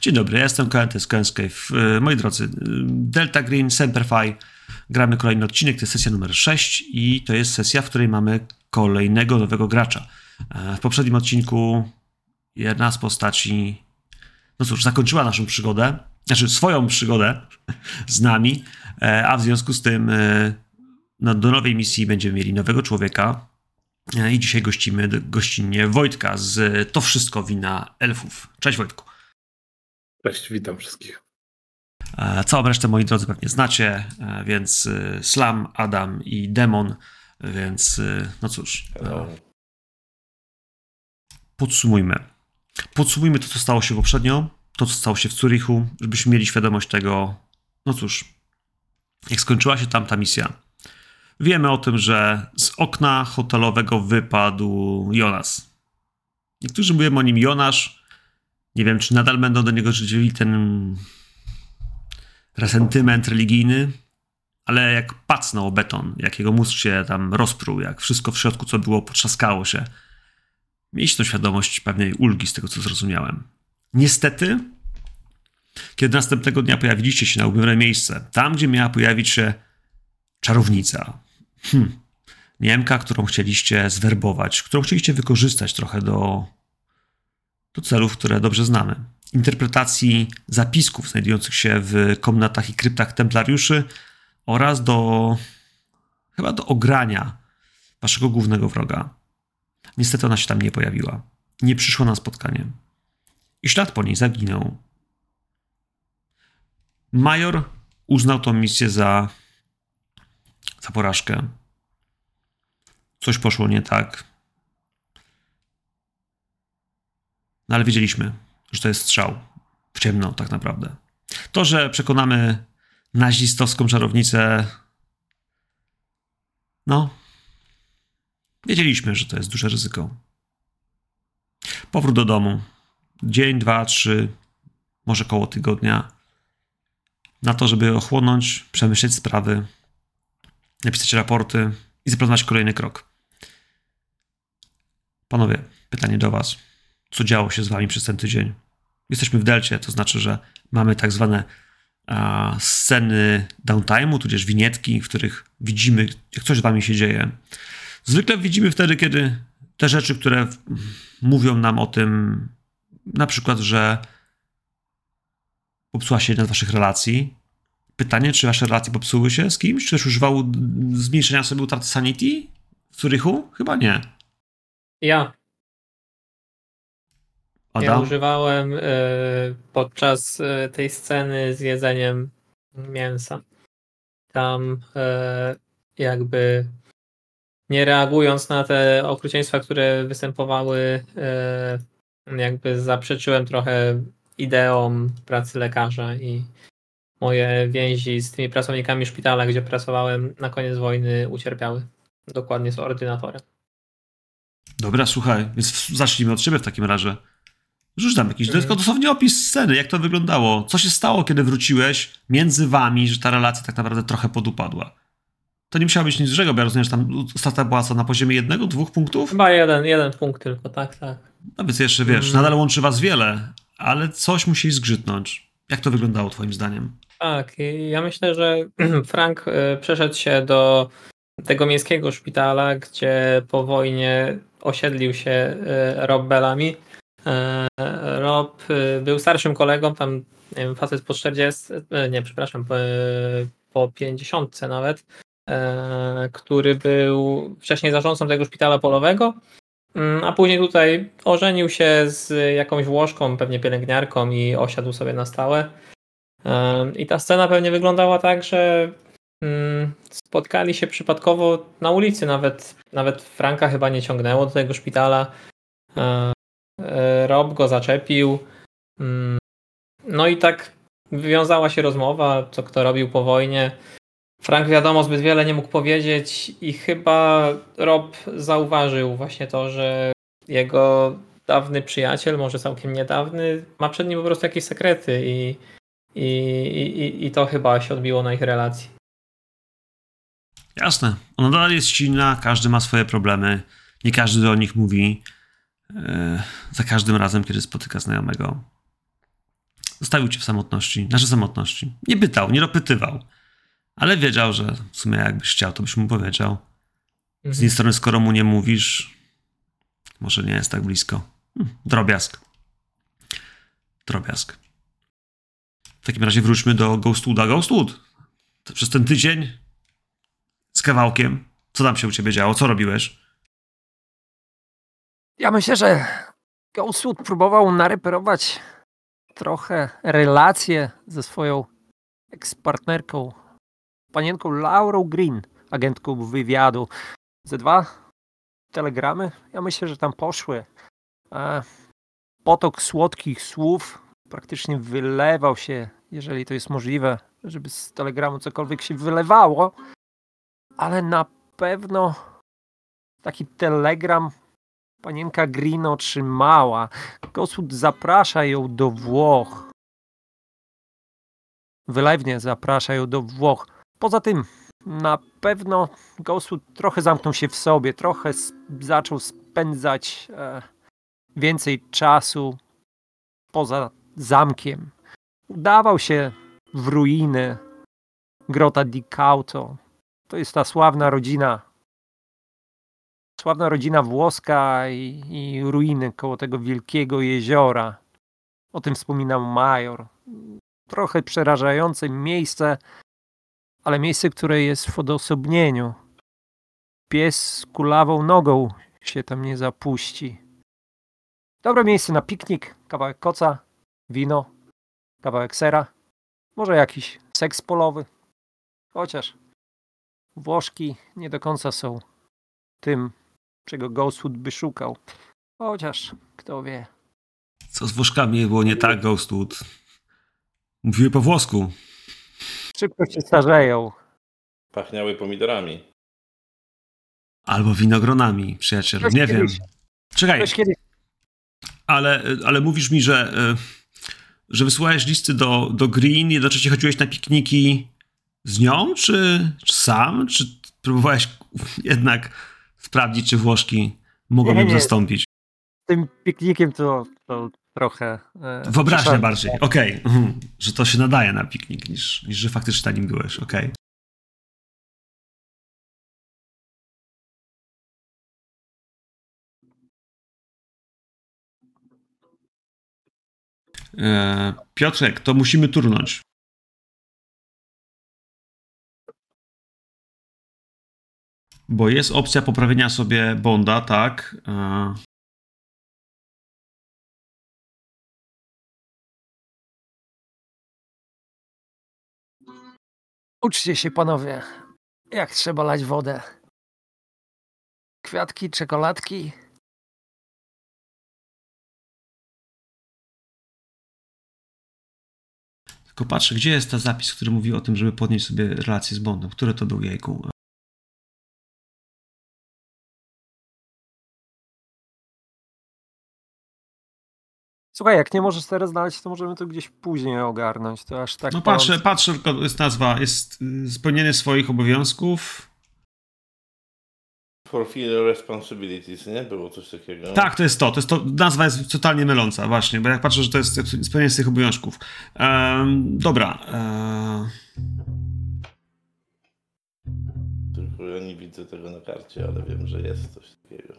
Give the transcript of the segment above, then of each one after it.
Dzień dobry, ja jestem Koen, to jest Koen Moi drodzy, Delta Green, Semperfi, gramy kolejny odcinek, to jest sesja numer 6 i to jest sesja, w której mamy kolejnego nowego gracza. E, w poprzednim odcinku jedna z postaci, no cóż, zakończyła naszą przygodę, znaczy swoją przygodę z nami, e, a w związku z tym e, no, do nowej misji będziemy mieli nowego człowieka, i dzisiaj gościmy gościnnie Wojtka z To Wszystko Wina Elfów. Cześć Wojtku. Cześć, witam wszystkich. E, całą resztę, moi drodzy, pewnie znacie, e, więc e, Slam, Adam i Demon, więc no cóż. Podsumujmy. Podsumujmy to, co stało się poprzednio, to, co stało się w Zurichu, żebyśmy mieli świadomość tego, no cóż, jak skończyła się tam ta misja. Wiemy o tym, że z okna hotelowego wypadł Jonas. Niektórzy mówią o nim Jonasz, nie wiem, czy nadal będą do niego życzyli ten resentyment religijny, ale jak pacnął o beton, jak jego mózg się tam rozpruł, jak wszystko w środku, co było, potrzaskało się. Mieliście tą świadomość pewnej ulgi z tego, co zrozumiałem. Niestety, kiedy następnego dnia pojawiliście się na ubiore miejsce, tam, gdzie miała pojawić się czarownica, hmm, Niemka, którą chcieliście zwerbować, którą chcieliście wykorzystać trochę do do celów, które dobrze znamy. Interpretacji zapisków znajdujących się w komnatach i kryptach templariuszy oraz do chyba do ogrania waszego głównego wroga. Niestety ona się tam nie pojawiła. Nie przyszła na spotkanie. I ślad po niej zaginął. Major uznał tą misję za, za porażkę. Coś poszło nie tak. No ale wiedzieliśmy, że to jest strzał w ciemno tak naprawdę. To, że przekonamy nazistowską czarownicę, no, wiedzieliśmy, że to jest duże ryzyko. Powrót do domu. Dzień, dwa, trzy, może koło tygodnia. Na to, żeby ochłonąć, przemyśleć sprawy, napisać raporty i zaplanować kolejny krok. Panowie, pytanie do Was co działo się z wami przez ten tydzień. Jesteśmy w delcie, to znaczy, że mamy tak zwane a, sceny downtime'u, tudzież winietki, w których widzimy, jak coś z wami się dzieje. Zwykle widzimy wtedy, kiedy te rzeczy, które mówią nam o tym, na przykład, że popsuła się jedna z waszych relacji. Pytanie, czy wasze relacje popsuły się z kimś? Czy też używał zmniejszenia sobie utraty sanity w Zurychu? Chyba nie. Ja. Adam? Ja używałem y, podczas y, tej sceny z jedzeniem mięsa. Tam y, jakby nie reagując na te okrucieństwa, które występowały, jakby zaprzeczyłem trochę ideom pracy lekarza i moje więzi z tymi pracownikami szpitala, gdzie pracowałem na koniec wojny, ucierpiały. Dokładnie z ordynatorem. Dobra, słuchaj, więc zacznijmy od ciebie w takim razie. Rzuć tam jakiś, mhm. dosłownie opis sceny, jak to wyglądało. Co się stało, kiedy wróciłeś między wami, że ta relacja tak naprawdę trochę podupadła? To nie musiało być nic dużego, bo ja rozumiem, że tam strata była co, na poziomie jednego, dwóch punktów? Chyba jeden, jeden punkt tylko, tak, tak. No więc jeszcze, wiesz, mhm. nadal łączy was wiele, ale coś musi zgrzytnąć. Jak to wyglądało twoim zdaniem? Tak, ja myślę, że Frank y, przeszedł się do tego miejskiego szpitala, gdzie po wojnie osiedlił się y, E, Rob y, był starszym kolegą, tam nie wiem, facet po 40, e, nie, przepraszam, po, po 50 nawet, e, który był wcześniej zarządcą tego szpitala polowego, mm, a później tutaj ożenił się z jakąś Włoszką, pewnie pielęgniarką i osiadł sobie na stałe. I ta scena pewnie wyglądała tak, że mm, spotkali się przypadkowo na ulicy, nawet, nawet Franka chyba nie ciągnęło do tego szpitala. E, Rob go zaczepił. Mm, no i tak wywiązała się rozmowa, co kto robił po wojnie. Frank wiadomo zbyt wiele nie mógł powiedzieć i chyba Rob zauważył właśnie to, że jego dawny przyjaciel, może całkiem niedawny, ma przed nim po prostu jakieś sekrety i, i, i, i to chyba się odbiło na ich relacji. Jasne. Ona dalej jest silna, każdy ma swoje problemy, nie każdy do nich mówi. E, za każdym razem, kiedy spotyka znajomego. Zostawił cię w samotności, nasze samotności. Nie pytał, nie dopytywał. Ale wiedział, że w sumie jakbyś chciał, to byś mu powiedział. Z Mhm. jednej strony, skoro mu nie mówisz, może nie jest tak blisko. Hm, drobiazg. Drobiazg. W takim razie wróćmy do Ghostwooda. Ghostwood, przez ten tydzień z kawałkiem, co tam się u ciebie działo? Co robiłeś? Ja myślę, że Ghostwood próbował nareperować trochę relacje ze swoją ekspartnerką, panienką Laurą Green, agentką wywiadu. Ze dwa telegramy, ja myślę, że tam poszły. E, potok słodkich słów praktycznie wylewał się, jeżeli to jest możliwe, żeby z telegramu cokolwiek się wylewało, ale na pewno taki telegram panienka Green otrzymała. Ghostwood zaprasza ją do Włoch. Wylewnie zaprasza ją do Włoch. Poza tym, na pewno Ghostwood trochę zamknął się w sobie, trochę zaczął spędzać e, więcej czasu poza zamkiem. Udawał się w ruiny Grota di Cauto. To jest ta sławna rodzina sławna rodzina włoska i, i ruiny koło tego wielkiego jeziora. O tym wspominał Major. Trochę przerażające miejsce, ale miejsce, które jest w odosobnieniu. Pies z kulawą nogą się tam nie zapuści. Dobre miejsce na piknik, kawałek koca, wino, kawałek sera, może jakiś seks polowy. Chociaż Włoszki nie do końca są tym, czego Ghostwood by szukał. Chociaż, kto wie. Co z Włoszkami było nie tak, Ghostwood? Mówiły po włosku. Szybko się starzeją. Pachniały pomidorami. Albo winogronami, przyjacielu. Ktoś Nie wiem. kiedyś- Czekaj, Ktoś kiedyś ale, ale mówisz mi, że, e, że wysłałeś listy do, do Green, jednocześnie chodziłeś na pikniki z nią, czy, czy sam? Czy próbowałeś jednak sprawdzić, czy Włoszki mogą ją zastąpić? tym piknikiem to, to trochę. E, Wyobraźnia bardziej, okej. mhm. Że to się nadaje na piknik, niż, niż że faktycznie na nim byłeś, okej. E, Piotrek, to musimy turnąć. Bo jest opcja poprawienia sobie bonda, tak? E, Uczcie się, panowie, jak trzeba lać wodę. Kwiatki, czekoladki. Tylko patrzę, gdzie jest ten zapis, który mówi o tym, żeby podnieść sobie relację z Bondem. Który to był jejku? Słuchaj, jak nie możesz teraz znaleźć, to możemy to gdzieś później ogarnąć. To aż tak. No patrzę, patrzę, tylko jest nazwa, jest y, spełnienie swoich obowiązków. Fulfill responsibilities, nie? Było coś takiego. Tak, to jest to, to jest to, nazwa jest totalnie myląca, właśnie, bo jak patrzę, że to jest spełnienie swoich obowiązków. Dobra, e, Tylko ja nie widzę tego na karcie, ale wiem, że jest coś takiego.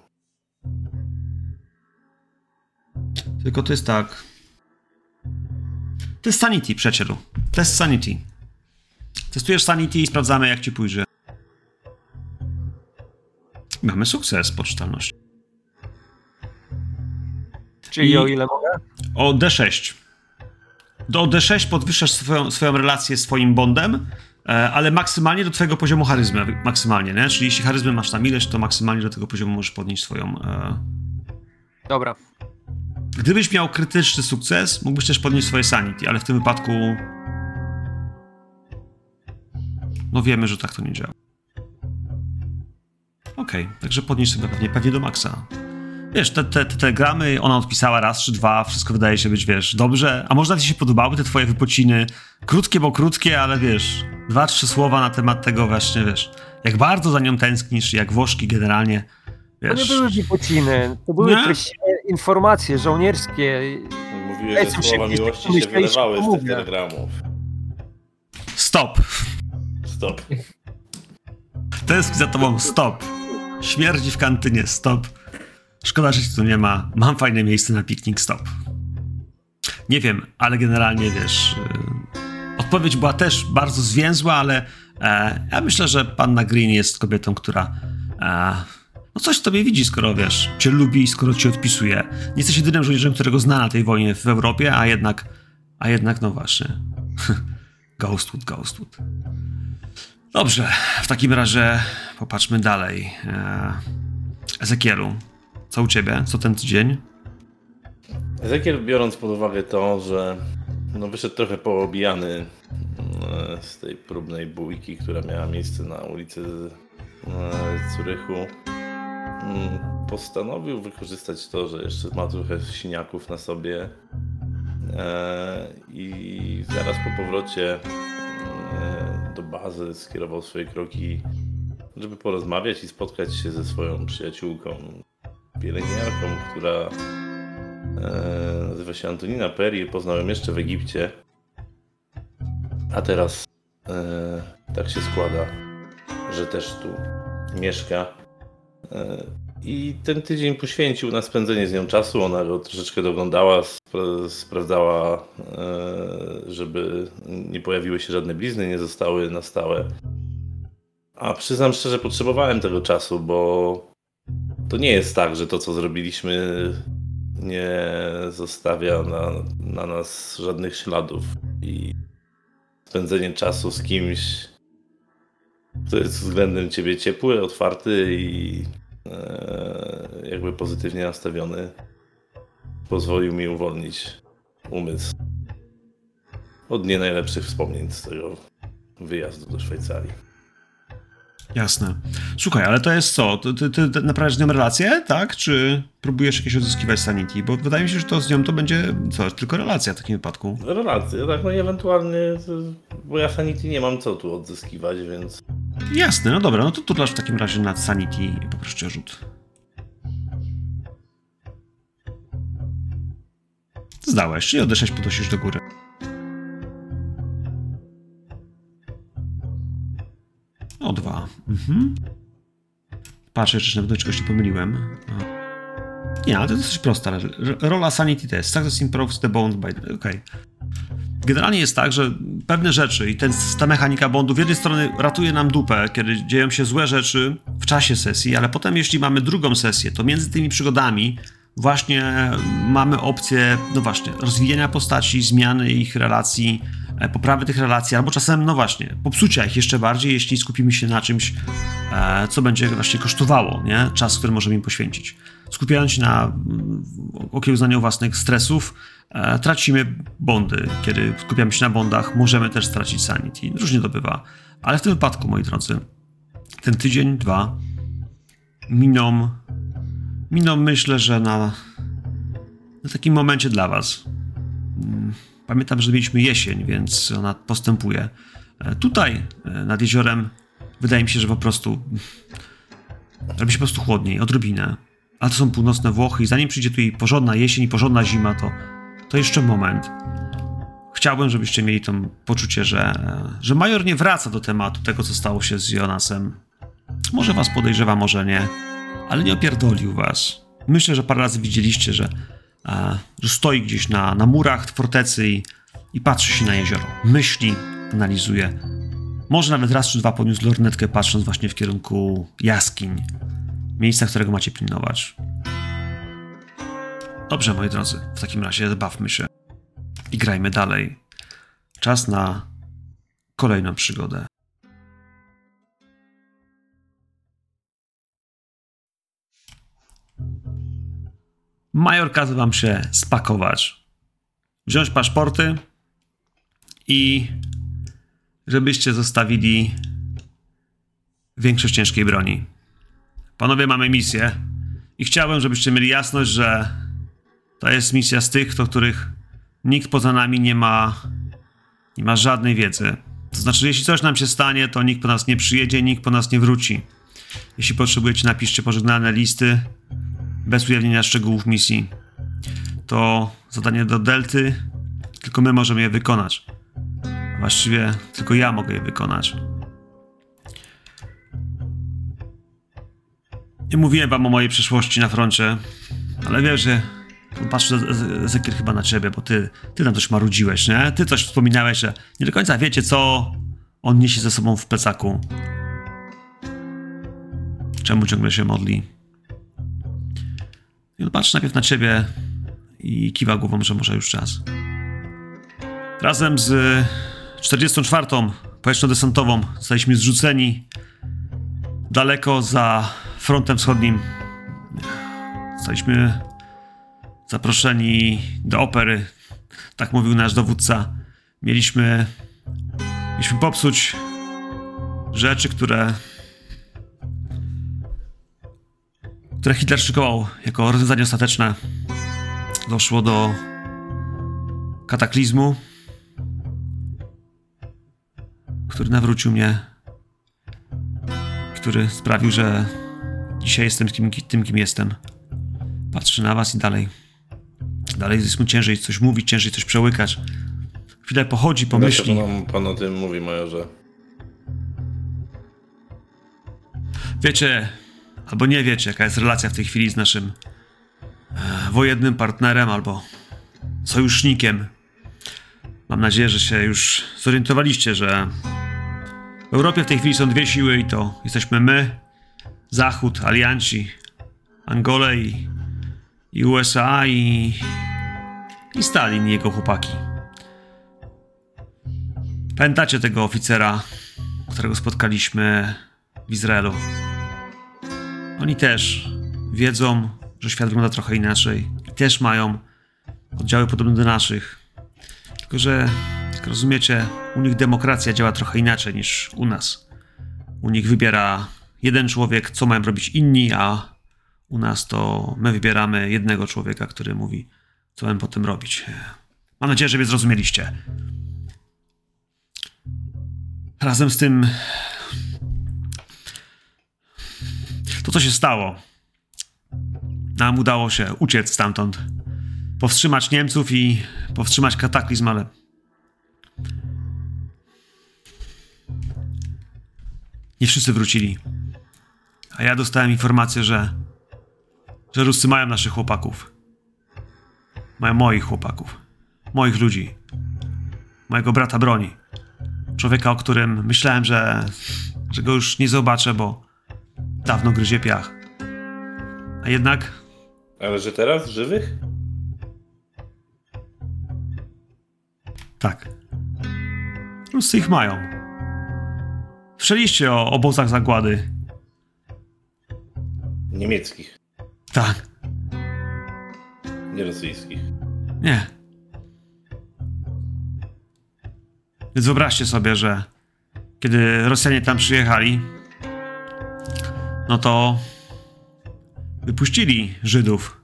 Tylko to jest tak. To jest Sanity, przyjacielu. To jest Sanity. Testujesz Sanity i sprawdzamy, jak ci pójdzie. Mamy sukces poczytalności. Czyli I- o ile mogę? O D6. Do D6 podwyższasz swoją, swoją relację z swoim bondem, e, ale maksymalnie do twojego poziomu charyzmy. Maksymalnie, nie? Czyli jeśli charyzmy masz tam ileś, to maksymalnie do tego poziomu możesz podnieść swoją... E... Dobra. Gdybyś miał krytyczny sukces, mógłbyś też podnieść swoje sanity, ale w tym wypadku... No wiemy, że tak to nie działa. Okej, także podnieś sobie pewnie, pewnie do maksa. Wiesz, te, te, te telegramy, ona odpisała raz czy dwa, wszystko wydaje się być, wiesz, dobrze. A może ci się podobały te twoje wypociny? Krótkie, bo krótkie, ale wiesz, dwa, trzy słowa na temat tego właśnie, wiesz, jak bardzo za nią tęsknisz, jak Włoszki generalnie, To nie wiesz. były wypociny, to były Nie? treściwe informacje żołnierskie. Mówiłeś, że się słowa gdzieś, miłości się wylewały z tych telegramów. Stop! Stop. Tęskni za tobą, stop! Śmierdzi w kantynie, stop! Szkoda, że cię tu nie ma. Mam fajne miejsce na piknik, stop. Nie wiem, ale generalnie wiesz. y, Odpowiedź była też bardzo zwięzła, ale e, ja myślę, że panna Green jest kobietą, która e, no coś w tobie widzi, skoro wiesz, cię lubi, skoro cię odpisuje. Nie jesteś jedynym żołnierzem, którego zna na tej wojnie w Europie, a jednak, a jednak, no właśnie. Ghostwood, Ghostwood. Dobrze, w takim razie popatrzmy dalej. E, Ezekielu, co u ciebie? Co ten tydzień? Ezekiel, biorąc pod uwagę to, że no wyszedł trochę poobijany e, z tej próbnej bójki, która miała miejsce na ulicy e, Zurychu, mm, postanowił wykorzystać to, że jeszcze ma trochę siniaków na sobie e, i zaraz po powrocie e, do bazy skierował swoje kroki, żeby porozmawiać i spotkać się ze swoją przyjaciółką, pielęgniarką, która e, nazywa się Antonina Perry, poznał ją jeszcze w Egipcie, a teraz tak się składa, że też tu mieszka. I ten tydzień poświęcił na spędzenie z nią czasu. Ona go troszeczkę doglądała, spra- sprawdzała, e, żeby nie pojawiły się żadne blizny, nie zostały na stałe. A przyznam szczerze, potrzebowałem tego czasu, bo to nie jest tak, że to, co zrobiliśmy, nie zostawia na, na nas żadnych śladów. I spędzenie czasu z kimś, kto jest względem ciebie ciepły, otwarty i e, jakby pozytywnie nastawiony, pozwolił mi uwolnić umysł od nie najlepszych wspomnień z tego wyjazdu do Szwajcarii. Jasne. Słuchaj, ale to jest co? Ty, ty, ty naprawiasz z nią relację, tak? Czy próbujesz jakieś odzyskiwać sanity? Bo wydaje mi się, że to z nią to będzie co? Tylko relacja w takim wypadku. Relacje, tak, no i ewentualnie, bo ja Sanity nie mam co tu odzyskiwać, więc Jasne, no dobra, no to turlasz w takim razie na sanity poproszę o rzut. Zdałeś, czyli odeszłeś, podnosisz do góry. O dwa. Mhm. Patrzę, czy na pewno czegoś nie pomyliłem. Nie, ale to jest dosyć prosta. Rola Sanity Test. Success improves the bond by... Okej. Generalnie jest tak, że pewne rzeczy i ten, ta mechanika bondu z jednej strony ratuje nam dupę, kiedy dzieją się złe rzeczy w czasie sesji, ale potem jeśli mamy drugą sesję, to między tymi przygodami właśnie mamy opcję, no właśnie, rozwijania postaci, zmiany ich relacji, e, poprawy tych relacji, albo czasem, no właśnie, popsucia ich jeszcze bardziej, jeśli skupimy się na czymś, e, co będzie właśnie kosztowało, nie? Czas, który możemy im poświęcić. Skupiając się na mm, okiełznaniu własnych stresów, e, tracimy bondy. Kiedy skupiamy się na bondach, możemy też stracić sanity. Różnie to bywa. Ale w tym wypadku, moi drodzy, ten tydzień, dwa miną, miną myślę, że na, na takim momencie dla was. Mm, Pamiętam, że mieliśmy jesień, więc ona postępuje. E, Tutaj, e, nad jeziorem, wydaje mi się, że po prostu robi się po prostu chłodniej, odrobinę. A to są północne Włochy i zanim przyjdzie tu jej porządna jesień i porządna zima, to, to jeszcze moment. Chciałbym, żebyście mieli to poczucie, że, że major nie wraca do tematu tego, co stało się z Jonasem. Może was podejrzewa, może nie, ale nie opierdolił was. Myślę, że parę razy widzieliście, że, że stoi gdzieś na, na murach fortecy i, i patrzy się na jezioro. Myśli, analizuje. Może nawet raz czy dwa podniósł lornetkę, patrząc właśnie w kierunku jaskiń. Miejsca, którego macie pilnować. Dobrze, moi drodzy, w takim razie bawmy się i grajmy dalej. Czas na kolejną przygodę. Major każe wam się spakować. Wziąć paszporty i żebyście zostawili większość ciężkiej broni. Panowie, mamy misję i chciałbym, żebyście mieli jasność, że to jest misja z tych, o których nikt poza nami nie ma, nie ma żadnej wiedzy. To znaczy, jeśli coś nam się stanie, to nikt po nas nie przyjedzie, nikt po nas nie wróci. Jeśli potrzebujecie, napiszcie pożegnalne listy bez ujawnienia szczegółów misji. to zadanie do Delty, tylko my możemy je wykonać. Właściwie tylko ja mogę je wykonać. Nie mówiłem wam o mojej przeszłości na froncie, ale wiem, że patrzę Ezekiel chyba na ciebie, bo ty, ty tam coś marudziłeś, nie? Ty coś wspominałeś, że nie do końca wiecie, co on niesie ze sobą w plecaku. Czemu ciągle się modli? I on patrzy najpierw na ciebie i kiwa głową, że może już czas. Razem z 44. powietrzno-desantową zostaliśmy zrzuceni daleko za frontem wschodnim. Zostaliśmy zaproszeni do opery. Tak mówił nasz dowódca. Mieliśmy, mieliśmy popsuć rzeczy, które które Hitler szykował jako rozwiązanie ostateczne. Doszło do kataklizmu, który nawrócił mnie, który sprawił, że dzisiaj jestem kim, tym, kim jestem. Patrzę na was i dalej. Dalej jest mu ciężej coś mówić, ciężej coś przełykać. Chwilę pochodzi, pomyśli. Dlaczego nam pan o tym mówi, majorze? Wiecie, albo nie wiecie, jaka jest relacja w tej chwili z naszym e, wojennym partnerem albo sojusznikiem. Mam nadzieję, że się już zorientowaliście, że w Europie w tej chwili są dwie siły i to jesteśmy my, Zachód, alianci, Angole i, i USA i, i Stalin i jego chłopaki. Pamiętacie tego oficera, którego spotkaliśmy w Izraelu? Oni też wiedzą, że świat wygląda trochę inaczej i też mają oddziały podobne do naszych. Tylko, że jak rozumiecie, u nich demokracja działa trochę inaczej niż u nas. U nich wybiera jeden człowiek, co mają robić inni, a u nas to my wybieramy jednego człowieka, który mówi, co mają potem robić. Mam nadzieję, że mnie zrozumieliście. Razem z tym to, co się stało. Nam udało się uciec stamtąd. Powstrzymać Niemców i powstrzymać kataklizm, ale. Nie wszyscy wrócili. A ja dostałem informację, że. że Ruscy mają naszych chłopaków. Mają moich chłopaków. Moich ludzi. Mojego brata broni. Człowieka, o którym myślałem, że. że go już nie zobaczę, bo dawno gryzie piach. A jednak Ale że teraz żywych? tak. Ruscy ich mają. Słyszeliście o obozach zagłady? Niemieckich, Tak. nie rosyjskich. Nie. Więc wyobraźcie sobie, że kiedy Rosjanie tam przyjechali, no to wypuścili Żydów.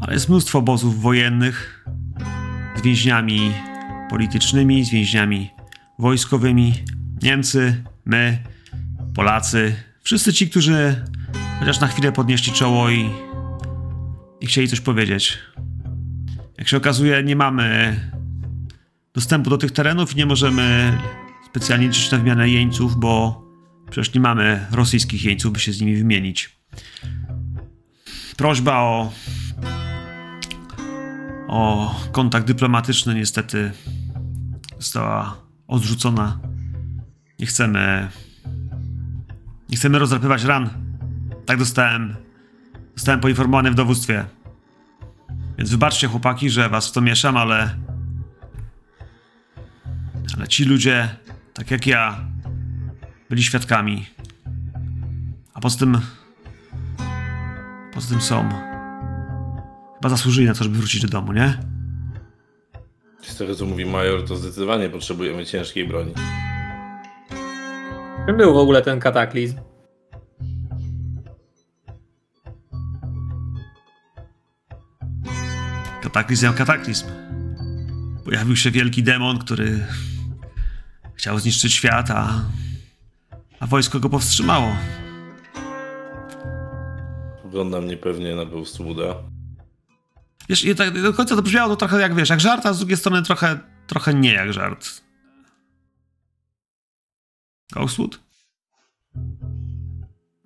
Ale jest mnóstwo obozów wojennych z więźniami politycznymi, z więźniami wojskowymi. Niemcy, my, Polacy, wszyscy ci, którzy chociaż na chwilę podnieśli czoło i, i chcieli coś powiedzieć. Jak się okazuje, nie mamy dostępu do tych terenów i nie możemy specjalnie liczyć na wymianę jeńców, bo przecież nie mamy rosyjskich jeńców, by się z nimi wymienić. Prośba o o kontakt dyplomatyczny niestety została odrzucona. Nie chcemy nie chcemy rozdrapywać ran. Tak dostałem zostałem poinformowany w dowództwie. Więc wybaczcie chłopaki, że was w to mieszam, ale ale ci ludzie, tak jak ja, byli świadkami. A poza tym poza tym są chyba zasłużyli na to, żeby wrócić do domu, nie? Z tego co mówi major, to zdecydowanie potrzebujemy ciężkiej broni. Czym był w ogóle ten kataklizm? Kataklizm jak kataklizm. Pojawił się wielki demon, który chciał zniszczyć świat, a, a wojsko go powstrzymało. Wygląda mnie pewnie na Bełstuda. Wiesz, i tak do końca to brzmiało to trochę jak, wiesz, jak żart, a z drugiej strony trochę, trochę nie jak żart. Ghostwood?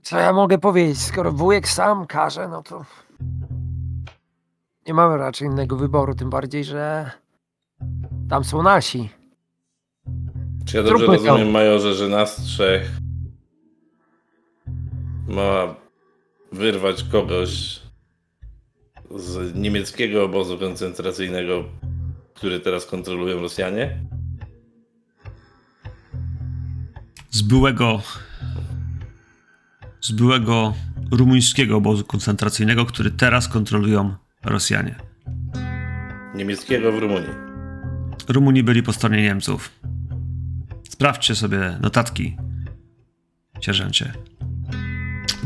Co ja mogę powiedzieć? Skoro wujek sam każe, no to nie mamy raczej innego wyboru, tym bardziej, że tam są nasi. Czy ja dobrze to. rozumiem, Majorze, że nas trzech ma wyrwać kogoś z niemieckiego obozu koncentracyjnego, który teraz kontrolują Rosjanie? Z byłego z byłego rumuńskiego obozu koncentracyjnego, który teraz kontrolują Rosjanie. Niemieckiego w Rumunii. Rumuni byli po stronie Niemców. Sprawdźcie sobie notatki, sierżancie.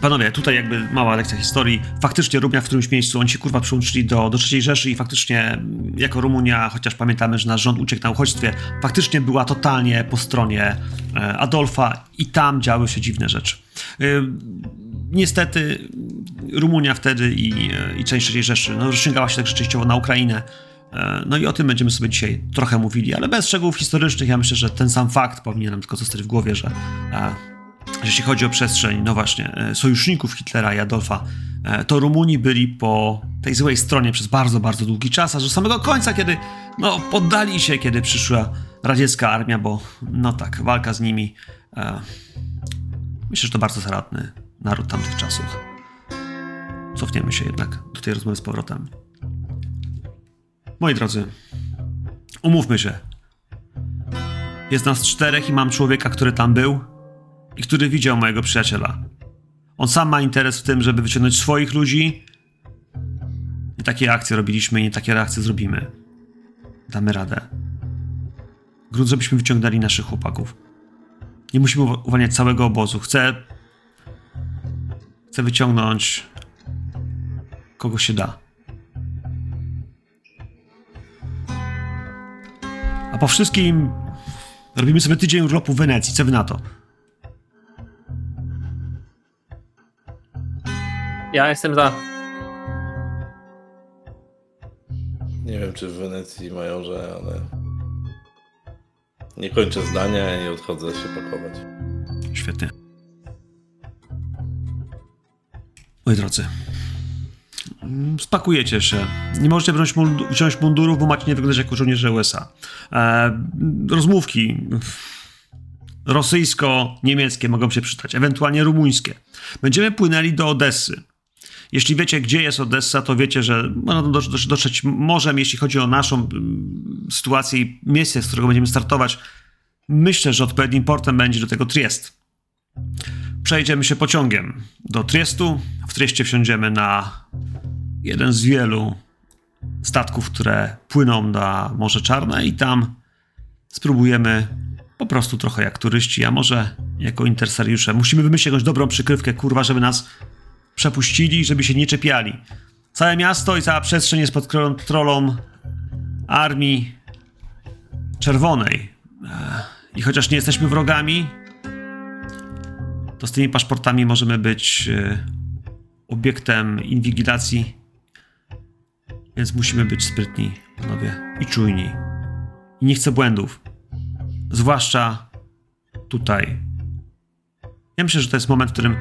Panowie, tutaj jakby mała lekcja historii. Faktycznie Rumunia w którymś miejscu, oni się kurwa przyłączyli do, do III Rzeszy i faktycznie mm, jako Rumunia, chociaż pamiętamy, że nasz rząd uciekł na uchodźstwie, faktycznie była totalnie po stronie e, Adolfa i tam działy się dziwne rzeczy. E, niestety Rumunia wtedy i, e, i część III Rzeszy no, rozciągała się tak rzeczywistowo na Ukrainę. No i o tym będziemy sobie dzisiaj trochę mówili, ale bez szczegółów historycznych. Ja myślę, że ten sam fakt powinien nam tylko zostać w głowie, że jeśli chodzi o przestrzeń, no właśnie, e, sojuszników Hitlera i Adolfa, e, to Rumuni byli po tej złej stronie przez bardzo, bardzo długi czas, aż do samego końca, kiedy no, poddali się, kiedy przyszła radziecka armia, bo no tak, walka z nimi. E, myślę, że to bardzo zaradny naród tamtych czasów. Cofniemy się jednak do tej rozmowy z powrotem. Moi drodzy, umówmy się. Jest nas czterech i mam człowieka, który tam był i który widział mojego przyjaciela. On sam ma interes w tym, żeby wyciągnąć swoich ludzi. I takie akcje robiliśmy i takie reakcje zrobimy. Damy radę. Grunt, żebyśmy wyciągnęli naszych chłopaków. Nie musimy uwa- uwalniać całego obozu. Chcę... Chcę wyciągnąć... Kogo się da. A po wszystkim robimy sobie tydzień urlopu w Wenecji. Co wy na to? Ja jestem za. Nie wiem, czy w Wenecji, Majorze, ale... Nie kończę zdania i odchodzę się pakować. Świetnie. Moi drodzy, mm, spakujecie się. Nie możecie wziąć, mundu- wziąć mundurów, bo macie nie wyglądać jako żołnierze USA. E, rozmówki rosyjsko-niemieckie mogą się przydać, ewentualnie rumuńskie. Będziemy płynęli do Odessy. Jeśli wiecie, gdzie jest Odessa, to wiecie, że można tam do- do- dotrzeć morzem, jeśli chodzi o naszą sytuację i miejsce, z którego będziemy startować. Myślę, że odpowiednim portem będzie do tego Triest. Przejdziemy się pociągiem do Triestu. W Trieście wsiądziemy na jeden z wielu statków, które płyną na Morze Czarne i tam spróbujemy po prostu trochę jak turyści, a może jako interesariusze. Musimy wymyślić jakąś dobrą przykrywkę, kurwa, żeby nas przepuścili, żeby się nie czepiali. Całe miasto i cała przestrzeń jest pod kontrolą armii czerwonej. Ech, I chociaż nie jesteśmy wrogami, to z tymi paszportami możemy być e, obiektem inwigilacji. Więc musimy być sprytni, panowie, i czujni. I nie chcę błędów. Zwłaszcza tutaj. Ja myślę, że to jest moment, w którym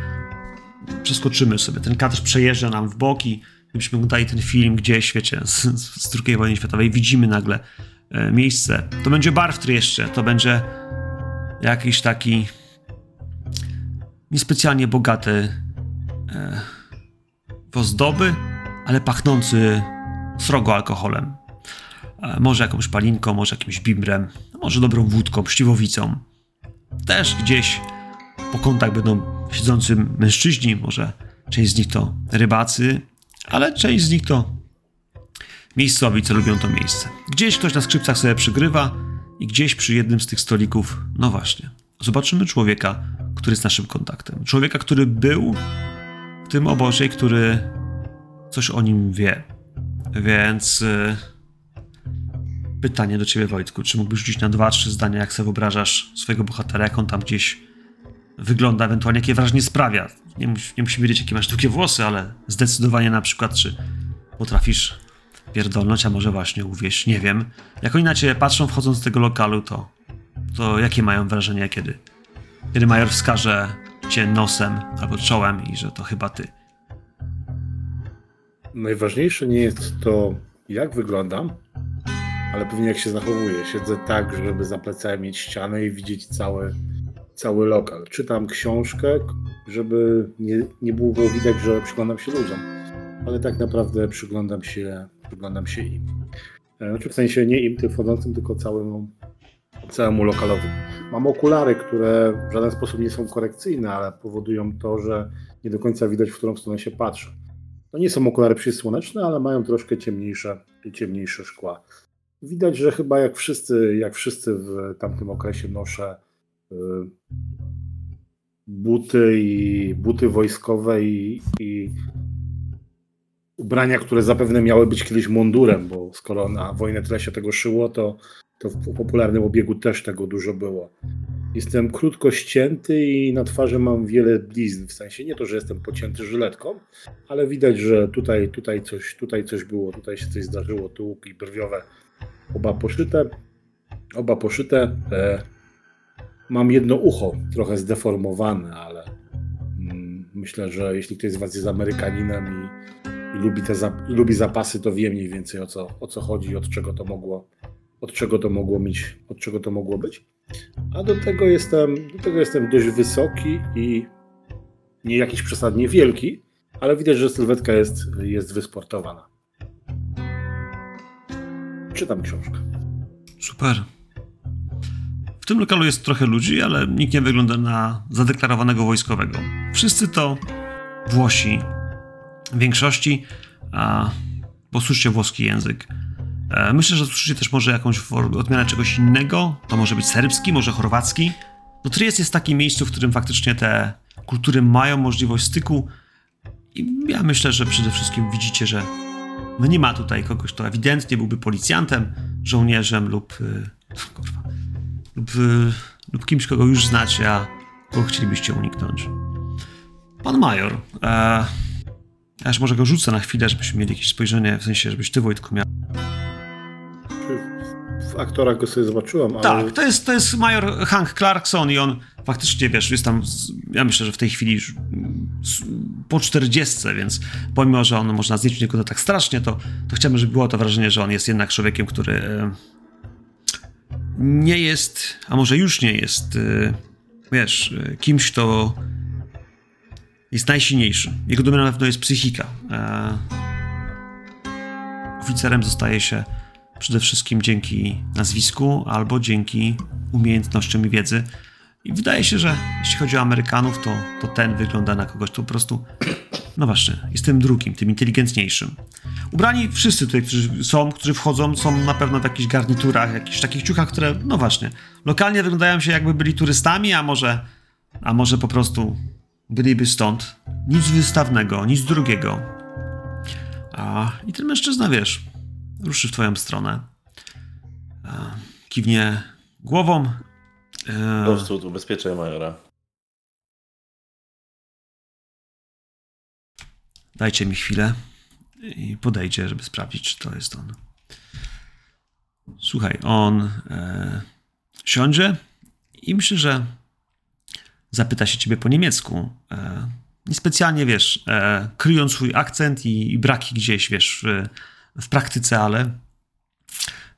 przeskoczymy sobie. Ten kadr przejeżdża nam w boki. Gdybyśmy oglądali ten film gdzieś, wiecie, z, z II wojny światowej, widzimy nagle e, miejsce. To będzie bar w Trieszcze, to będzie jakiś taki niespecjalnie bogaty e, w ozdoby, ale pachnący srogo alkoholem. E, może jakąś palinką, może jakimś bimbrem, może dobrą wódką, śliwowicą. Też gdzieś po kątach będą siedzący mężczyźni, może część z nich to rybacy, ale część z nich to miejscowi, co lubią to miejsce. Gdzieś ktoś na skrzypcach sobie przygrywa i gdzieś przy jednym z tych stolików, no właśnie, zobaczymy człowieka, który jest naszym kontaktem. Człowieka, który był w tym obozie, który coś o nim wie. Więc y, pytanie do ciebie, Wojtku, czy mógłbyś rzucić na dwa, trzy zdania, jak sobie wyobrażasz swojego bohatera, jak on tam gdzieś wygląda, ewentualnie jakie wrażenie sprawia. Nie, mus, nie musimy wiedzieć, jakie masz długie włosy, ale zdecydowanie na przykład, czy potrafisz pierdolnąć, a może właśnie uwieść, nie wiem. Jak oni na ciebie patrzą wchodząc do tego lokalu, to, to jakie mają wrażenie, kiedy, kiedy major wskaże cię nosem albo czołem i że to chyba ty. Najważniejsze nie jest to, jak wyglądam, ale pewnie jak się zachowuję. Siedzę tak, żeby za plecami mieć ścianę i widzieć cały, cały lokal. Czytam książkę, żeby nie, nie było widać, że przyglądam się ludziom, ale tak naprawdę przyglądam się, przyglądam się im. E, Znaczy w sensie nie im, tym wchodzącym, tylko całemu, całemu lokalowi. Mam okulary, które w żaden sposób nie są korekcyjne, ale powodują to, że nie do końca widać, w którą stronę się patrzy. To nie są okulary przysłoneczne, ale mają troszkę ciemniejsze, ciemniejsze szkła. Widać, że chyba jak wszyscy, jak wszyscy w tamtym okresie noszę buty i buty wojskowe i, i ubrania, które zapewne miały być kiedyś mundurem, bo skoro na wojnę tyle się tego szyło, to, to w popularnym obiegu też tego dużo było. Jestem krótko ścięty i na twarzy mam wiele blizn, w sensie nie to, że jestem pocięty żyletką, ale widać, że tutaj, tutaj, coś, tutaj coś było, tutaj się coś zdarzyło, tu łuki brwiowe, oba poszyte, oba poszyte. E, mam jedno ucho trochę zdeformowane, ale mm, myślę, że jeśli ktoś z Was jest Amerykaninem i, i lubi, te zap, i lubi zapasy, to wie mniej więcej o co, o co chodzi, od czego to mogło, od czego to mogło mieć, od czego to mogło być. A do tego jestem, do tego jestem dość wysoki i nie jakiś przesadnie wielki, ale widać, że sylwetka jest, jest wysportowana. Czytam książkę. Super. Tym lokalu jest trochę ludzi, ale nikt nie wygląda na zadeklarowanego wojskowego. Wszyscy to Włosi. W większości, a posłuchajcie włoski język. E, Myślę, że usłyszycie też może jakąś odmianę czegoś innego. To może być serbski, może chorwacki. No Triest jest takim miejscu, w którym faktycznie te kultury mają możliwość styku. I ja myślę, że przede wszystkim widzicie, że no nie ma tutaj kogoś, kto ewidentnie byłby policjantem, żołnierzem lub y, kurwa, lub, y, lub kimś, kogo już znacie, a kogo chcielibyście uniknąć. Pan major, e, ja już może go rzucę na chwilę, żebyśmy mieli jakieś spojrzenie, w sensie, żebyś ty, Wojtku, miał. W aktorach go sobie zobaczyłem, ale Tak, to jest, to jest major Hank Clarkson i on faktycznie, wiesz, jest tam, ja myślę, że w tej chwili już po 40, więc pomimo, że on można nie wygląda tak strasznie, to, to chciałbym, żeby było to wrażenie, że on jest jednak człowiekiem, który e, nie jest, a może już nie jest, e, wiesz, e, kimś, kto jest najsilniejszy. Jego domeną na pewno jest psychika. E, oficerem zostaje się przede wszystkim dzięki nazwisku albo dzięki umiejętnościom i wiedzy. I wydaje się, że jeśli chodzi o Amerykanów, to, to ten wygląda na kogoś, kto po prostu, no właśnie, jest tym drugim, tym inteligentniejszym. Ubrani wszyscy tutaj, którzy są, którzy wchodzą, są na pewno w jakichś garniturach, jakichś takich ciuchach, które, no właśnie, lokalnie wyglądają się jakby byli turystami, a może, a może po prostu byliby stąd. Nic wystawnego, nic drugiego. A, I ten mężczyzna, wiesz, ruszy w twoją stronę. E, kiwnie głową. E, Dowód ubezpieczeń majora. Dajcie mi chwilę i podejdzie, żeby sprawdzić, czy to jest on. Słuchaj, on e, siądzie i myślę, że zapyta się ciebie po niemiecku. E, niespecjalnie, wiesz, e, kryjąc swój akcent i, i braki gdzieś, wiesz, w, w praktyce, ale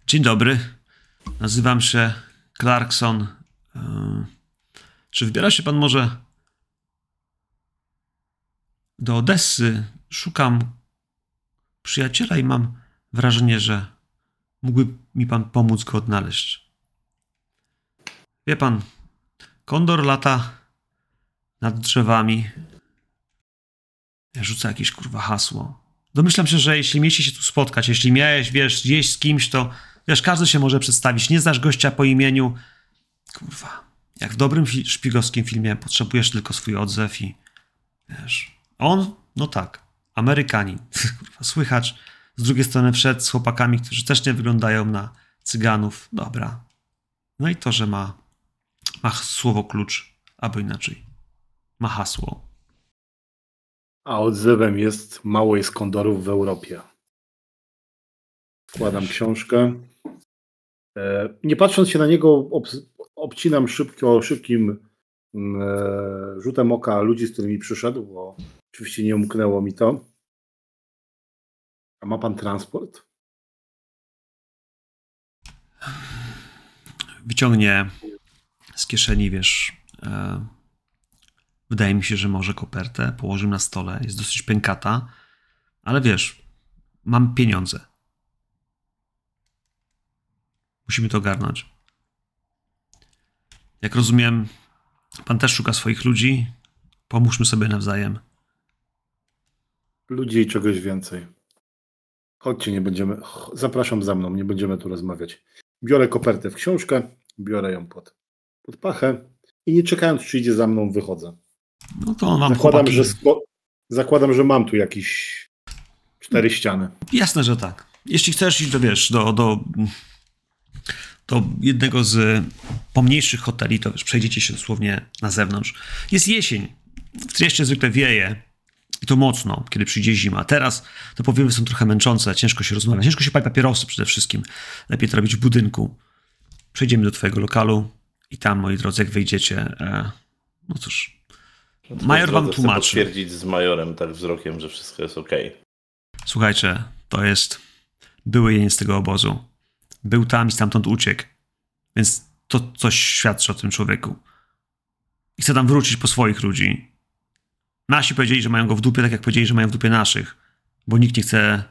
dzień dobry, nazywam się Clarkson. E, czy wybiera się pan może do Odessy? Szukam przyjaciela i mam wrażenie, że mógłby mi pan pomóc go odnaleźć. Wie pan, kondor lata nad drzewami. Ja rzucę jakieś kurwa hasło. Domyślam się, że jeśli mieliście się tu spotkać, jeśli miałeś, wiesz, gdzieś z kimś, to wiesz, każdy się może przedstawić. Nie znasz gościa po imieniu. Kurwa. Jak w dobrym szpiegowskim filmie potrzebujesz tylko swój odzew i wiesz. On? No tak. Amerykanin. Słychacz. Z drugiej strony wszedł z chłopakami, którzy też nie wyglądają na cyganów. Dobra. No i to, że ma, ma słowo klucz, albo inaczej. Ma hasło. a odzewem jest mało jest kondorów w Europie. Wkładam książkę. E, Nie patrząc się na niego, obcinam szybko, szybkim mm, e, rzutem oka ludzi, z którymi przyszedł, bo oczywiście nie umknęło mi to. A ma pan transport? Wyciągnie z kieszeni, wiesz, e, wydaje mi się, że może kopertę, położył na stole, jest dosyć pękata, ale wiesz, mam pieniądze. Musimy to ogarnąć. Jak rozumiem, pan też szuka swoich ludzi. Pomóżmy sobie nawzajem. Ludzi i czegoś więcej. Chodźcie, nie będziemy. Zapraszam za mną, nie będziemy tu rozmawiać. Biorę kopertę w książkę, biorę ją pod, pod pachę i nie czekając, czy idzie za mną, wychodzę. No to mam Zakładam, że sko- zakładam, że mam tu jakieś cztery ściany. Jasne, że tak. Jeśli chcesz iść do, wiesz, do, do, do jednego z pomniejszych hoteli, to wiesz, przejdziecie się dosłownie na zewnątrz. Jest jesień. W Trieście zwykle wieje. I to mocno, kiedy przyjdzie zima. Teraz te powiewy są trochę męczące, ciężko się rozmawia. Ciężko się pali papierosy przede wszystkim. Lepiej to robić w budynku. Przejdziemy do twojego lokalu i tam, moi drodzy, jak wyjdziecie, e, no cóż, No to Major wam tłumaczy. potwierdzić z majorem tak wzrokiem, że wszystko jest okej. Słuchajcie, to jest były jeniec tego obozu. Był tam i stamtąd uciekł. Więc to coś świadczy o tym człowieku. I chce tam wrócić po swoich ludzi. Nasi powiedzieli, że mają go w dupie, tak jak powiedzieli, że mają w dupie naszych. Bo nikt nie chce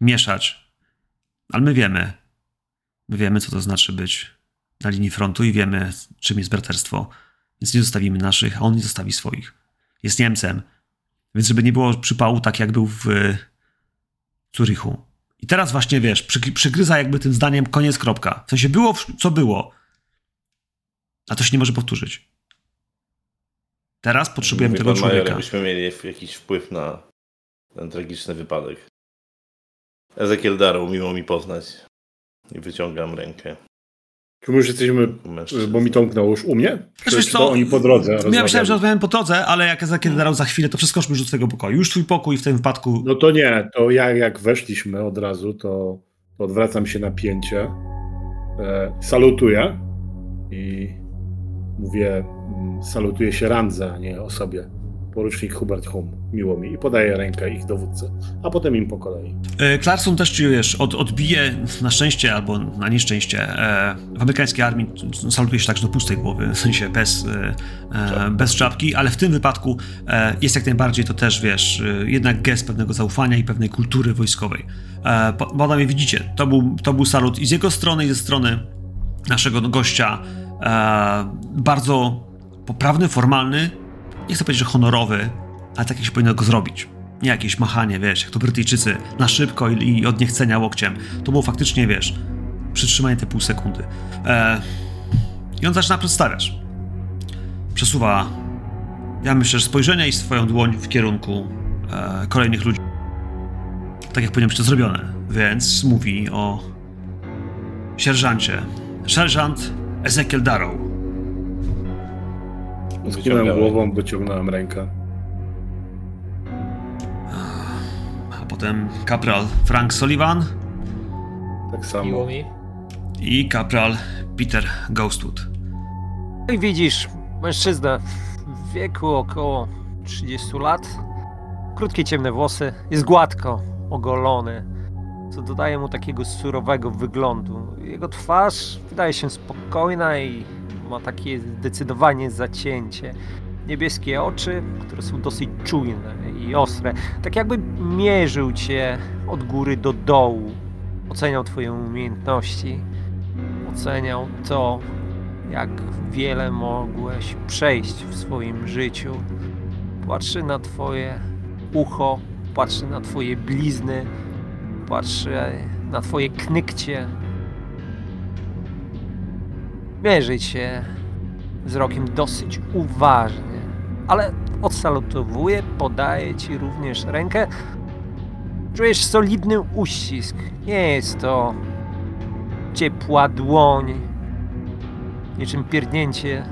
mieszać. Ale my wiemy. My wiemy, co to znaczy być na linii frontu i wiemy, czym jest braterstwo. Więc nie zostawimy naszych, a on nie zostawi swoich. Jest Niemcem. Więc żeby nie było przypału, tak jak był w Zurichu. I teraz właśnie, wiesz, przy, przygryza jakby tym zdaniem koniec, kropka. W sensie było, co było. A to się nie może powtórzyć. Teraz potrzebujemy Mówi tego pan major, człowieka. Byśmy mieli jakiś wpływ na ten tragiczny wypadek. Ezekiel Darrow, miło mi poznać. I wyciągam rękę. Czy my już jesteśmy, Mężczyzny. bo mi to umknęło już u mnie? Czy, wiesz czy co, to oni po drodze Ja myślałem, że rozmawiałem po drodze, ale jak kiedy darał za chwilę, to przeskoczmy już do twojego pokoju. Już twój pokój w tym wypadku. No to nie, to ja jak weszliśmy od razu, to, to odwracam się na pięcie, e, salutuję i mówię, mm, salutuję się randze, a nie osobie. Porucznik Hubert Hum, miło mi. I podaję rękę ich dowódcy, a potem im po kolei. E, Clarkson też wiesz, od, odbije na szczęście albo na nieszczęście. E, w amerykańskiej armii salutuje się także do pustej głowy, w sensie bez, e, e, bez czapki, ale w tym wypadku e, jest jak najbardziej to też, wiesz, e, jednak gest pewnego zaufania i pewnej kultury wojskowej. E, panowie widzicie, to był, to był salut i z jego strony, i ze strony naszego gościa. E, bardzo poprawny, formalny, nie chcę powiedzieć, że honorowy, ale tak jak się powinno go zrobić. Nie jakieś machanie, wiesz, jak to Brytyjczycy, na szybko i, i od niechcenia łokciem. To było faktycznie, wiesz, przytrzymanie te pół sekundy. E, I on zaczyna przedstawiać. Przesuwa, ja myślę, że spojrzenie i swoją dłoń w kierunku e, kolejnych ludzi. Tak jak powinno być to zrobione. Więc mówi o sierżancie. Sierżant Ezekiel Darrow. Skinąłem głową, wyciągnąłem rękę. A potem kapral Frank Sullivan Tak Miło samo. mi. i kapral Peter Ghostwood. No i widzisz, mężczyzna w wieku około 30 lat, krótkie ciemne włosy, jest gładko ogolony, co dodaje mu takiego surowego wyglądu. Jego twarz wydaje się spokojna i ma takie zdecydowanie zacięcie. Niebieskie oczy, które są dosyć czujne i ostre, tak jakby mierzył cię od góry do dołu. Oceniał twoje umiejętności, oceniał to, jak wiele mogłeś przejść w swoim życiu. Patrzy na twoje ucho, patrzy na twoje blizny, patrzy na twoje knykcie. Mierzy cię wzrokiem dosyć uważnie, ale odsalutowuje, podaje ci również rękę. Czujesz solidny uścisk. Nie jest to ciepła dłoń, niczym pierdnięcie.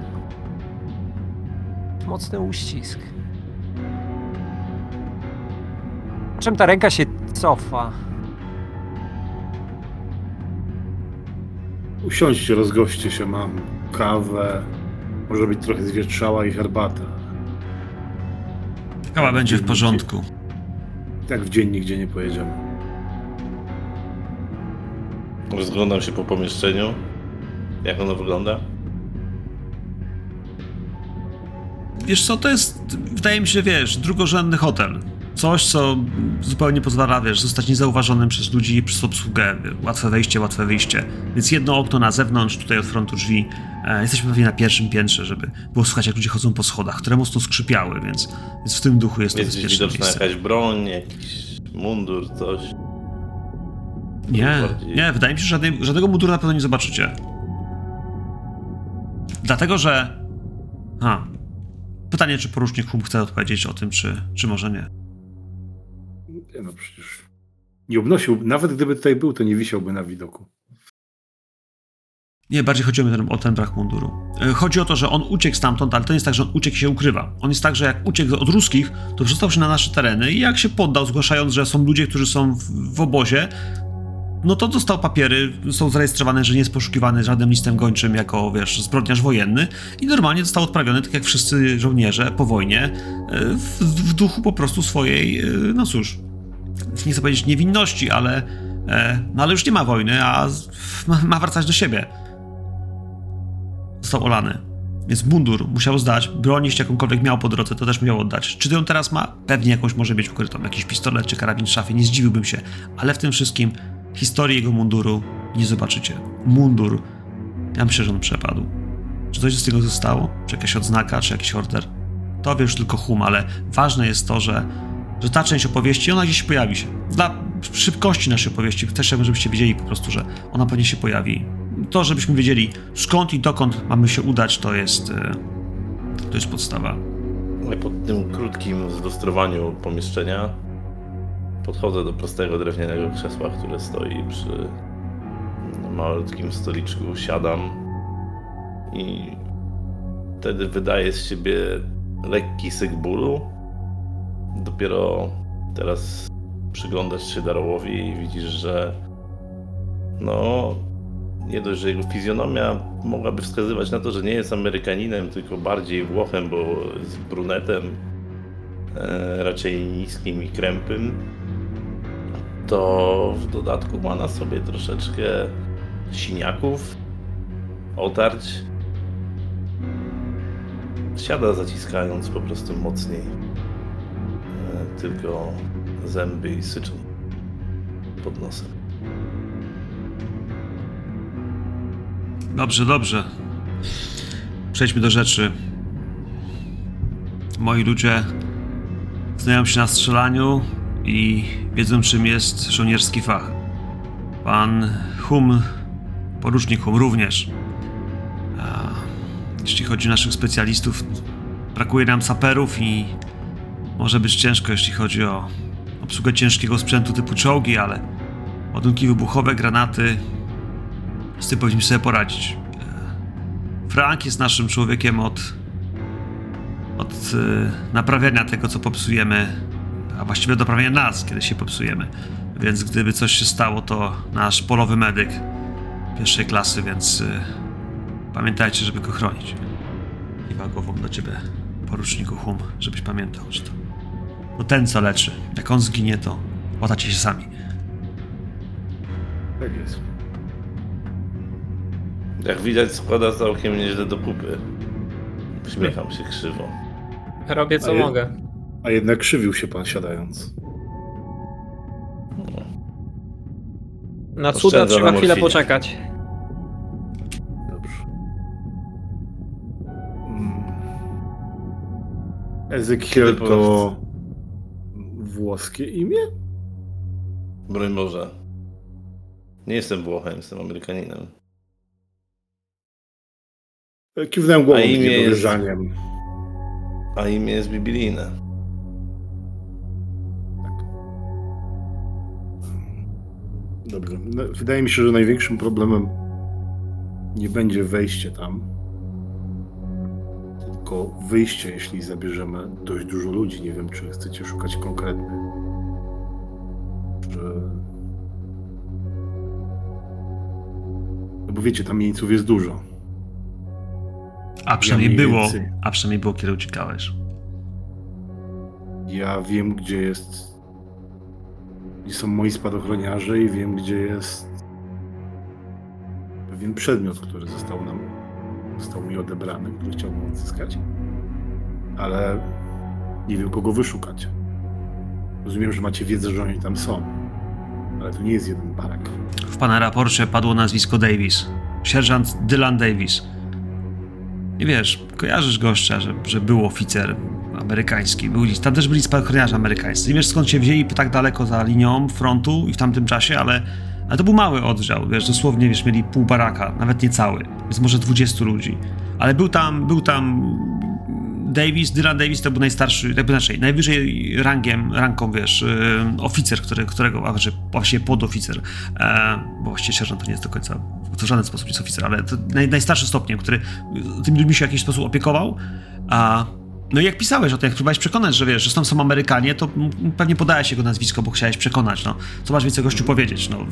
Mocny uścisk. Czym ta ręka się cofa? Usiądźcie, rozgoście się, mam kawę, może być trochę zwietrzała i herbatę. Kawa będzie w porządku. Tak w dzień nigdzie nie pojedziemy. Rozglądam się po pomieszczeniu. Jak ono wygląda? Wiesz co, to jest, wydaje mi się, wiesz, drugorzędny hotel. Coś, co zupełnie pozwala, wiesz, zostać niezauważonym przez ludzi, przez obsługę. Łatwe wejście, łatwe wyjście. Więc jedno okno na zewnątrz, tutaj od frontu drzwi. E, jesteśmy pewnie na pierwszym piętrze, żeby było słychać, jak ludzie chodzą po schodach, które mocno skrzypiały, więc, więc w tym duchu jest to Jest gdzieś bezpieczne widoczna miejsce. jakaś broń, jakiś mundur, coś. Nie, bardziej- nie, wydaje mi się, że żadnej, żadnego munduru na pewno nie zobaczycie. Dlatego, że... Ha. Pytanie, czy porucznik Hum chce odpowiedzieć o tym, czy, czy może nie. Nie no przecież nie obnosił, nawet gdyby tutaj był, to nie wisiałby na widoku. Nie, bardziej chodzi o ten, o ten brak munduru. E, Chodzi o to, że on uciekł stamtąd, ale to nie jest tak, że on uciekł i się ukrywa. On jest tak, że jak uciekł od ruskich, to przystał się na nasze tereny i jak się poddał, zgłaszając, że są ludzie, którzy są w, w obozie, no to dostał papiery, są zarejestrowane, że nie jest poszukiwany żadnym listem gończym jako, wiesz, zbrodniarz wojenny i normalnie został odprawiony, tak jak wszyscy żołnierze po wojnie, e, w, w duchu po prostu swojej, e, no cóż, nie chcę powiedzieć niewinności, ale, e, no ale już nie ma wojny, a ma, ma wracać do siebie został olany. Więc mundur musiał zdać, broń jeśli jakąkolwiek miał po drodze, to też musiał oddać. Czy ją teraz ma? Pewnie jakąś może mieć ukrytą, jakiś pistolet czy karabin w szafie, nie zdziwiłbym się. Ale w tym wszystkim historii jego munduru nie zobaczycie. Mundur, ja myślę, że on przepadł. Czy coś z tego zostało? Czy jakaś odznaka, czy jakiś order? To wie już tylko hum, ale ważne jest to, że, że ta część opowieści, ona gdzieś pojawi się. Dla szybkości naszej opowieści też chciałbym, żebyście wiedzieli po prostu, że ona pewnie się pojawi. To, żebyśmy wiedzieli skąd i dokąd mamy się udać, to jest, e, to jest podstawa. Po tym krótkim zlustrowaniu pomieszczenia podchodzę do prostego drewnianego krzesła, które stoi przy malutkim stoliczku, siadam i wtedy wydaje z siebie lekki syk bólu. Dopiero teraz przyglądasz się Darołowi i widzisz, że no nie dość, że jego fizjonomia mogłaby wskazywać na to, że nie jest Amerykaninem, tylko bardziej Włochem, bo jest brunetem, e, raczej niskim i krępym, to w dodatku ma na sobie troszeczkę siniaków, otarć. Siada zaciskając po prostu mocniej. Tylko zęby i syczą pod nosem. Dobrze, dobrze. Przejdźmy do rzeczy. Moi ludzie znają się na strzelaniu i wiedzą, czym jest żołnierski fach. Pan Hum, porucznik Hum również. A jeśli chodzi o naszych specjalistów, brakuje nam saperów i może być ciężko, jeśli chodzi o obsługę ciężkiego sprzętu typu czołgi, ale ładunki wybuchowe, granaty, z tym powinniśmy sobie poradzić. E, Frank jest naszym człowiekiem od, od e, naprawiania tego, co popsujemy, a właściwie od naprawiania nas, kiedy się popsujemy. Więc gdyby coś się stało, to nasz polowy medyk pierwszej klasy, więc e, pamiętajcie, żeby go chronić. Kiwa głową do ciebie, poruczniku Hum, żebyś pamiętał, że to, to ten, co leczy. Jak on zginie, to łatacie się sami. Tak jest. Jak widać, składa całkiem nieźle do kupy. Uśmiecham się krzywo. Robię co A je- mogę. A jednak krzywił się pan siadając. Na cuda trzeba na chwilę poczekać. Dobrze. Mm. Ezekiel to włoskie imię? Broń Boże. Nie jestem Włochem, jestem Amerykaninem. Kiwnąłem głową A imię jest-. A imię jest biblijne. Dobrze. No, wydaje mi się, że największym problemem nie będzie wejście tam, tylko wyjście, jeśli zabierzemy dość dużo ludzi. Nie wiem, czy chcecie szukać konkretnych. Że... No bo wiecie, tam jeńców jest dużo. A przynajmniej mniej było, więcej. a przynajmniej było, kiedy uciekałeś. Ja wiem, gdzie jest. Gdzie są moi spadochroniarze i wiem, gdzie jest pewien przedmiot, który został nam został mi odebrany, który chciałbym odzyskać. Ale nie wiem, kogo wyszukać. Rozumiem, że macie wiedzę, że oni tam są. Ale to nie jest jeden barak. W pana raporcie padło nazwisko Davis. Sierżant Dylan Davis. I wiesz, kojarzysz gościa, że, że był oficer amerykański. Był, tam też byli spadochroniarze amerykańscy. Nie wiesz skąd się wzięli tak daleko za linią frontu i w tamtym czasie, ale, ale to był mały oddział. Wiesz, dosłownie wiesz, mieli pół baraka, nawet nie cały. Więc może 20 ludzi. Ale był tam, był tam Davis, Dylan Davis to był najstarszy, jakby inaczej, najwyżej rangiem, ranką, wiesz, yy, oficer, który, którego, a właściwie podoficer, e, bo właściwie sierżant to nie jest do końca, w żaden sposób nie jest oficer, ale to naj, najstarszy stopniem, który tymi ludźmi się w jakiś sposób opiekował, a no i jak pisałeś o tym, jak próbowałeś przekonać, że wiesz, że tam są Amerykanie, to pewnie podałeś jego nazwisko, bo chciałeś przekonać, no. Co masz więcej gościu powiedzieć, no.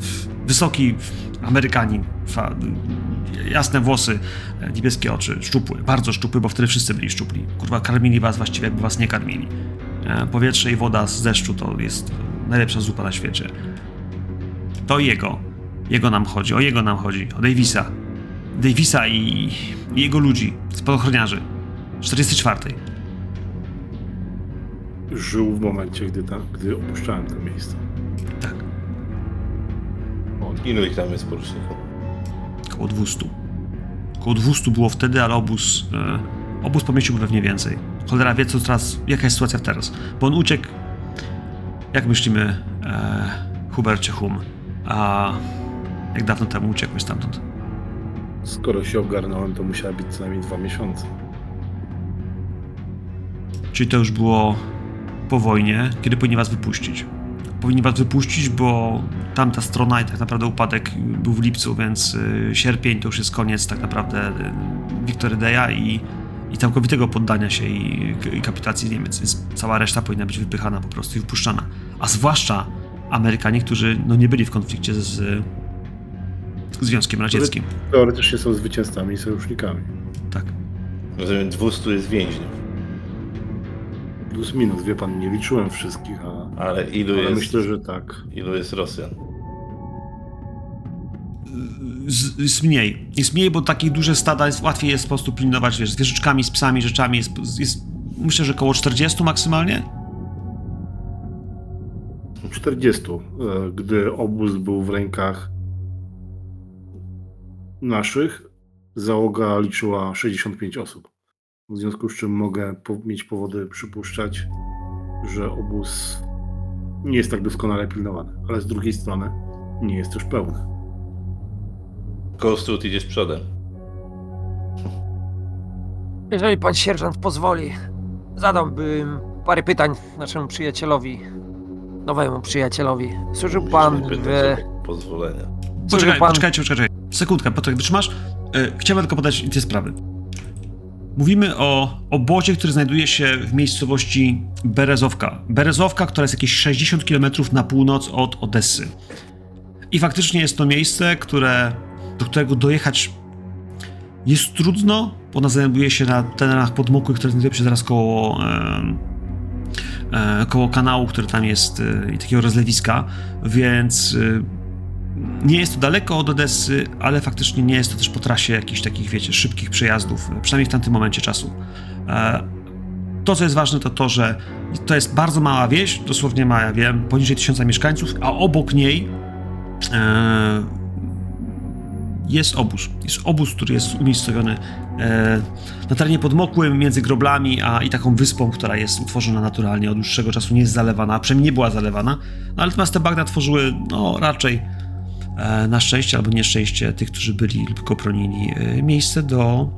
Wysoki Amerykanin, fa, jasne włosy, e, niebieskie oczy, szczupły, bardzo szczupły, bo wtedy wszyscy byli szczupli. Kurwa, karmili was właściwie, jakby was nie karmili. E, Powietrze i woda z deszczu to jest najlepsza zupa na świecie. To jego. Jego nam chodzi, o jego nam chodzi, o Davisa. Davisa i, i jego ludzi, spadochroniarzy. 44. Żył w momencie, gdy, tam, gdy opuszczałem to miejsce. Tak, Ilu ich tam jest poruczników? około 200. Około 200 było wtedy, ale obóz, e, obóz pomieścił pewnie więcej. Cholera wie, co teraz, jaka jest sytuacja teraz. Bo on uciekł, jak myślimy, e, Hubercie Hum, a jak dawno temu uciekłeś stamtąd? Skoro się ogarnąłem, to musiały być co najmniej dwa miesiące. Czyli to już było po wojnie, kiedy powinni was wypuścić. Powinni was wypuścić, bo tamta strona i tak naprawdę upadek był w lipcu, więc y, sierpień to już jest koniec tak naprawdę y, Victory Day'a i, i całkowitego poddania się i, i kapitacji Niemiec, więc cała reszta powinna być wypychana po prostu i wypuszczana. A zwłaszcza Amerykanie, którzy no, nie byli w konflikcie z, z Związkiem Radzieckim. Teoretycznie są zwycięzcami i sojusznikami. Tak. Rozumiem, 200 jest więźniów. Plus minus, wie pan, nie liczyłem wszystkich, a, Ale ilu ale jest, myślę, że tak. ilu jest Rosjan? z, jest mniej. Jest mniej, bo takich duże stada jest, łatwiej jest po prostu pilnować, wiesz, z wieżyczkami, z psami, rzeczami. Jest, jest myślę, że około 40 maksymalnie. 40, e, gdy obóz był w rękach naszych, załoga liczyła 65 osób. W związku z czym mogę po, mieć powody przypuszczać, że obóz nie jest tak doskonale pilnowany, ale z drugiej strony nie jest też pełny. Ghostwood idzie z przodem. Jeżeli pan sierżant pozwoli, zadałbym parę pytań naszemu przyjacielowi, nowemu przyjacielowi. Służył pan w... pozwolenia. Poczekaj, pan... poczekajcie, poczekajcie. Sekundkę, Piotrek, wytrzymasz? E, chciałbym tylko podać dwie sprawy. Mówimy o obozie, który znajduje się w miejscowości Berezowka. Berezowka, która jest jakieś 60 km na północ od Odessy. I faktycznie jest to miejsce, które, do którego dojechać jest trudno, bo ona znajduje się na terenach podmokłych, które znajdują się zaraz koło, em, e, koło kanału, który tam jest e, i takiego rozlewiska, więc e, nie jest to daleko od Odessy, ale faktycznie nie jest to też po trasie jakichś takich, wiecie, szybkich przejazdów, przynajmniej w tamtym momencie czasu. E, To, co jest ważne, to to, że to jest bardzo mała wieś, dosłownie ma, ja wiem, poniżej tysiąca mieszkańców, a obok niej e, jest obóz. Jest obóz, który jest umiejscowiony e, na terenie podmokłym, między groblami a i taką wyspą, która jest utworzona naturalnie, od dłuższego czasu nie jest zalewana, a przynajmniej nie była zalewana. No, natomiast te bagna tworzyły, no raczej na szczęście albo nieszczęście tych, którzy byli lub go bronili, e, miejsce do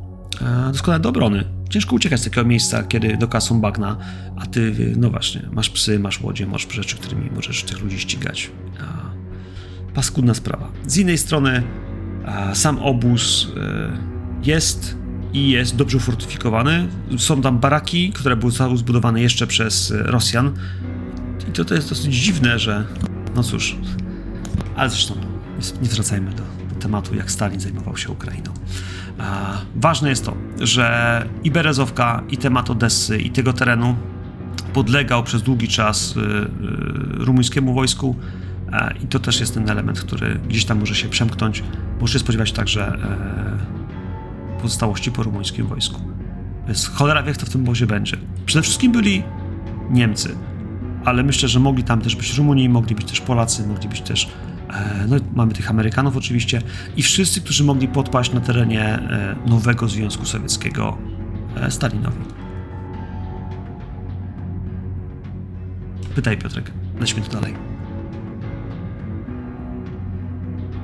e, doskonale do obrony. Ciężko uciekać z takiego miejsca, kiedy do są bagna, a ty, e, no właśnie, masz psy, masz łodzie, masz rzeczy, którymi możesz tych ludzi ścigać. Paskudna sprawa. Z innej strony sam obóz e, jest i jest dobrze ufortyfikowany. Są tam baraki, które były zbudowane jeszcze przez e, Rosjan. I to, to jest dosyć dziwne, że no cóż, ale zresztą nie- zwracajmy do, tematu, jak Stalin zajmował się Ukrainą. A ważne jest to, że i Berezowka, i temat Odessy, i tego terenu podlegał przez długi czas y, y, rumuńskiemu wojsku e, i to też jest ten element, który gdzieś tam może się przemknąć. Muszę się spodziewać także e, pozostałości po rumuńskim wojsku. Więc cholera wie, kto w tym obozie będzie. Przede wszystkim byli Niemcy, ale myślę, że mogli tam też być Rumuni, mogli być też Polacy, mogli być też e, no, mamy tych Amerykanów oczywiście i wszyscy, którzy mogli podpaść na terenie e, nowego Związku Sowieckiego e, Stalinowi. Pytaj Piotrek, lećmy tu dalej.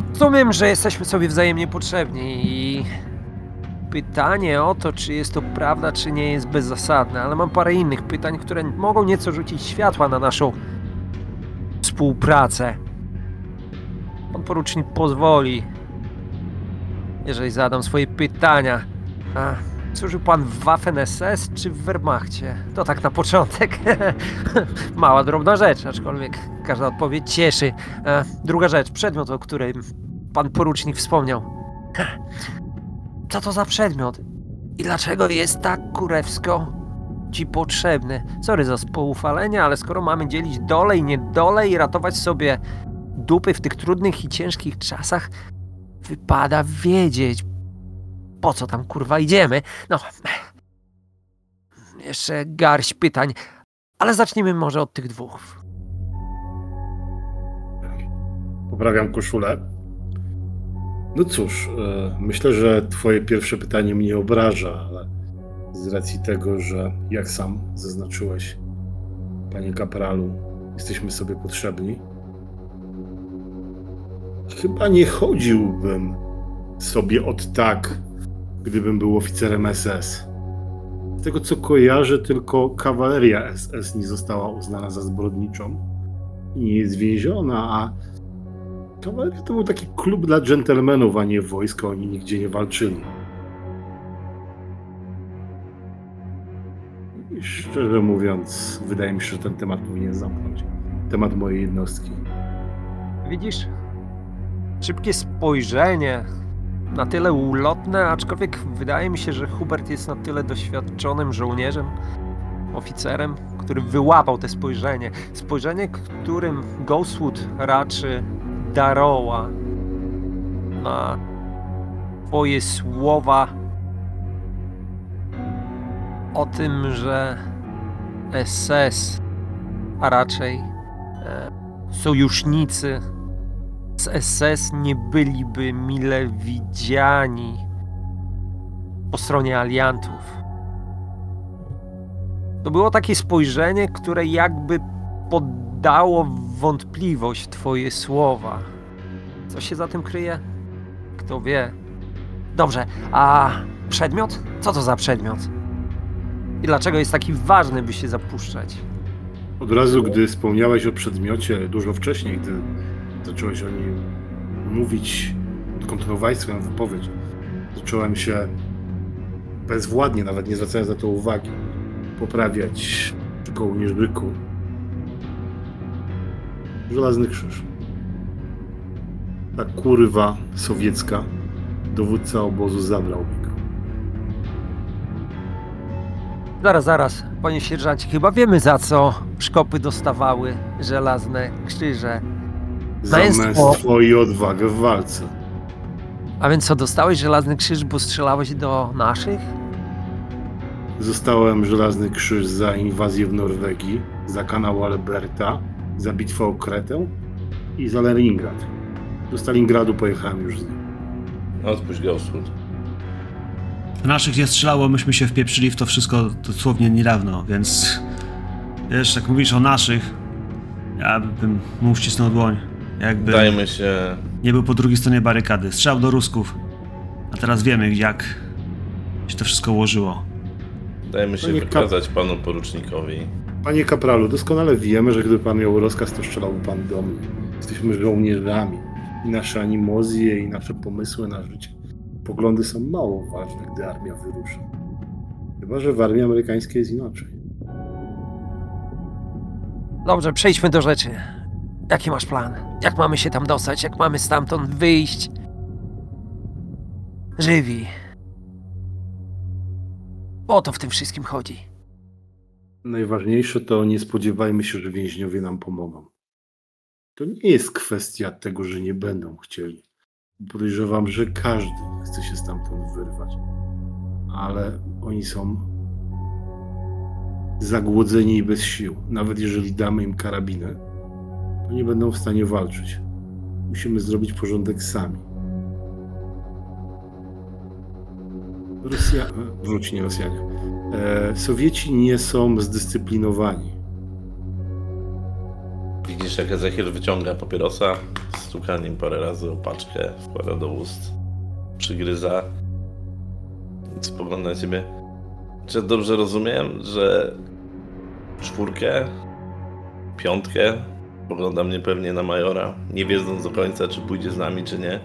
Rozumiem, że jesteśmy sobie wzajemnie potrzebni i pytanie o to, czy jest to prawda, czy nie, jest bezzasadne, ale mam parę innych pytań, które mogą nieco rzucić światła na naszą współpracę. Pan porucznik pozwoli, jeżeli zadam swoje pytania. A, służył pan w Waffen-SS czy w Wehrmachcie? To tak na początek. Mała, drobna rzecz, aczkolwiek każda odpowiedź cieszy. E, druga rzecz, przedmiot, o którym pan porucznik wspomniał. Co to za przedmiot? I dlaczego jest tak kurewsko ci potrzebny? Sorry za spoufalenie, ale skoro mamy dzielić dole i niedole i ratować sobie dupy w tych trudnych i ciężkich czasach, wypada wiedzieć, po co tam kurwa idziemy. No, jeszcze garść pytań, ale zacznijmy może od tych dwóch. Poprawiam koszulę. No cóż, e, myślę, że Twoje pierwsze pytanie mnie obraża, ale z racji tego, że jak sam zaznaczyłeś, panie kapralu, jesteśmy sobie potrzebni, chyba nie chodziłbym sobie od tak, gdybym był oficerem SS. Z tego co kojarzę, tylko kawaleria SS nie została uznana za zbrodniczą i nie jest więziona, a Kawaleria to był taki klub dla dżentelmenów, a nie wojsko. Oni nigdzie nie walczyli. I szczerze mówiąc, wydaje mi się, że ten temat powinien zamknąć. Temat mojej jednostki. Widzisz? Szybkie spojrzenie, na tyle ulotne, aczkolwiek wydaje mi się, że Hubert jest na tyle doświadczonym żołnierzem, oficerem, który wyłapał te spojrzenie. Spojrzenie, którym Ghostwood raczy Daroła na twoje słowa o tym, że SS, a raczej e, sojusznicy z SS nie byliby mile widziani po stronie aliantów. To było takie spojrzenie, które jakby poddało wątpliwość twoje słowa. Co się za tym kryje? Kto wie. Dobrze, a przedmiot? Co to za przedmiot? I dlaczego jest taki ważny, by się zapuszczać? Od razu, gdy wspomniałeś o przedmiocie, dużo wcześniej, gdy zacząłeś o nim mówić, kontynuowałeś swoją wypowiedź, zacząłem się bezwładnie, nawet nie zwracając na to uwagi, poprawiać kołnierzyku żelazny krzyż. Ta kurwa sowiecka, dowódca obozu zabrał mi go. Zaraz, zaraz, panie sierżancie, chyba wiemy za co szkopy dostawały żelazne krzyże. Za Męstwo. męstwo i odwagę w walce. A więc co, dostałeś żelazny krzyż, bo strzelałeś do naszych? Zostałem żelazny krzyż za inwazję w Norwegii, za kanał Alberta, za bitwę o Kretę i za Leningrad. Do Stalingradu pojechałem już z nim. Odpuść. Do naszych nie strzelało, myśmy się wpieprzyli w to wszystko dosłownie niedawno, więc wiesz, jak mówisz o naszych, ja bym mu uścisnął dłoń. Jakby Dajmy się. nie był po drugiej stronie barykady. Strzał do Rusków. A teraz wiemy, jak się to wszystko ułożyło. Dajmy się No nie wykazać panu porucznikowi. Panie kapralu, doskonale wiemy, że gdyby pan miał rozkaz, to strzelałby pan do mnie. Jesteśmy żołnierzami. I nasze animozje, i nasze pomysły na życie. Poglądy są mało ważne, gdy armia wyrusza. Chyba, że w armii amerykańskiej jest inaczej. Dobrze, przejdźmy do rzeczy. Jaki masz plan? Jak mamy się tam dostać? Jak mamy stamtąd wyjść? żywi. O to w tym wszystkim chodzi. Najważniejsze to nie spodziewajmy się, że więźniowie nam pomogą. To nie jest kwestia tego, że nie będą chcieli. Podejrzewam, że każdy chce się stamtąd wyrwać. Ale oni są zagłodzeni i bez sił. Nawet jeżeli damy im karabiny, to nie będą w stanie walczyć. Musimy zrobić porządek sami. Rosja... Wróć, nie Rosjanie. E, Sowieci nie są zdyscyplinowani. Widzisz, jak Ezechiel wyciąga papierosa, stuka nim parę razy o paczkę, wkłada do ust, przygryza. Spogląda na ciebie. Czy dobrze rozumiem, że czwórkę, piątkę, pogląda mnie pewnie na majora, nie wiedząc do końca, czy pójdzie z nami, czy nie.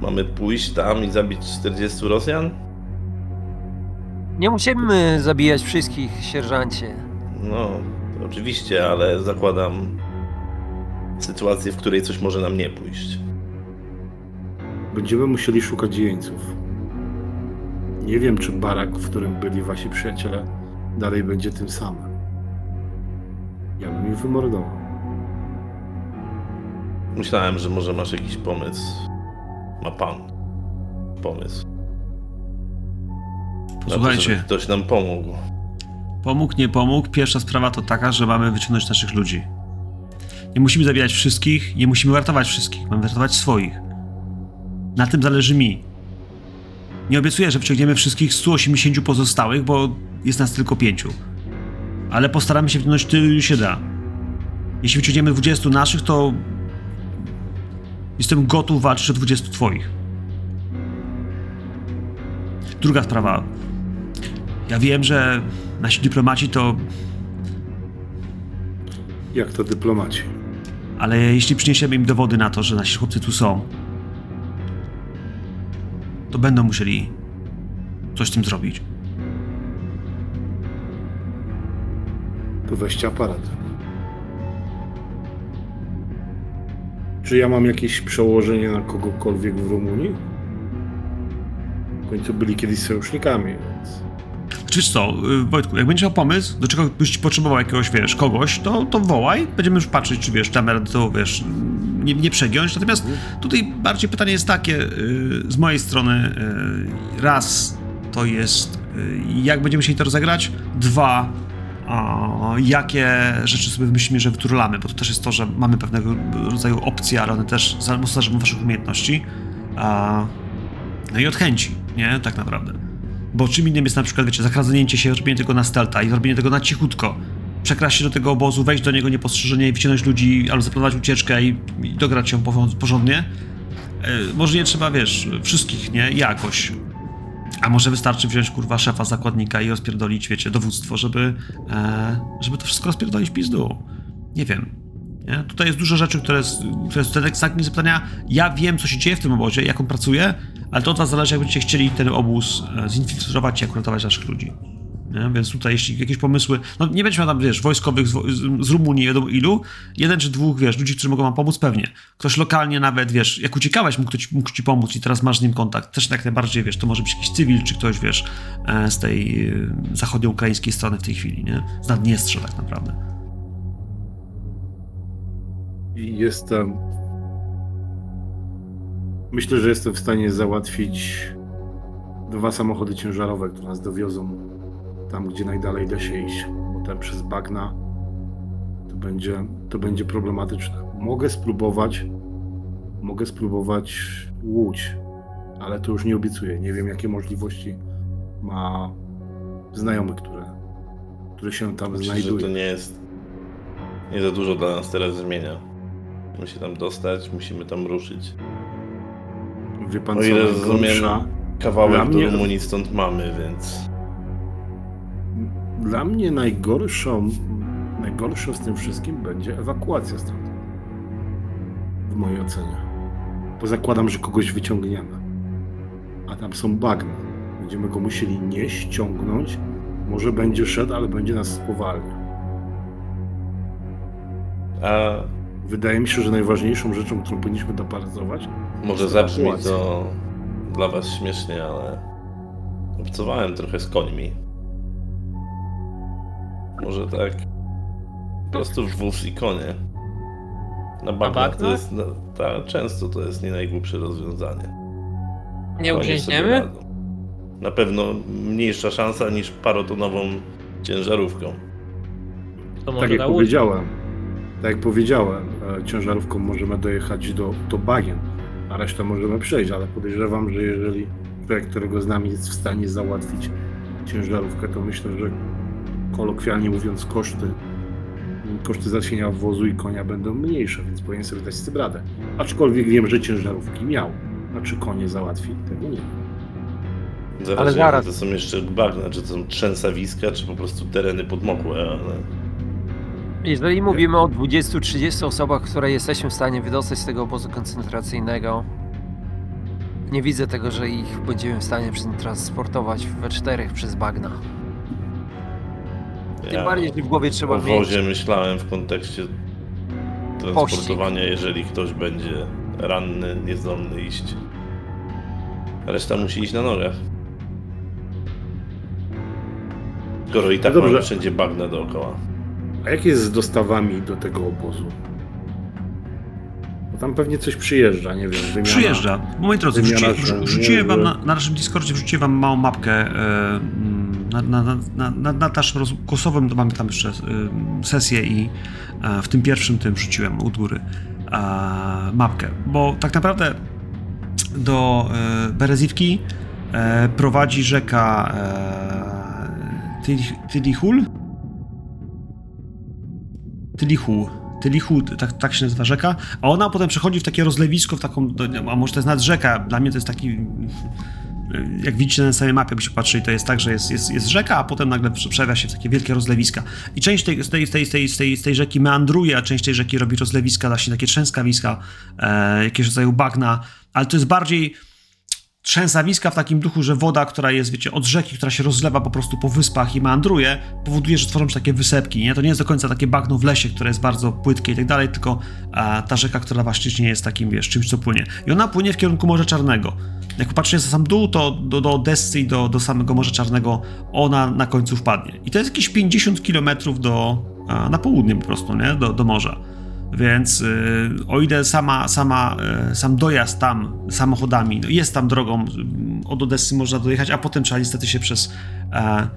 Mamy pójść tam i zabić 40 Rosjan? Nie musimy zabijać wszystkich, sierżancie. No, oczywiście, ale zakładam sytuację, w której coś może nam nie pójść. Będziemy musieli szukać jeńców. Nie wiem, czy barak, w którym byli wasi przyjaciele, dalej będzie tym samym. Ja bym ich wymordował. Myślałem, że może masz jakiś pomysł. Ma pan pomysł. To, żeby ktoś nam pomógł. pomógł, nie pomógł. Pierwsza sprawa to taka, że mamy wyciągnąć naszych ludzi. Nie musimy zabijać wszystkich, nie musimy ratować wszystkich, mamy ratować swoich. Na tym zależy mi. Nie obiecuję, że wyciągniemy wszystkich 180 pozostałych, bo jest nas tylko pięciu. Ale postaramy się wciągnąć tyle, się da. Jeśli wyciągniemy 20 naszych, to jestem gotów walczyć o 20 twoich. Druga sprawa. Ja wiem, że nasi dyplomaci to Jak to dyplomaci? Ale jeśli przyniesiemy im dowody na to, że nasi chłopcy tu są, to będą musieli coś z tym zrobić. To weźcie aparat. Czy ja mam jakieś przełożenie na kogokolwiek w Rumunii? W końcu byli kiedyś sojusznikami, więc... Czy wiesz co, y, Wojtku, jak będziesz miał pomysł, do czego byś potrzebował jakiegoś, wiesz, kogoś, to, to wołaj, będziemy już patrzeć, czy wiesz, tam to, wiesz, nie, nie przegiąć. Natomiast tutaj bardziej pytanie jest takie, y, z mojej strony, y, raz, to jest, jak będziemy chcieli to rozegrać, dwa, a, jakie rzeczy sobie myślimy, że wyturlamy, bo to też jest to, że mamy pewnego rodzaju opcje, ale one też zależą od waszych umiejętności, no i od chęci, nie, tak naprawdę. Bo czym innym jest na przykład, wiecie, zakradnięcie się, robienie tego na stealtha i robienie tego na cichutko. Przekraść się do tego obozu, wejść do niego niepostrzeżenie wyciągnąć ludzi, albo zaplanować ucieczkę i, i dograć porząd- porządnie. E, może nie trzeba, wiesz, wszystkich, nie? Jakoś. A może wystarczy wziąć, kurwa, szefa zakładnika i rozpierdolić, wiecie, dowództwo, żeby, e, żeby to wszystko rozpierdolić pizdu. Nie wiem. Nie? Tutaj jest dużo rzeczy, które, które są exactnie zapytania. Ja wiem, co się dzieje w tym obozie, jak on pracuje, ale to od was zależy, jak będziecie chcieli ten obóz e, zinfiltrować i jak naszych ludzi. Nie? Więc tutaj, jeśli jakieś pomysły, no nie będzie miał tam, wiesz, wojskowych z, z, Rumunii, wiadomo ilu, jeden czy dwóch, wiesz, ludzi, którzy mogą wam pomóc, pewnie. Ktoś lokalnie nawet, wiesz, jak uciekałeś, mógł, ktoś, mógł ci pomóc i teraz masz z nim kontakt. Też jak najbardziej, wiesz, to może być jakiś cywil, czy ktoś, wiesz, e, z tej e, zachodnio-ukraińskiej strony w tej chwili, nie? Z Naddniestrza tak naprawdę. Jestem. Myślę, że jestem w stanie załatwić dwa samochody ciężarowe, które nas dowiozą tam, gdzie najdalej da się iść. Bo tam przez bagna to będzie, to będzie problematyczne. Mogę spróbować, mogę spróbować łódź, ale to już nie obiecuję. Nie wiem, jakie możliwości ma znajomy, które, które się tam Myślę, że znajduje. to nie jest nie za dużo dla nas teraz zmienia. Musimy się tam dostać, musimy tam ruszyć. Wie pan, O co ile najgorsza? rozumiem, kawałek do Rumunii stąd mamy, więc Dla mnie najgorszą, najgorszą z tym wszystkim będzie ewakuacja stąd. W mojej ocenie. Bo zakładam, że kogoś wyciągniemy. A tam są bagna. Będziemy go musieli nie ściągnąć. Może będzie szedł, ale będzie nas spowalniał. a Wydaje mi się, że najważniejszą rzeczą, którą powinniśmy dopracować, może zabrzmi to dla was śmiesznie, ale obcowałem trochę z końmi. Może tak po prostu wóz i konie. Na bagnach to bagnach? jest, no, ta, często to jest nie najgłupsze rozwiązanie. Nie Konie sobie usiądziemy? radzą. Na pewno mniejsza szansa niż parotonową ciężarówką. To może Tak jak na łódź. powiedziałem, tak jak powiedziałem, e, ciężarówką możemy dojechać do, do bagien, a resztę możemy przejść, ale podejrzewam, że jeżeli człowiek, którego z nami jest w stanie załatwić ciężarówkę, to myślę, że kolokwialnie mówiąc koszty koszty załatwienia wozu i konia będą mniejsze, więc powinien sobie dać z tym radę. Aczkolwiek wiem, że ciężarówki miał. A czy konie załatwi? Tego nie wiem. Zależy, Ale zaraz. to są jeszcze bagna, czy to są trzęsawiska, czy po prostu tereny podmokłe, ale... Jeżeli mówimy o 20-30 osobach, które jesteśmy w stanie wydostać z tego obozu koncentracyjnego, nie widzę tego, że ich będziemy w stanie transportować we czterech przez bagna. Tym Ja bardziej, że w głowie trzeba o mieć wozie myślałem w kontekście transportowania, jeżeli ktoś będzie ranny, niezdolny iść. Reszta musi iść na nogach. Skoro i tak No dobrze. mamy wszędzie bagna dookoła. A jak jest z dostawami do tego obozu? Bo tam pewnie coś przyjeżdża, nie wiem, wymiana. Przyjeżdża. Moi drodzy, wymiana wrzuci, wrzuciłem wam na, na naszym Discordzie wrzuciłem wam małą mapkę mm, na, na, na, na, mamy tam jeszcze e, sesję i e, w tym pierwszym tym wrzuciłem u góry mapkę, bo tak naprawdę do e, Berezivki e, prowadzi rzeka Tyli- Tylihul? Tylihu. Tylihu, tak, tak się nazywa rzeka, a ona potem przechodzi w takie rozlewisko, w taką, a może to jest nawet rzeka, dla mnie to jest taki, jak widzicie na samej mapie, by się patrzyli, to jest tak, że jest, jest, jest rzeka, a potem nagle przewia się takie wielkie rozlewiska. I część tej, z, tej, z, tej, z, tej, z, tej, tej rzeki meandruje, a część tej rzeki robi rozlewiska, właśnie takie trzęskawiska, e, jakieś rodzaju bagna, ale to jest bardziej trzęsawiska w takim duchu, że woda, która jest, wiecie, od rzeki, która się rozlewa po prostu po wyspach i meandruje, powoduje, że tworzą się takie wysepki, nie? To nie jest do końca takie bagno w lesie, które jest bardzo płytkie i tak dalej, tylko e, ta rzeka, która właśnie jest takim, wiesz, czymś, co płynie. I ona płynie w kierunku Morza Czarnego. Jak popatrzycie na sam dół, to do, do Odessy i do, do samego Morza Czarnego ona na końcu wpadnie. I to jest jakieś 50 km do, e, na południe po prostu, nie? Do, do morza. Więc y, o ile sama, sama, y, sam dojazd tam samochodami, no jest tam drogą, y, od Odessy można dojechać, a potem trzeba niestety się przez, e,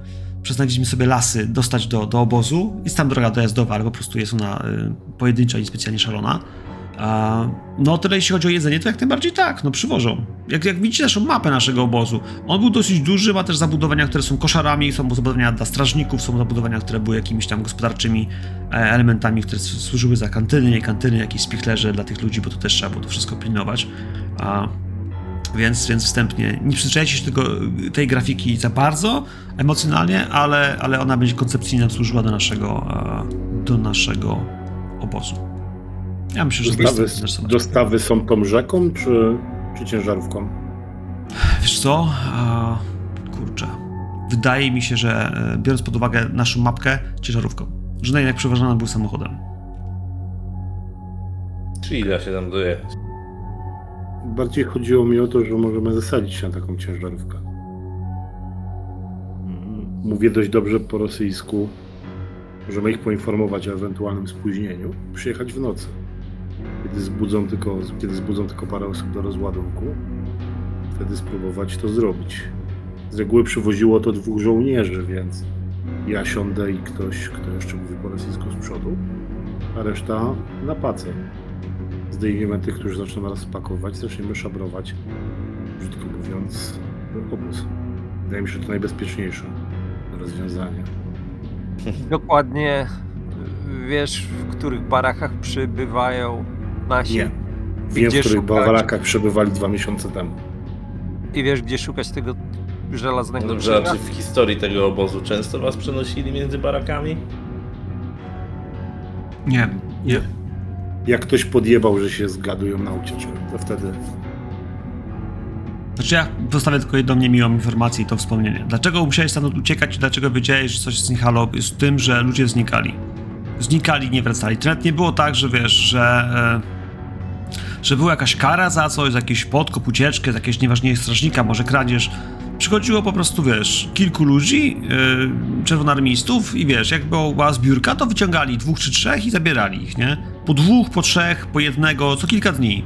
przez sobie lasy dostać do, do obozu. Jest tam droga dojazdowa, ale po prostu jest ona y, pojedyncza i specjalnie szalona. E, no tyle jeśli chodzi o jedzenie, to jak najbardziej tak, no przywożą. Jak, jak widzicie naszą mapę naszego obozu, on był dosyć duży, ma też zabudowania, które są koszarami, są zabudowania dla strażników, są zabudowania, które były jakimiś tam gospodarczymi e, elementami, które służyły za kantyny, nie kantyny, jakieś spichlerze dla tych ludzi, bo to też trzeba było to wszystko pilnować. A, więc, więc wstępnie nie przyzwyczajajcie się tego, tej grafiki za bardzo emocjonalnie, ale, ale ona będzie koncepcyjnie nam służyła do naszego, e, do naszego obozu. Ja myślę, że Dostawy, dostawy są tą rzeką, czy, czy ciężarówką? Wiesz co? A, kurczę. Wydaje mi się, że e, biorąc pod uwagę naszą mapkę, ciężarówką. Że na jednak przeważana był samochodem. Czyli da się tam dojechać. Bardziej chodziło mi o to, że możemy zasadzić się na taką ciężarówkę. Mówię dość dobrze po rosyjsku. Możemy ich poinformować o ewentualnym spóźnieniu. Przyjechać w nocy. Kiedy zbudzą tylko, kiedy zbudzą tylko parę osób do rozładunku, wtedy spróbować to zrobić. Z reguły przywoziło to dwóch żołnierzy, więc ja siądę i ktoś, kto jeszcze mówi po rosyjsku z przodu, a reszta na pacę. Zdejmiemy tych, którzy zaczną nas pakować, zaczniemy szabrować, brzydko mówiąc, obóz. Wydaje mi się, że to najbezpieczniejsze rozwiązanie. dokładnie wiesz, w których barakach przybywają nasi Nie. Wiem, Gdzie w których szukać? bawarakach przebywali dwa miesiące temu. i wiesz, gdzie szukać tego żelaznego No Dobrze, czy w historii tego obozu często was przenosili między barakami? Nie, nie. Jak ktoś podjebał, że się zgadują na ucieczkę, to wtedy Znaczy ja zostawię tylko jedną niemiłą informację i to wspomnienie. Dlaczego musiałeś stamtąd uciekać i dlaczego wiedziałeś, że coś znikało? Jest w tym, że ludzie znikali. Znikali, nie wracali. To nawet nie było tak, że wiesz, że... E, że była jakaś kara za coś, za jakiś podkop, ucieczkę, za jakiegoś nieważniejszego strażnika, może kradzież. Przychodziło po prostu, wiesz, kilku ludzi, yy, czerwonarmistów i wiesz, jak była zbiórka, to wyciągali dwóch czy trzech i zabierali ich, nie? Po dwóch, po trzech, po jednego, co kilka dni.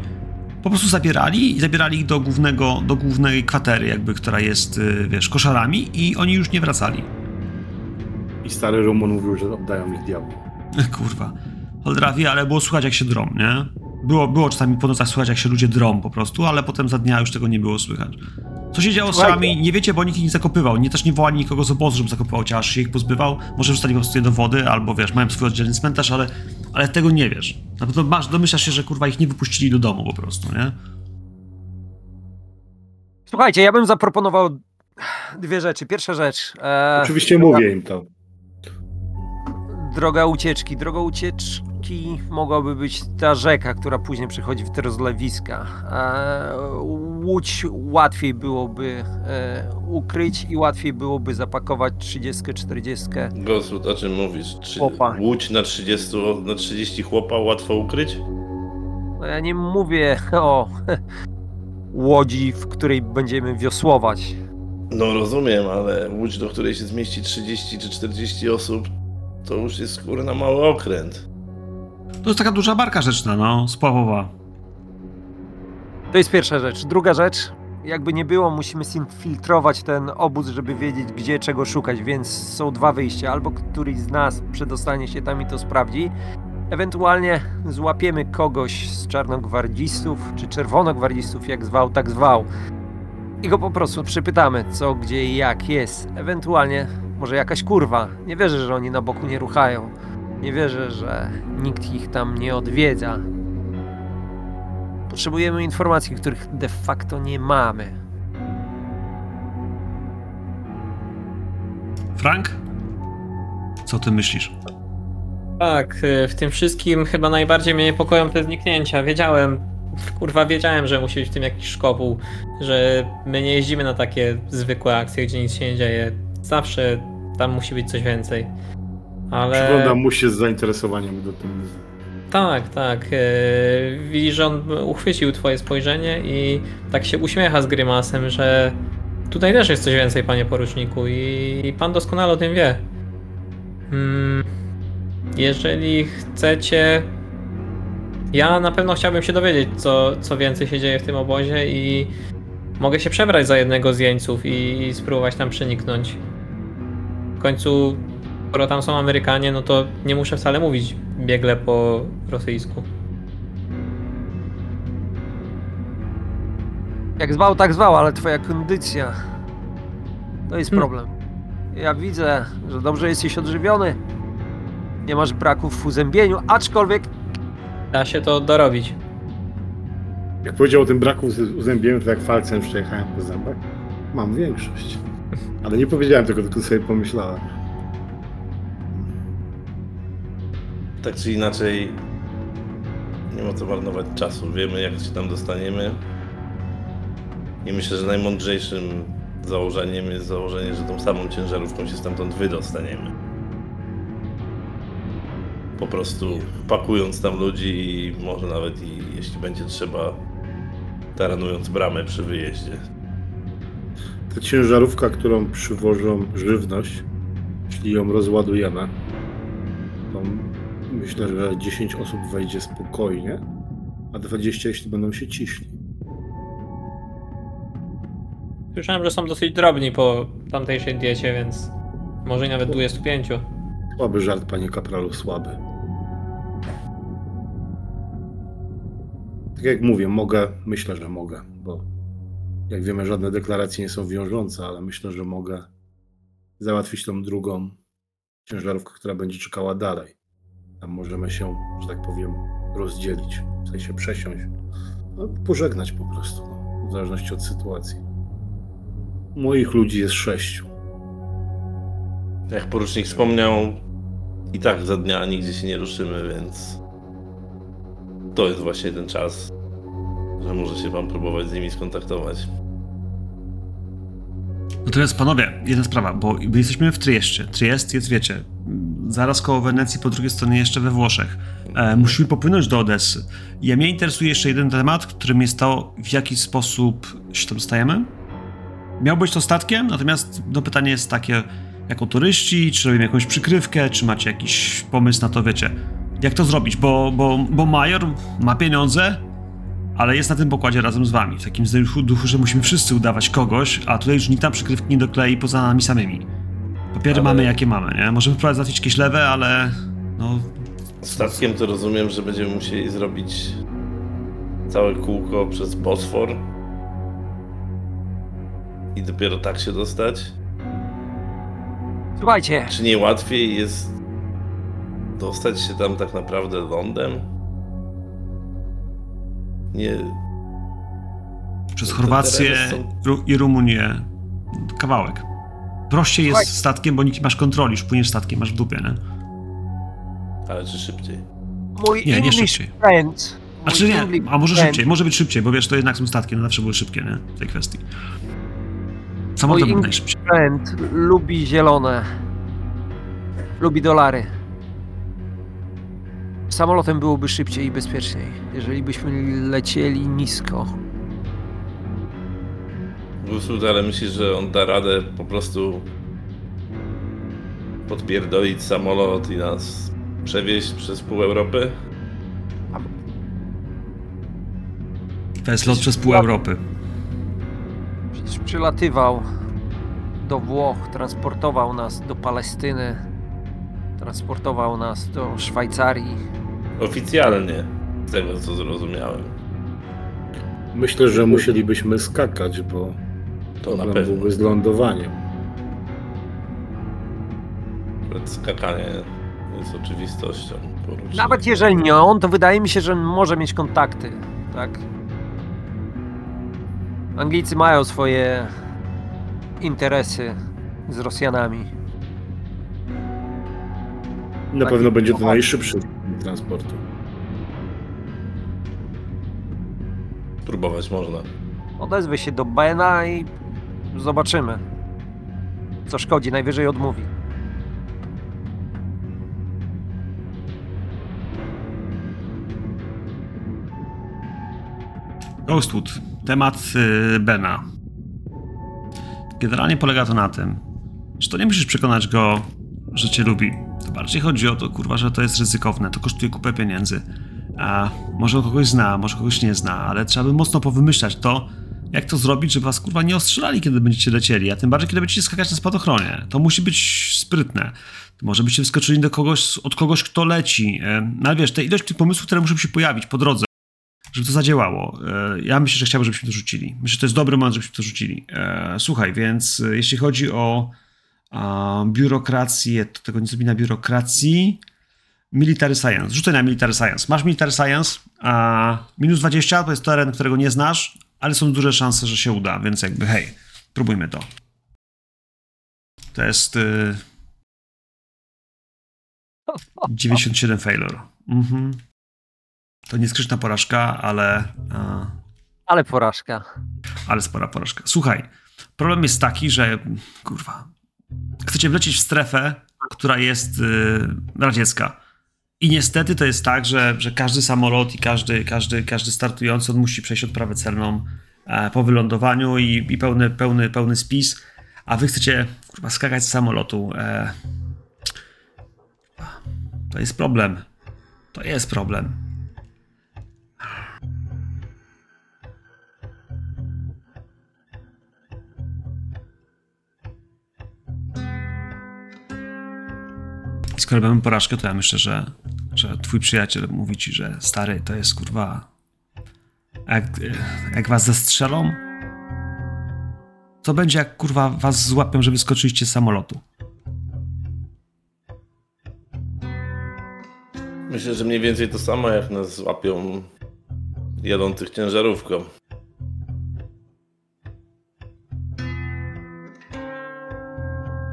Po prostu zabierali i zabierali ich do głównego, do głównej kwatery, jakby, która jest, yy, wiesz, koszarami i oni już nie wracali. I stary Rumun mówił, że oddają ich diabłu. Kurwa. Holdrawi, ale było słychać jak się drą, nie? Było, było czasami po nocach słychać jak się ludzie drą po prostu, ale potem za dnia już tego nie było słychać. Co się działo z ciałami, nie wiecie, bo nikt ich nie zakopywał. Nie też nie wołali nikogo z obozu, żeby zakopywał ciała, aż się ich pozbywał. Może wrzucali po prostu je do wody, albo wiesz, mają swój oddzielny cmentarz, ale, ale tego nie wiesz. Na pewno masz, domyślasz się, że kurwa ich nie wypuścili do domu po prostu, nie? Słuchajcie, ja bym zaproponował dwie rzeczy. Pierwsza rzecz. E, Oczywiście droga, mówię im to. Droga ucieczki. Droga ucieczki mogłaby być ta rzeka, która później przechodzi w te rozlewiska. E, łódź łatwiej byłoby e, ukryć i łatwiej byłoby zapakować 30-40. Gosut, o czym mówisz? Chłopa. Łódź na 30, na 30 chłopa łatwo ukryć? No ja nie mówię o łodzi, w której będziemy wiosłować. No rozumiem, ale łódź, do której się zmieści 30 czy 40 osób, to już jest kurna mały okręt. To jest taka duża barka rzeczna, no, spławowa. To jest pierwsza rzecz. Druga rzecz, jakby nie było, musimy zinfiltrować ten obóz, żeby wiedzieć, gdzie czego szukać, więc są dwa wyjścia. Albo któryś z nas przedostanie się tam i to sprawdzi, ewentualnie złapiemy kogoś z czarnogwardzistów, czy czerwonogwardzistów, jak zwał, tak zwał, i go po prostu przypytamy, co, gdzie i jak jest. Ewentualnie może jakaś kurwa. Nie wierzę, że oni na boku nie ruchają. Nie wierzę, że nikt ich tam nie odwiedza. Potrzebujemy informacji, których de facto nie mamy. Frank? Co ty myślisz? Tak, y, w tym wszystkim chyba najbardziej mnie niepokoją te zniknięcia. Wiedziałem, kurwa wiedziałem, że musi być w tym jakiś szkopuł, że my nie jeździmy na takie zwykłe akcje, gdzie nic się nie dzieje. Zawsze tam musi być coś więcej. Ale... Przyglądam mu się z zainteresowaniem do tym. Tak, tak. Yy, widzisz, że on uchwycił twoje spojrzenie i tak się uśmiecha z grymasem, że tutaj też jest coś więcej, panie poruczniku i pan doskonale o tym wie. Mm, jeżeli chcecie... Ja na pewno chciałbym się dowiedzieć, co, co więcej się dzieje w tym obozie i mogę się przebrać za jednego z jeńców i, i spróbować tam przeniknąć. W końcu skoro tam są Amerykanie, no to nie muszę wcale mówić biegle po rosyjsku. Jak zwał, tak zwał, ale twoja kondycja to jest Hmm. problem. Ja widzę, że dobrze jesteś odżywiony. Nie masz braków w uzębieniu, aczkolwiek Da się to dorobić. Jak powiedział o tym braku z uzębieniem, to jak falcem przejechałem po zębach. Mam większość. Ale nie powiedziałem tego, tylko sobie pomyślałem. Tak czy inaczej, nie ma co marnować czasu. Wiemy, jak się tam dostaniemy. I myślę, że najmądrzejszym założeniem jest założenie, że tą samą ciężarówką się stamtąd wydostaniemy. Po prostu pakując tam ludzi i może nawet i jeśli będzie trzeba, taranując bramę przy wyjeździe. Ta ciężarówka, którą przywożą żywność, jeśli ją rozładujemy, myślę, że 10 osób wejdzie spokojnie, a 20 jeśli będą się ciśli. Słyszałem, że są dosyć drobni po tamtejszej diecie, więc może i nawet 25. Słaby żart, panie kapralu, słaby. Tak jak mówię, mogę, myślę, że mogę, bo jak wiemy, żadne deklaracje nie są wiążące, ale myślę, że mogę załatwić tą drugą ciężarówkę, która będzie czekała dalej. Tam możemy się, że tak powiem, rozdzielić, w sensie przesiąść, no, pożegnać po prostu, no, w zależności od sytuacji. Moich ludzi jest sześciu. Jak porucznik wspomniał, i tak za dnia nigdzie się nie ruszymy, więc to jest właśnie ten czas, że może się wam próbować z nimi skontaktować. Natomiast panowie, jedna sprawa, bo my jesteśmy w Trieste. Triest jest, wiecie, zaraz koło Wenecji, po drugiej stronie jeszcze we Włoszech. E, musimy popłynąć do Odessy. Ja mnie interesuje jeszcze jeden temat, którym jest to, w jaki sposób się tam stajemy. Miał być to statkiem, natomiast no, pytanie jest takie, jako turyści, czy robimy jakąś przykrywkę, czy macie jakiś pomysł na to, wiecie, jak to zrobić, bo, bo, bo Major ma pieniądze, ale jest na tym pokładzie razem z wami, w takim duchu, że musimy wszyscy udawać kogoś, a tutaj już nikt tam przykrywki nie doklei poza nami samymi. Papiery Ale- mamy jakie mamy, nie? Możemy wprowadzić jakieś lewe, ale no Statkiem to rozumiem, że będziemy musieli zrobić całe kółko przez Bosfor. I dopiero tak się dostać? Słuchajcie, Czy nie łatwiej jest dostać się tam tak naprawdę lądem? Nie. przez Chorwację i Rumunię kawałek. Prościej jest Słuchaj- statkiem, bo nie masz kontroli, już płyniesz statkiem, masz w dupie, nie? Ale czy szybciej? mój Nie, nie szybciej. friend. mój Znaczy nie, a może friend, szybciej, może być szybciej, bo wiesz, to jednak są statki, no zawsze były szybkie, nie? W tej kwestii. Samolotem Mój był najszybciej. friend lubi zielone. Lubi dolary. Samolotem byłoby szybciej i bezpieczniej, jeżeli byśmy lecieli nisko. Gusud, ale myślisz, że on da radę po prostu podpierdolić samolot i nas przewieźć przez pół Europy? To jest lot przez pół Europy. Przecież przylatywał do Włoch, transportował nas do Palestyny, transportował nas do Szwajcarii. Oficjalnie, z tego co zrozumiałem. Myślę, że musielibyśmy skakać, bo To na pewno. byłby z lądowaniem. Skakanie jest oczywistością. porucznik. Nawet jeżeli nie on, to wydaje mi się, że może mieć kontakty, tak? Anglicy mają swoje interesy z Rosjanami. Na Taki pewno będzie to najszybszy transportu. Próbować można. Odezwę się do Bena i zobaczymy. Co szkodzi, najwyżej odmówi. Ghostwood. Temat y, Bena. Generalnie polega to na tym, że to nie musisz przekonać go, że cię lubi. To bardziej chodzi o to, kurwa, że to jest ryzykowne, to kosztuje kupę pieniędzy. A może on kogoś zna, może kogoś nie zna, ale trzeba by mocno powymyślać to, jak to zrobić, żeby was kurwa nie ostrzelali, kiedy będziecie lecieli, a tym bardziej, kiedy będziecie skakać na spadochronie. To musi być sprytne. Może byście wyskoczyli do kogoś, od kogoś, kto leci. E, No ale wiesz, te ilość tych pomysłów, które muszą się pojawić po drodze, żeby to zadziałało. E, Ja myślę, że chciałbym, żebyśmy to rzucili. Myślę, że to jest dobry moment, żebyśmy to rzucili. E, Słuchaj, więc jeśli chodzi o biurokrację, to tego nie zrobi na biurokracji. Military Science. Rzucaj na Military Science. Masz Military Science, a minus 20 to jest teren, którego nie znasz, ale są duże szanse, że się uda, więc jakby hej, próbujmy to. To jest y, 97 failure. Mhm. To nie skrzyczna porażka, ale, a, Ale porażka. ale spora porażka. Słuchaj, problem jest taki, że kurwa, chcecie wlecieć w strefę, która jest y, radziecka. I niestety to jest tak, że, że każdy samolot i każdy, każdy, każdy startujący on musi przejść odprawę celną e, po wylądowaniu i, i pełny, pełny, pełny spis, a wy chcecie kurwa, skakać z samolotu. E, to jest problem. To jest problem. Skoro mamy porażkę, to ja myślę, że, że twój przyjaciel mówi ci, że stary, to jest kurwa. Jak, jak was zestrzelą, co będzie jak kurwa was złapią, że wyskoczyliście z samolotu? Myślę, że mniej więcej to samo jak nas złapią jadących ciężarówką.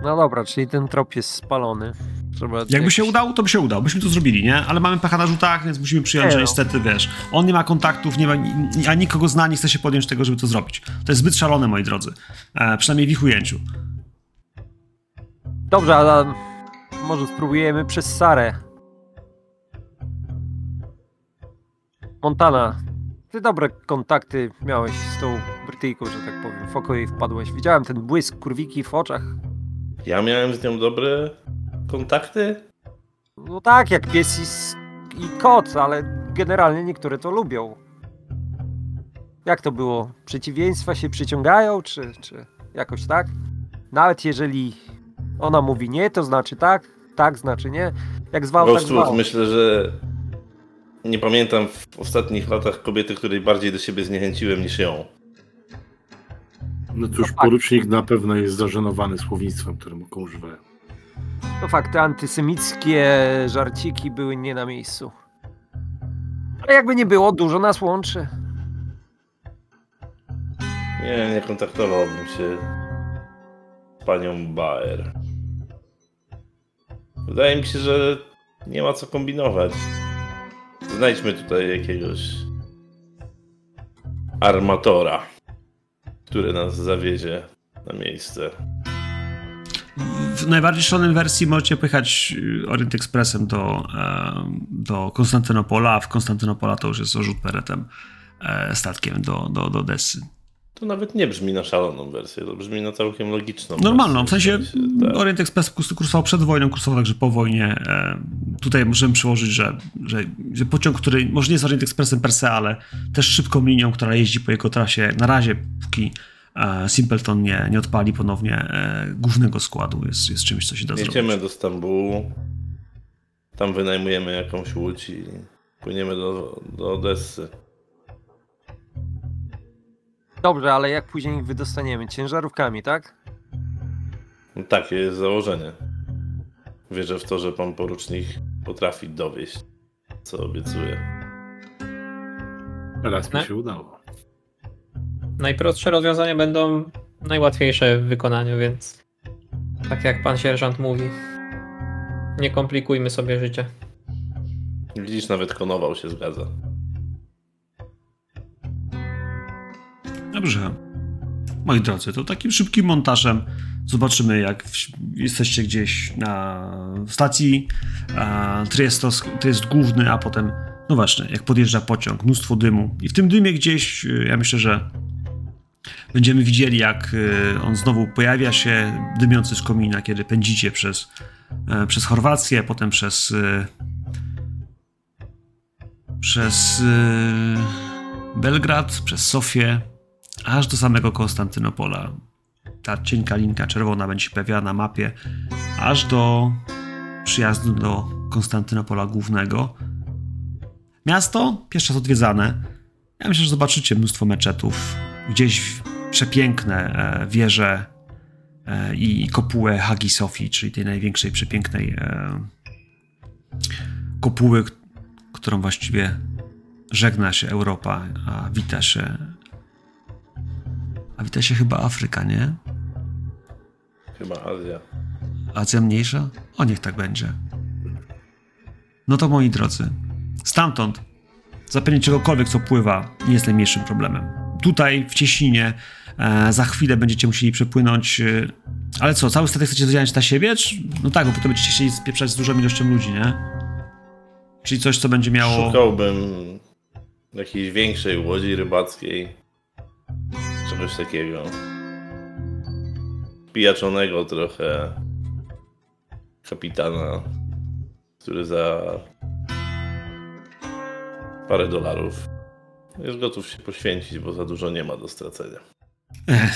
No dobra, czyli ten trop jest spalony. Trzeba Jakby się jakiś- udało, to by się udało. Byśmy to zrobili, nie? Ale mamy pecha na rzutach, więc musimy przyjąć, że no. niestety, wiesz, on nie ma kontaktów, nie ma, a nikogo zna, nie chce się podjąć tego, żeby to zrobić. To jest zbyt szalone, moi drodzy. E, przynajmniej w ich ujęciu. Dobrze, ale może spróbujemy przez Sarę. Montana, ty dobre kontakty miałeś z tą Brytyjką, że tak powiem. W oko jej wpadłeś. Widziałem ten błysk kurwiki w oczach. Ja miałem z nią dobre kontakty? No tak, jak pies i, s- i kot, ale generalnie niektóre to lubią. Jak to było? Przeciwieństwa się przyciągają, czy, czy jakoś tak? Nawet jeżeli ona mówi nie, to znaczy tak, tak znaczy nie. Jak zwał, tak zwał. myślę, że nie pamiętam w ostatnich latach kobiety, której bardziej do siebie zniechęciłem niż ją. No cóż, No tak. porucznik na pewno jest zażenowany słownictwem, którym używają. To fakt, te antysemickie żarciki były nie na miejscu. Ale jakby nie było, dużo nas łączy. Nie, nie kontaktowałbym się z panią Baer. Wydaje mi się, że nie ma co kombinować. Znajdźmy tutaj jakiegoś armatora, który nas zawiezie na miejsce. W najbardziej szalonej wersji możecie pojechać y, Orient Expressem do, e, do Konstantynopola, a w Konstantynopola to już jest rzut peretem e, statkiem do, do, do Odessy. To nawet nie brzmi na szaloną wersję, to brzmi na całkiem logiczną. Normalną, w wersję. sensie tak. Orient Express kursował przed wojną, kursował także po wojnie. E, Tutaj możemy przyłożyć, że, że, że pociąg, który może nie jest Orient Expressem per se, ale też szybką linią, która jeździ po jego trasie, na razie póki e, Simpleton nie, nie odpali ponownie e, głównego składu, jest, jest czymś, co się da Jedziemy zrobić. do Stambułu, tam wynajmujemy jakąś łódź i płyniemy do, do Odessy. Dobrze, ale jak później ich wydostaniemy? Ciężarówkami, tak? No takie jest założenie. Wierzę w to, że pan porucznik potrafi dowieść, co obiecuje. Raz mi się udało. Najprostsze rozwiązania będą najłatwiejsze w wykonaniu, więc tak jak pan sierżant mówi, nie komplikujmy sobie życia. Widzisz, nawet konował się zgadza. Dobrze. Moi drodzy, to takim szybkim montażem zobaczymy, jak w, jesteście gdzieś na stacji. A, Triest, to, to jest główny, a potem, no właśnie, jak podjeżdża pociąg, mnóstwo dymu. I w tym dymie gdzieś, y, ja myślę, że będziemy widzieli, jak y, on znowu pojawia się, dymiący z komina, kiedy pędzicie przez, e, przez Chorwację, potem przez. y, przez. y, Belgrad, przez Sofię, aż do samego Konstantynopola. Ta cienka linka czerwona będzie się pojawiała na mapie, aż do przyjazdu do Konstantynopola głównego. Miasto pierwszy raz odwiedzane. Ja myślę, że zobaczycie mnóstwo meczetów, gdzieś przepiękne e, wieże e, i kopułę Hagi Sofii, czyli tej największej, przepięknej e, kopuły, którą właściwie żegna się Europa, a wita się. A wita się chyba Afryka, nie? Chyba Azja. Azja mniejsza? O, niech tak będzie. No to moi drodzy, stamtąd zapewnienie czegokolwiek, co pływa, nie jest najmniejszym problemem. Tutaj, w Cieśninie, za chwilę będziecie musieli przepłynąć. E, ale co, cały statek chcecie wziąć na siebie? Czy, no tak, bo potem będziecie chcieli spieprzać z dużą ilością ludzi, nie? Czyli coś, co będzie miało. Szukałbym jakiejś większej łodzi rybackiej. Czegoś takiego. Pijaczonego trochę kapitana, który za parę dolarów jest gotów się poświęcić, bo za dużo nie ma do stracenia. E,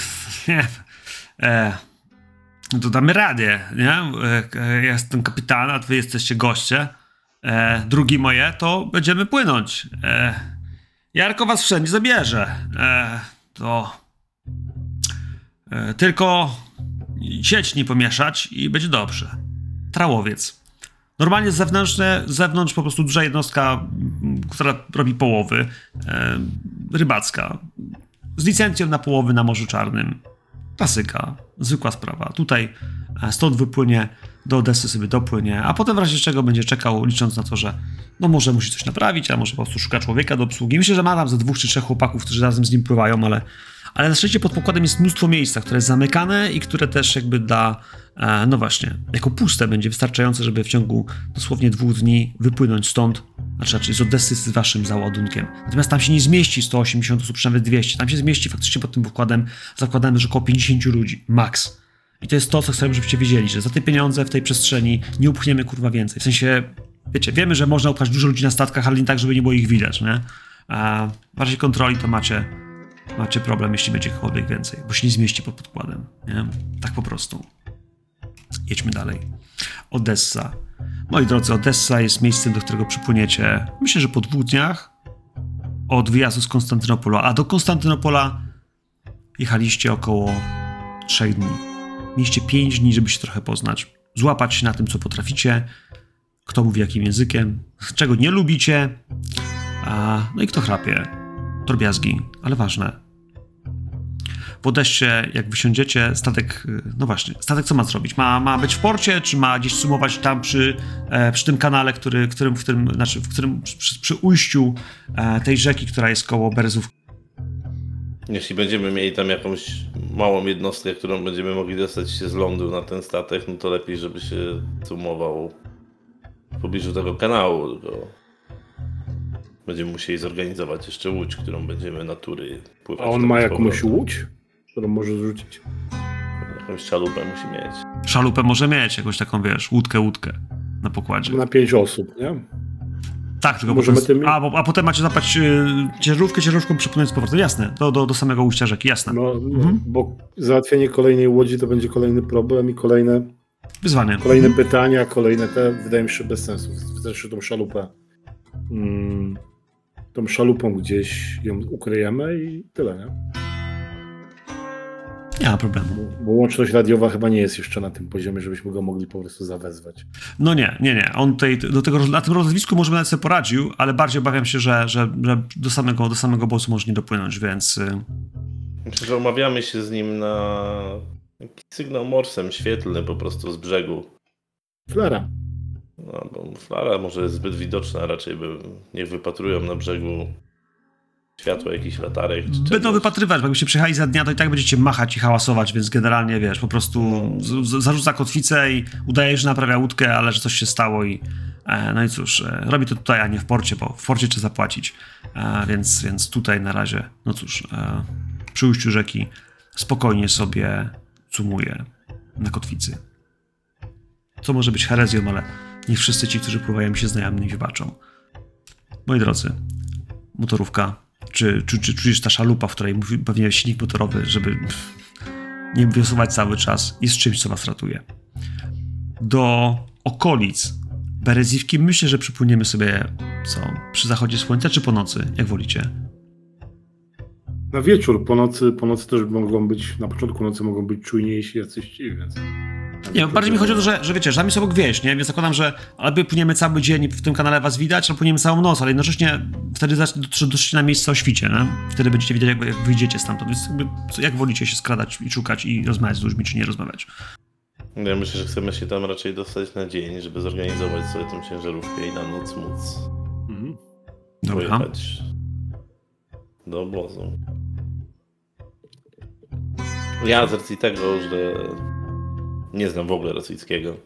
e, to damy radę, nie? E, e, ja jestem kapitan, a wy jesteście goście. E, drugi moje, to będziemy płynąć. E, Jarko was wszędzie zabierze. E, to tylko sieć nie pomieszać i będzie dobrze. Trałowiec. Normalnie zewnętrzne, z zewnątrz po prostu duża jednostka, która robi połowy, rybacka z licencją na połowy na Morzu Czarnym. Klasyka, zwykła sprawa. Tutaj e, stąd wypłynie, do Odessy sobie dopłynie, a potem w razie czego będzie czekał, licząc na to, że no może musi coś naprawić, a może po prostu szuka człowieka do obsługi. Myślę, że ma tam ze dwóch czy trzech chłopaków, którzy razem z nim pływają, ale, ale na szczęście pod pokładem jest mnóstwo miejsca, które jest zamykane i które też jakby dla E, no właśnie, jako puste będzie wystarczające, żeby w ciągu dosłownie dwóch dni wypłynąć stąd, znaczy, znaczy z Odessy z waszym załadunkiem. Natomiast tam się nie zmieści 180 osób, przynajmniej 200. Tam się zmieści faktycznie pod tym układem, zakładamy, że około 50 ludzi, max. I to jest to, co chcemy, żebyście wiedzieli, że za te pieniądze w tej przestrzeni nie upchniemy kurwa więcej. W sensie, wiecie, wiemy, że można upchać dużo ludzi na statkach, ale nie tak, żeby nie było ich widać, nie? A w razie kontroli to macie, macie problem, jeśli będzie kogokolwiek więcej, bo się nie zmieści pod podkładem, nie? Tak po prostu. Jedźmy dalej. Odessa. Moi drodzy, Odessa jest miejscem, do którego przypłyniecie, myślę, że po dwóch dniach od wyjazdu z Konstantynopola, a do Konstantynopola jechaliście około trzech dni. Mieliście pięć dni, żeby się trochę poznać, złapać się na tym, co potraficie, kto mówi jakim językiem, czego nie lubicie, a, no i kto chrapie. Drobiazgi, ale ważne. W Odessie, jak wysiądziecie, statek, y, no właśnie, statek co ma zrobić? Ma, ma być w porcie, czy ma gdzieś sumować tam przy, e, przy tym kanale, który, w którym, w którym, znaczy, w którym przy, przy ujściu e, tej rzeki, która jest koło Berezów, Jeśli będziemy mieli tam jakąś małą jednostkę, którą będziemy mogli dostać się z lądu na ten statek, no to lepiej, żeby się sumował w pobliżu tego kanału, tylko będziemy musieli zorganizować jeszcze łódź, którą będziemy na tury pływać. A on ma jakąś łódź, którą może zrzucić? Jakąś szalupę musi mieć. szalupę może mieć, jakąś taką, wiesz, łódkę, łódkę na pokładzie. Na pięć osób, nie? Tak, tylko Możemy potem, tym- a, bo, a potem macie zapać y, ciężarówkę, ciężarówką przepłynąć z powrotem, jasne, do, do, do samego ujścia rzeki, jasne. No, Mhm. bo załatwienie kolejnej łodzi to będzie kolejny problem i kolejne, Wyzwanie. kolejne Mhm. pytania, kolejne te, wydaje mi się, bez sensu. Zresztą tą szalupę, mm, tą szalupą gdzieś ją ukryjemy i tyle, nie? Nie ma problemu. Bo, bo łączność radiowa chyba nie jest jeszcze na tym poziomie, żebyśmy go mogli po prostu zawezwać. No nie, nie, nie. On tutaj, do tego, na tym rozwisku może nawet sobie poradził, ale bardziej obawiam się, że, że, że do samego, do samego bosu może nie dopłynąć, więc y, Myślę, że umawiamy się z nim na sygnał morsem świetlny po prostu z brzegu. Flara. No, bo flara może jest zbyt widoczna, raczej by, niech wypatrują na brzegu światła jakichś latarek. Czy będą wypatrywać, bo jakbyście przyjechali za dnia, to i tak będziecie machać i hałasować, więc generalnie, wiesz, po prostu z, zarzuca kotwicę i udaje, że naprawia łódkę, ale że coś się stało i e, no i cóż, e, robi to tutaj, a nie w porcie, bo w porcie trzeba zapłacić, e, więc, więc tutaj na razie, no cóż, e, przy ujściu rzeki spokojnie sobie cumuje na kotwicy. Co może być herezją, ale niech wszyscy ci, którzy pływają się znajomymi wybaczą. Moi drodzy, motorówka, czy, czy, czy czujesz ta szalupa, w której pewnie silnik motorowy, żeby nie wiosłować cały czas, jest czymś, co was ratuje. Do okolic Bereziwki myślę, że przypłyniemy sobie co? Przy zachodzie słońca, czy po nocy? Jak wolicie? Na wieczór, po nocy, po nocy też mogą być, na początku nocy mogą być czujniejsi jacyś więc... Nie, bardziej mi chodzi o to, że, że wiecie, że tam jest obok wieś, nie? Więc zakładam, że albo płyniemy cały dzień i w tym kanale was widać, albo płyniemy całą noc, ale jednocześnie wtedy dotrzecie na miejsce o świcie, nie? Wtedy będziecie wiedzieć, jak, jak wyjdziecie stamtąd. Więc jakby, jak wolicie się skradać i szukać i rozmawiać z ludźmi, czy nie rozmawiać? Ja myślę, że chcemy się tam raczej dostać na dzień, żeby zorganizować sobie tą ciężarówkę i na noc móc Mhm. Dobra. pojechać do obozu. Ja z racji tego, że nie znam w ogóle rosyjskiego,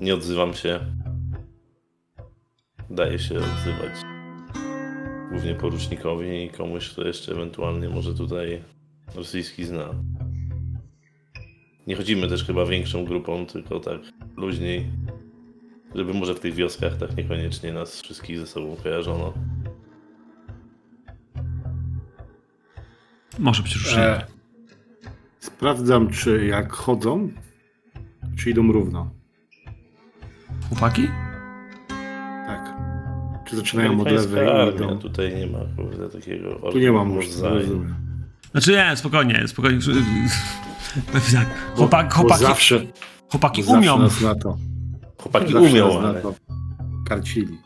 nie odzywam się, daję się odzywać głównie porucznikowi i komuś, kto jeszcze ewentualnie może tutaj rosyjski zna. Nie chodzimy też chyba większą grupą, tylko tak luźniej, żeby może w tych wioskach tak niekoniecznie nas wszystkich ze sobą kojarzono. Może być różnie. E, sprawdzam, czy jak chodzą, czy idą równo. Chłopaki? Tak. Czy zaczynają od lewej i idą... tutaj nie ma kurde, takiego Tu nie mam może już, rozumiem. Znaczy nie, spokojnie, spokojnie. Tak. Chłopak, Bo chłopaki, zawsze, chłopaki bo zawsze umią. nas na to. Chłopaki zawsze umią, nas na ale to karcili.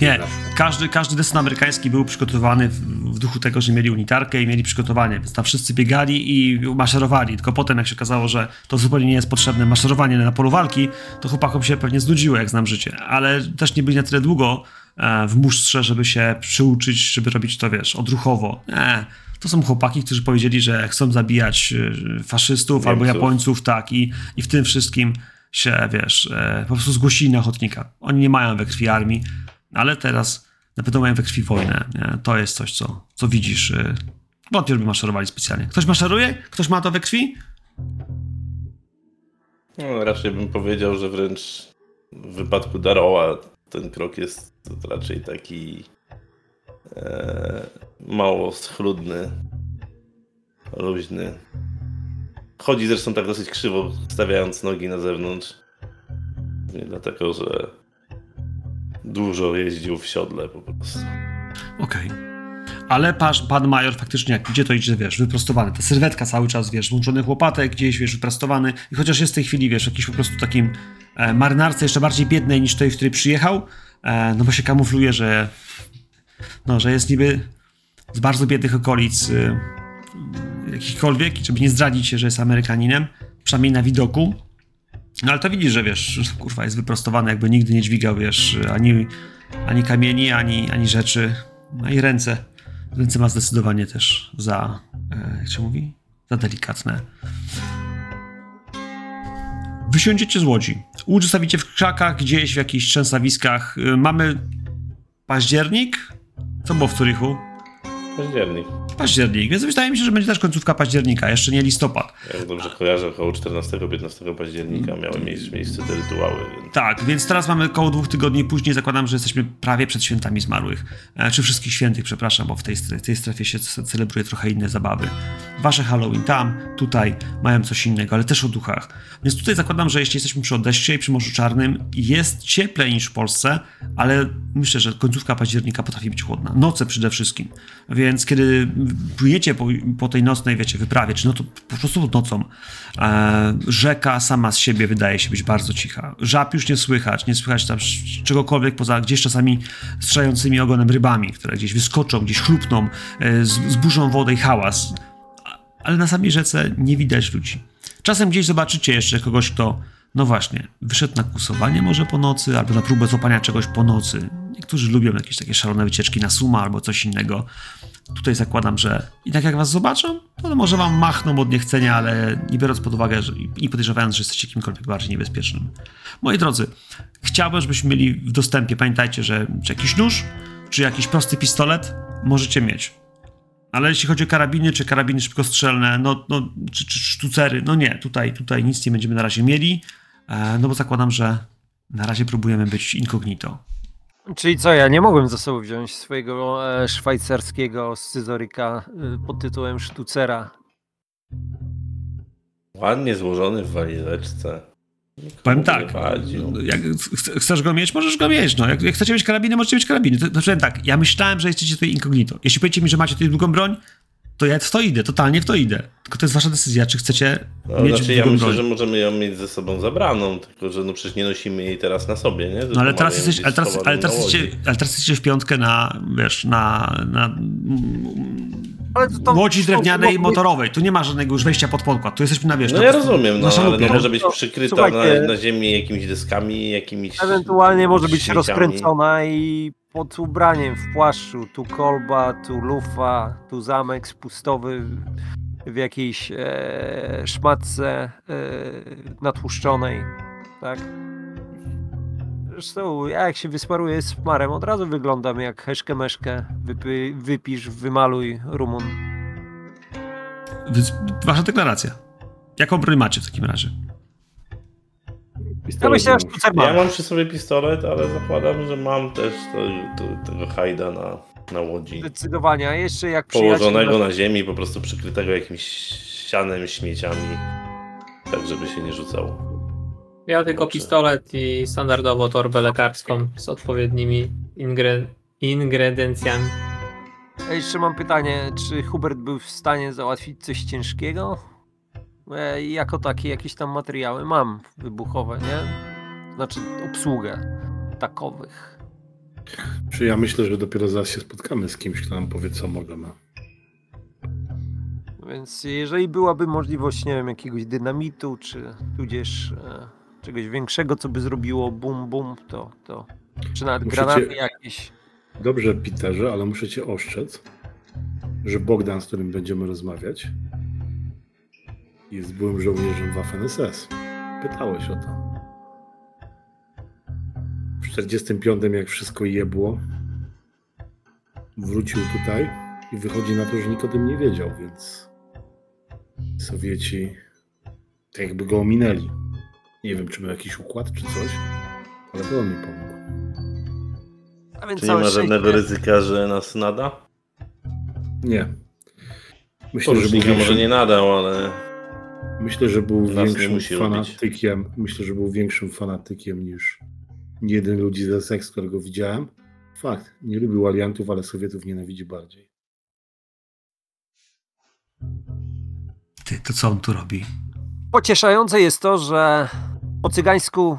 Nie, każdy, każdy desant amerykański był przygotowany w, w duchu tego, że mieli unitarkę i mieli przygotowanie, więc tam wszyscy biegali i maszerowali. Tylko potem, jak się okazało, że to zupełnie nie jest potrzebne maszerowanie na polu walki, to chłopakom się pewnie znudziło, jak znam życie. Ale też nie byli na tyle długo e, w musztrze, żeby się przyuczyć, żeby robić to, wiesz, odruchowo. Nie, To są chłopaki, którzy powiedzieli, że chcą zabijać e, faszystów albo Niemców. Japońców, tak, i, i w tym wszystkim się, wiesz, e, po prostu zgłosili na ochotnika. Oni nie mają we krwi armii, ale teraz na pewno mają we krwi wojnę. Nie? To jest coś, co, co widzisz. e, Wątpię, żeby maszerowali specjalnie. Ktoś maszeruje? Ktoś ma to we krwi? No, raczej bym powiedział, że wręcz w wypadku Daroła ten krok jest raczej taki e, mało schludny, luźny. Chodzi zresztą tak dosyć krzywo, stawiając nogi na zewnątrz. Nie dlatego, że dużo jeździł w siodle po prostu. Okej. Ale pasz, pan major faktycznie jak idzie, to idzie, wiesz, wyprostowany. Ta sylwetka cały czas, wiesz, włączony łopatek gdzieś, wiesz, wyprostowany. I chociaż jest w tej chwili, wiesz, jakiś po prostu takim e, marynarce jeszcze bardziej biednej niż tej, w której przyjechał, e, no bo się kamufluje, że no, że jest niby z bardzo biednych okolic y, jakichkolwiek, żeby nie zdradzić się, że jest Amerykaninem, przynajmniej na widoku. No ale to widzisz, że wiesz, kurwa, jest wyprostowany, jakby nigdy nie dźwigał, wiesz, ani, ani kamieni, ani, ani rzeczy. No i ręce. Ręce ma zdecydowanie też za, e, jak się mówi? Za delikatne. Wysiądziecie z łodzi. Łódź zostawicie w krzakach, gdzieś w jakichś trzęsawiskach. Y, Mamy październik? Co było w Zurichu? Październik. Październik, więc wydaje mi się, że będzie też końcówka października, jeszcze nie listopad. Jak dobrze kojarzę, około 14-15 października miały miejsce, miejsce te rytuały. Więc... Tak, więc teraz mamy około dwóch tygodni później, zakładam, że jesteśmy prawie przed świętami zmarłych. E, czy wszystkich świętych, przepraszam, bo w tej, tej strefie się ce- celebruje trochę inne zabawy. Wasze Halloween tam, tutaj mają coś innego, ale też o duchach. Więc tutaj zakładam, że jeśli jesteśmy przy Odessie i przy Morzu Czarnym, jest cieplej niż w Polsce, ale myślę, że końcówka października potrafi być chłodna. Noce przede wszystkim. Więc kiedy płyniecie po, po tej nocnej, wiecie, wyprawie, czy no to po prostu nocą, e, rzeka sama z siebie wydaje się być bardzo cicha. Żab już nie słychać, nie słychać tam czegokolwiek poza gdzieś czasami strzelającymi ogonem rybami, które gdzieś wyskoczą, gdzieś chrupną, e, zburzą wodę i hałas. Ale na samej rzece nie widać ludzi. Czasem gdzieś zobaczycie jeszcze kogoś, kto, no właśnie, wyszedł na kusowanie może po nocy, albo na próbę złapania czegoś po nocy. Niektórzy lubią jakieś takie szalone wycieczki na suma albo coś innego. Tutaj zakładam, że i tak jak was zobaczą, to może wam machną od niechcenia, ale nie biorąc pod uwagę że, i podejrzewając, że jesteście kimkolwiek bardziej niebezpiecznym. Moi drodzy, chciałbym, żebyśmy mieli w dostępie, pamiętajcie, że czy jakiś nóż, czy jakiś prosty pistolet możecie mieć. Ale jeśli chodzi o karabiny, czy karabiny szybkostrzelne, no, no czy, czy sztucery, no nie, tutaj, tutaj nic nie będziemy na razie mieli, e, no bo zakładam, że na razie próbujemy być incognito. Czyli co, ja nie mogłem ze sobą wziąć swojego e, szwajcarskiego scyzoryka e, pod tytułem Sztucera. Ładnie złożony w walizeczce. Nikomu Powiem tak, wadził. jak ch- chcesz go mieć, możesz go mieć, no. Jak, jak chcecie mieć karabiny, możecie mieć karabiny. To, to powiem tak, ja myślałem, że jesteście tutaj incognito. Jeśli powiecie mi, że macie tutaj długą broń, to ja w to idę, totalnie w to idę. Tylko to jest wasza decyzja, czy chcecie No, mieć znaczy, ja myślę, broń. że możemy ją mieć ze sobą zabraną, tylko że no przecież nie nosimy jej teraz na sobie, nie? Tylko No ale teraz, jesteś, ale, teraz, ale, teraz jesteście, ale teraz jesteście w piątkę na, wiesz, na, na Ale to, to łodzi drewnianej to- motorowej. Tu nie ma żadnego już wejścia pod pokład. Tu jesteśmy na, wiesz, No ja rozumiem, no ale no no. może być No, przykryta na, na ziemi jakimiś deskami, jakimiś Ewentualnie może być śmieciami. rozkręcona i pod ubraniem w płaszczu. Tu kolba, tu lufa, tu zamek spustowy w jakiejś e, szmatce e, natłuszczonej. Tak. Zresztą ja jak się wysmaruję z marem, od razu wyglądam jak heszkę meszkę. Wypy, wypisz, wymaluj Rumun. Więc wasza deklaracja. Jaką broń macie w takim razie? Ja myślę, że nie sztucer Ja ma. mam przy sobie pistolet, ale zakładam, że mam też to, to, tego hajda na, na łodzi. Zdecydowanie, a jeszcze jak Położonego na ziemi, po prostu przykrytego jakimś sianem, śmieciami, tak żeby się nie rzucał. Ja tylko Dobrze. pistolet i standardowo torbę lekarską z odpowiednimi ingre... ingredencjami. Ja jeszcze mam pytanie, czy Hubert był w stanie załatwić coś ciężkiego? Bo ja jako takie jakieś tam materiały mam wybuchowe, nie? Znaczy obsługę takowych. Czy ja myślę, że dopiero zaraz się spotkamy z kimś, kto nam powie, co możemy. Więc jeżeli byłaby możliwość, nie wiem, jakiegoś dynamitu, czy tudzież e, czegoś większego, co by zrobiło bum bum, to, to czy nawet Musicie- granaty jakieś. Dobrze, Peterze, ale muszę cię oszczec, że Bogdan, z którym będziemy rozmawiać, jest byłym żołnierzem Waffen SS. Pytałeś o to. W 45, jak wszystko jebło, wrócił tutaj i wychodzi na to, że nikt o tym nie wiedział, więc Sowieci tak jakby go ominęli. Nie wiem, czy miał jakiś układ, czy coś, ale to on mi pomógł. A więc Czy nie całe ma żadnego szczęście- ryzyka, że nas nada? Nie. Myślę, że był, Porucznika może większym, nie nadał, ale myślę, że był Nas nie większym lubić. fanatykiem. Myślę, że był większym fanatykiem niż jeden ludzi ze seks, którego widziałem. Fakt, nie lubił aliantów, ale Sowietów nienawidzi bardziej. Ty, to co on tu robi? Pocieszające jest to, że po cygańsku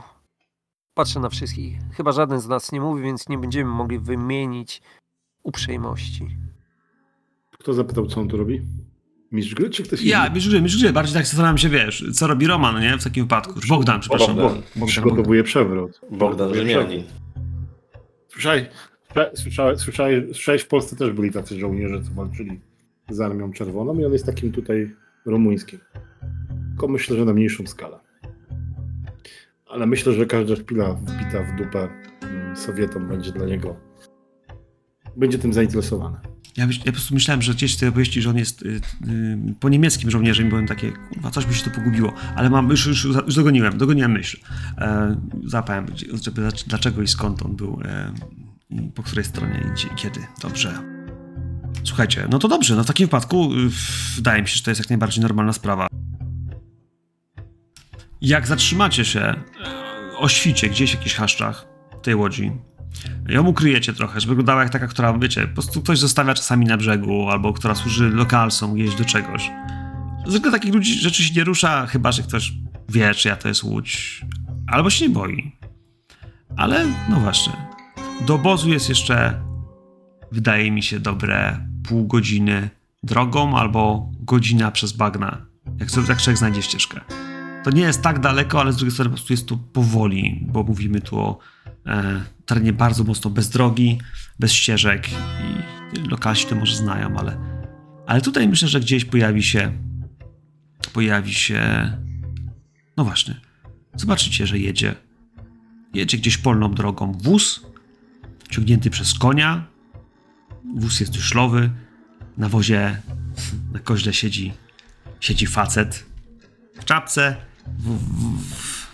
patrzę na wszystkich. Chyba żaden z nas nie mówi, więc nie będziemy mogli wymienić uprzejmości. Kto zapytał, co on tu robi? Mistrz gry, czy ktoś Ja, inny? wiesz, gry, wiesz, gry. Bardziej tak zastanawiam się, wiesz, co robi Roman, nie? W takim wypadku. Bogdan, przepraszam. Bogdan. Bogdan, Bogdan. Przygotowuje przewrót. Bogdan. Rzymianin. Słyszałeś, słysza- słyszałeś, słyszałeś, słyszałeś, w Polsce też byli tacy żołnierze, co walczyli z Armią Czerwoną i on jest takim tutaj rumuńskim. Tylko myślę, że na mniejszą skalę. Ale myślę, że każda szpila wbita w dupę mm, Sowietom będzie dla niego będzie tym zainteresowany. Ja, ja po prostu myślałem, że gdzieś w tej opowieści, że on jest y, y, po niemieckim żołnierzem i byłem takie, kurwa, coś mi się to pogubiło. Ale mam, już, już, już dogoniłem, dogoniłem myśl. E, zapałem, dlaczego i skąd on był, e, po której stronie i kiedy. Dobrze. Słuchajcie, no to dobrze, no w takim wypadku y, wydaje mi się, że to jest jak najbardziej normalna sprawa. Jak zatrzymacie się e, o świcie gdzieś w jakichś chaszczach tej łodzi, ją ukryjecie trochę, żeby wyglądała jak taka, która, wiecie, po prostu ktoś zostawia czasami na brzegu, albo która służy lokalsom gdzieś do czegoś. Zwykle takich ludzi rzeczy się nie rusza, chyba że ktoś wie, czy ja to jest łódź, albo się nie boi. Ale, no właśnie, do obozu jest jeszcze, wydaje mi się, dobre pół godziny drogą, albo godzina przez bagna, jak, sobie- jak człowiek znajdzie ścieżkę. To nie jest tak daleko, ale z drugiej strony po prostu jest to powoli, bo mówimy tu o e, terenie bardzo mocno bez drogi, bez ścieżek i lokalsi to może znają, ale, ale tutaj myślę, że gdzieś pojawi się pojawi się no właśnie, zobaczycie, że jedzie jedzie gdzieś polną drogą wóz ciągnięty przez konia. Wóz jest szlowy na wozie na koźle siedzi siedzi facet w czapce w, w,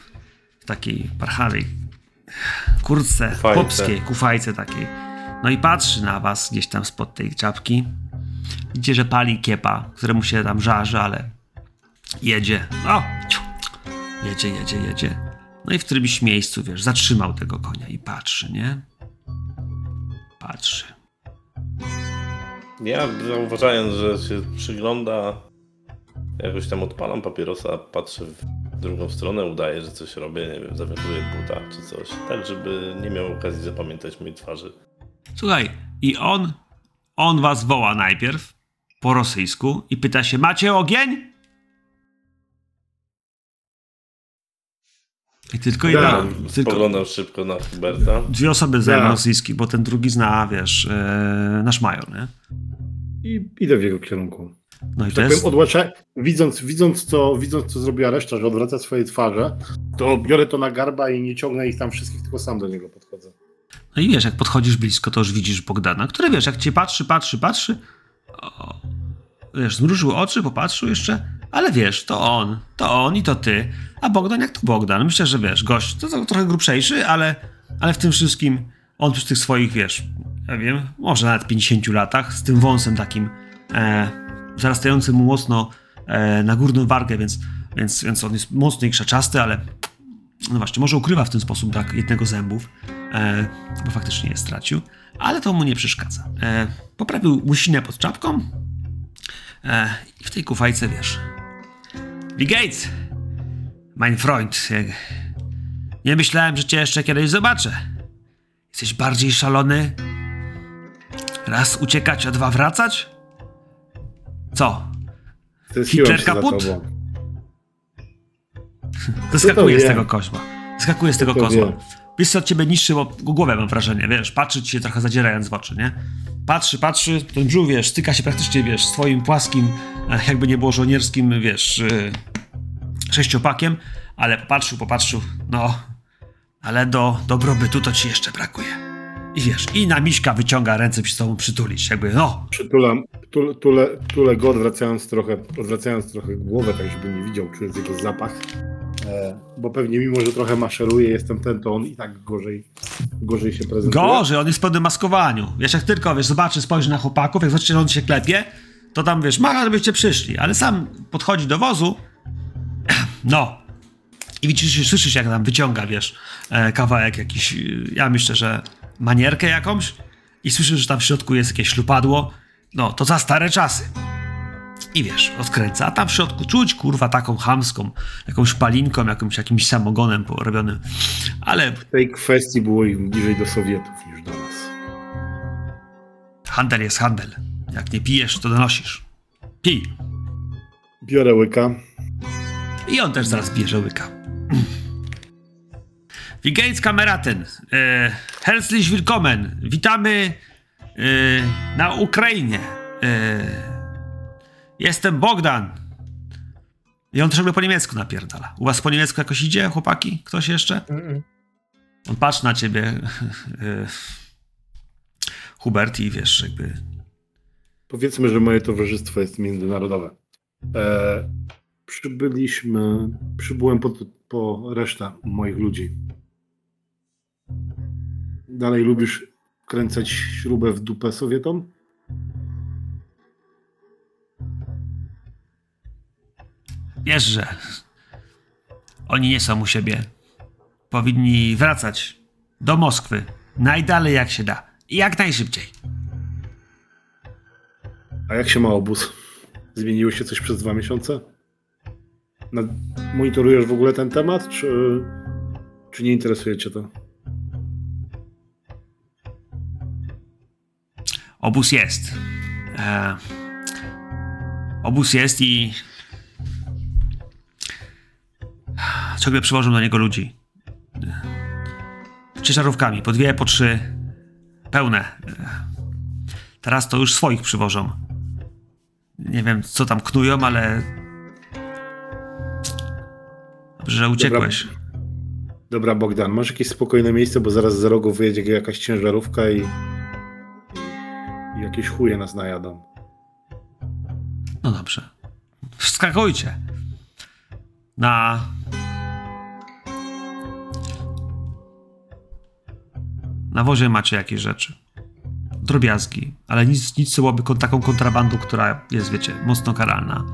w takiej parchawej kurtce Kufajce. chłopskiej, kufajce takiej. No i patrzy na was gdzieś tam spod tej czapki. Widzicie, że pali kiepa, któremu się tam żarzy, ale jedzie. O! Jedzie, jedzie, jedzie. No i w którymś miejscu, wiesz, zatrzymał tego konia i patrzy, nie? Patrzy. Ja zauważając, że się przygląda, jakoś tam odpalam papierosa, patrzę w drugą stronę, udaję, że coś robię, nie wiem, zawiązuję buta czy coś, tak żeby nie miał okazji zapamiętać mojej twarzy. Słuchaj, i on, on was woła najpierw po rosyjsku i pyta się, macie ogień? I tylko Ja jedna, tylko Spoglądam szybko na Huberta. dwie osoby znają Ja. rosyjski, bo ten drugi zna, wiesz, e, nasz major, nie? I idę w jego kierunku. No i Tak jest... powiem, odłącza, widząc, widząc, co, widząc, co zrobiła reszta, że odwraca swoje twarze, to biorę to na garba i nie ciągnę ich tam wszystkich, tylko sam do niego podchodzę. No i wiesz, jak podchodzisz blisko, to już widzisz Bogdana, który wiesz, jak cię patrzy, patrzy, patrzy, o, wiesz, zmrużył oczy, popatrzył jeszcze, ale wiesz, to on, to on i to ty, a Bogdan jak to Bogdan. Myślę, że wiesz, gość, to, to trochę grubszejszy, ale, ale w tym wszystkim on przy tych swoich, wiesz, ja wiem, może nawet 50 latach, z tym wąsem takim e, zarastającym mu mocno e, na górną wargę, więc, więc, więc on jest mocny i krzaczasty, ale no właśnie, może ukrywa w ten sposób brak jednego zębów, e, bo faktycznie je stracił, ale to mu nie przeszkadza. E, poprawił łysinę pod czapką i w tej kufajce, wiesz, Wie Gates, mein Freund, nie myślałem, że cię jeszcze kiedyś zobaczę. Jesteś bardziej szalony? Raz uciekać, a dwa wracać? Co? Hitler kaput? tobą. Zeskakuje z tego koźła. Skakuje z tego kozła. co od ciebie niższy, bo głowę mam wrażenie, wiesz, patrzy ci się trochę zadzierając w oczy, nie? Patrzy, patrzy, ten brzuch, wiesz, styka się praktycznie, wiesz, swoim płaskim, e, jakby nie było żołnierskim, wiesz, e, sześciopakiem, ale popatrzył, popatrzył, no, ale do dobrobytu to ci jeszcze brakuje. I wiesz, i na miśka wyciąga ręce przy tobą przytulić, jakby, no, Przytulam, tule, tule, tule go odwracając trochę, odwracając trochę głowę, tak żeby nie widział, czując jego zapach. E, bo pewnie mimo, że trochę maszeruje, jestem ten, to on i tak gorzej, gorzej się prezentuje. Gorzej, on jest w pełnym maskowaniu. Wiesz, jak tylko, wiesz, zobaczy, spojrzy na chłopaków, jak zobaczy, że on się klepie, to tam, wiesz, macha, żebyście przyszli, ale sam podchodzi do wozu, no, i widzisz, słyszysz, jak tam wyciąga, wiesz, e, kawałek jakiś, ja myślę, że manierkę jakąś i słyszysz, że tam w środku jest jakieś ślupadło, no, to za stare czasy. I wiesz, odkręca, a tam w środku czuć, kurwa, taką chamską, jakąś palinką, jakimś, jakimś samogonem porobionym, ale W tej kwestii było im bliżej do Sowietów niż do nas. Handel jest handel. Jak nie pijesz, to donosisz. Pij. Biorę łyka. I on też zaraz bierze łyka. Wigates Kameraten. E, herzlich willkommen. Witamy e, na Ukrainie. E, jestem Bogdan. I on ciągle po niemiecku napierdala. U was po niemiecku jakoś idzie, chłopaki? Ktoś jeszcze? Mm-mm. On patrzy na ciebie, e, Hubert, i wiesz, jakby Powiedzmy, że moje towarzystwo jest międzynarodowe. E, przybyliśmy, przybyłem po, po resztę moich ludzi. Dalej lubisz kręcać śrubę w dupę Sowietom? Wiesz, że oni nie są u siebie. Powinni wracać do Moskwy najdalej jak się da i jak najszybciej. A jak się ma obóz? Zmieniło się coś przez dwa miesiące? Nad, monitorujesz w ogóle ten temat, czy, czy nie interesuje cię to? Obóz jest. E, obóz jest i ciągle przywożą do niego ludzi. E, Ciężarówkami, po dwie, po trzy, pełne. E, Teraz to już swoich przywożą. Nie wiem, co tam knują, ale... Dobrze, że uciekłeś. Dobra, Bogdan, masz jakieś spokojne miejsce, bo zaraz za rogu wyjedzie jakaś ciężarówka i, jakieś chuje nas najadą. No dobrze. Wskakujcie. Na. Na wozie macie jakieś rzeczy. Drobiazgi, ale nic, nic co byłoby taką kontrabandą, która jest, wiecie, mocno karalna.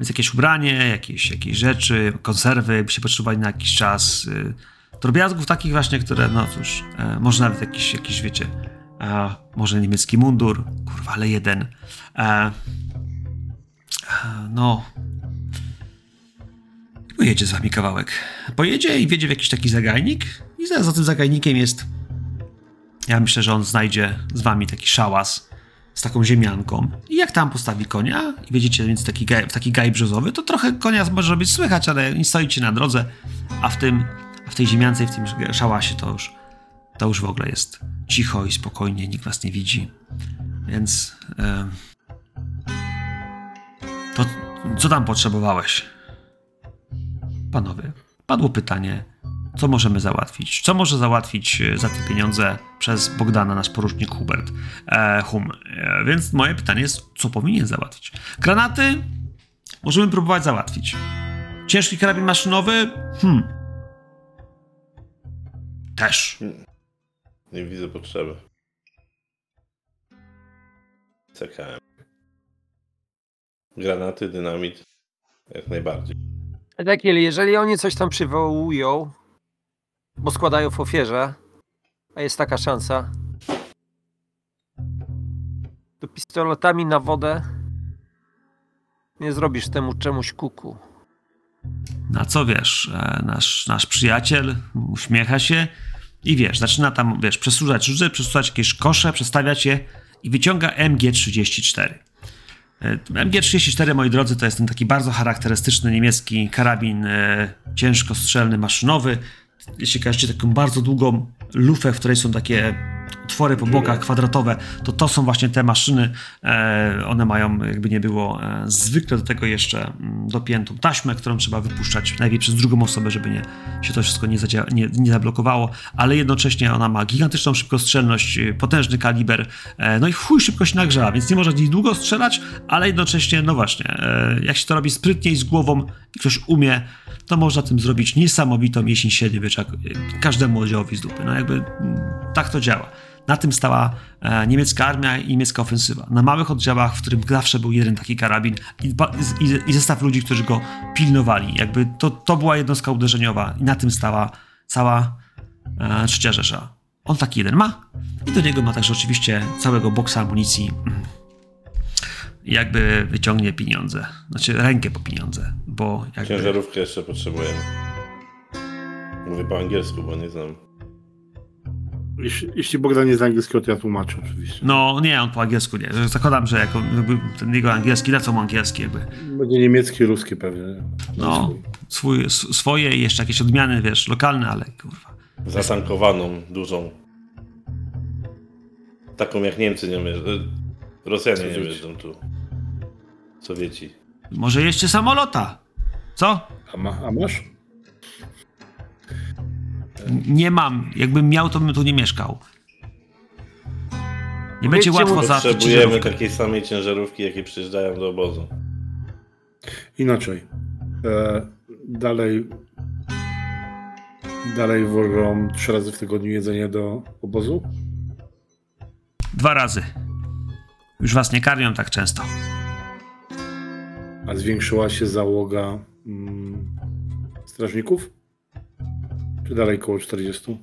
Więc jakieś ubranie, jakieś, jakieś rzeczy, konserwy, jakby się potrzebowali na jakiś czas. Y, drobiazgów takich właśnie, które, no cóż, e, może nawet jakiś, jakiś wiecie, e, może niemiecki mundur, kurwa, ale jeden. E, no. I pojedzie z wami kawałek. Pojedzie i wiedzie w jakiś taki zagajnik i zaraz za tym zagajnikiem jest ja myślę, że on znajdzie z wami taki szałas z taką ziemianką. I jak tam postawi konia i wiedziecie, więc taki gaj, taki gaj brzozowy, to trochę konia może być słychać, ale nie stoicie na drodze, a w tym, a w tej ziemiance i w tym szałasie to już, to już w ogóle jest cicho i spokojnie, nikt was nie widzi. Więc em, to co tam potrzebowałeś? Panowie, padło pytanie, co możemy załatwić? Co może załatwić e, za te pieniądze przez Bogdana, nasz porucznik Hubert e, Hum? E, więc moje pytanie jest, co powinien załatwić? Granaty możemy próbować załatwić. Ciężki karabin maszynowy? Hmm. Też. Nie widzę potrzeby. CKM. Granaty, dynamit. Jak najbardziej. Ezekiel, jeżeli oni coś tam przywołują, bo składają w ofierze, a jest taka szansa, to pistoletami na wodę nie zrobisz temu czemuś kuku. Na co wiesz, e, nasz, nasz przyjaciel uśmiecha się i wiesz, zaczyna tam, wiesz, przesuwać róże, przesuwać jakieś kosze, przestawiać je i wyciąga MG34. E, MG34, moi drodzy, to jest ten taki bardzo charakterystyczny niemiecki karabin e, ciężkostrzelny, maszynowy, jeśli kojarzycie taką bardzo długą lufę, w której są takie otwory po bokach kwadratowe, to to są właśnie te maszyny. E, one mają, jakby nie było, e, zwykle do tego jeszcze mm, dopiętą taśmę, którą trzeba wypuszczać najpierw przez drugą osobę, żeby nie, się to wszystko nie, zadzia- nie, nie zablokowało, ale jednocześnie ona ma gigantyczną szybkostrzelność, y, potężny kaliber, e, no i chuj szybko się nagrzewa, więc nie można niej długo strzelać, ale jednocześnie, no właśnie, e, jak się to robi sprytnie i z głową i ktoś umie, to można tym zrobić niesamowitą jesień średniowieczak y, każdemu oddziałowi z dupy. No jakby mm, tak to działa. Na tym stała e, niemiecka armia i niemiecka ofensywa. Na małych oddziałach, w którym zawsze był jeden taki karabin i, i, i zestaw ludzi, którzy go pilnowali. Jakby to, to była jednostka uderzeniowa i na tym stała cała e, trzecia Rzesza. On taki jeden ma i do niego ma także oczywiście całego boksa amunicji. Mm. Jakby wyciągnie pieniądze, znaczy rękę po pieniądze, bo jakby... Ciężarówkę jeszcze potrzebujemy. Mówię po angielsku, bo nie znam. Jeśli, jeśli Bogdan nie zna angielskiego, to ja tłumaczę oczywiście. No nie, on po angielsku nie. Zakładam, że jako jakby ten jego angielski, na co mu angielski jakby. Będzie niemiecki, ruski pewnie. No, swój, swoje i jeszcze jakieś odmiany, wiesz, lokalne, ale kurwa. Zatankowaną, dużą. Taką jak Niemcy nie mierzą. Rosjanie nie Sowieci. mierzą tu. Sowieci. Może jeszcze samolota? Co? A, ma, a masz? Nie mam. Jakbym miał, to bym tu nie mieszkał. Nie będzie łatwo załatwić Potrzebujemy ciężarówkę. takiej samej ciężarówki, jakie przyjeżdżają do obozu. Inaczej. E, dalej. Dalej wożą trzy razy w tygodniu jedzenie do obozu? Dwa razy. Już was nie karmią tak często. A zwiększyła się załoga mm, strażników? Dalej koło 40?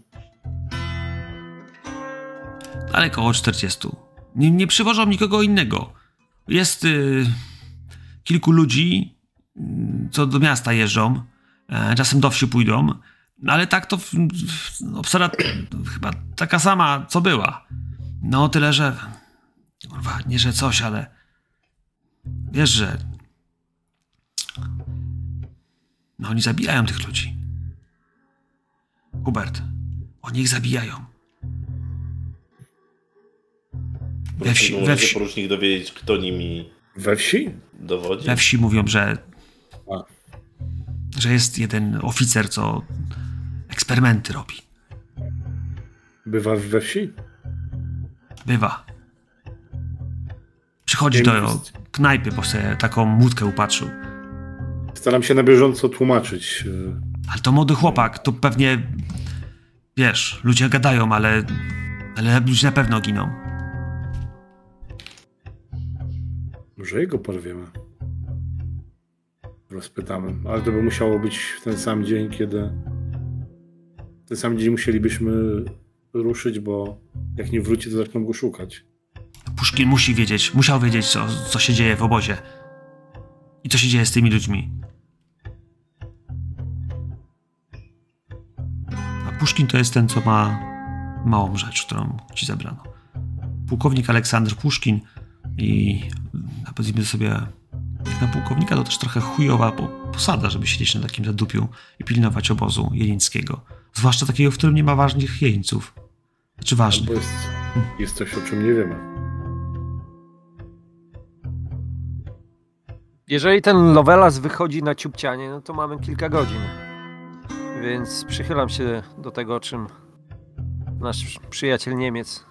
Ale około 40. Nie, nie przywożą nikogo innego. Jest y, kilku ludzi, y, co do miasta jeżdżą, e, czasem do wsi pójdą, no ale tak to obsada chyba taka sama, co była. No tyle, że kurwa, nie że coś, ale wiesz, że no oni zabijają tych ludzi. Hubert, oni ich zabijają. We wsi, we wsi, porucznik dowiedzieć, kto nimi We wsi? dowodzi? we wsi mówią, że, A. że jest jeden oficer, co eksperymenty robi. Bywa we wsi? Bywa. Przychodzi do knajpy, bo sobie taką młódkę upatrzył. Staram się na bieżąco tłumaczyć. Ale to młody chłopak, to pewnie, wiesz, ludzie gadają, ale, ale ludzie na pewno giną. Może jego porwiemy. Rozpytamy. Ale to by musiało być w ten sam dzień, kiedy. W ten sam dzień musielibyśmy ruszyć, bo jak nie wróci, to zaczną go szukać. Puszkin musi wiedzieć, musiał wiedzieć, co, co się dzieje w obozie. I co się dzieje z tymi ludźmi. Puszkin to jest ten, co ma małą rzecz, którą ci zabrano. Pułkownik Aleksander Puszkin i a powiedzmy sobie, jak na pułkownika to też trochę chujowa po- posada, żeby siedzieć na takim zadupiu i pilnować obozu jeńskiego. Zwłaszcza takiego, w którym nie ma ważnych jeńców. Czy Albo ważnych. jest, jest coś, o czym nie wiemy. Jeżeli ten Lovelas wychodzi na ciupcianie, no to mamy kilka godzin. Więc przychylam się do tego, o czym nasz przyjaciel Niemiec,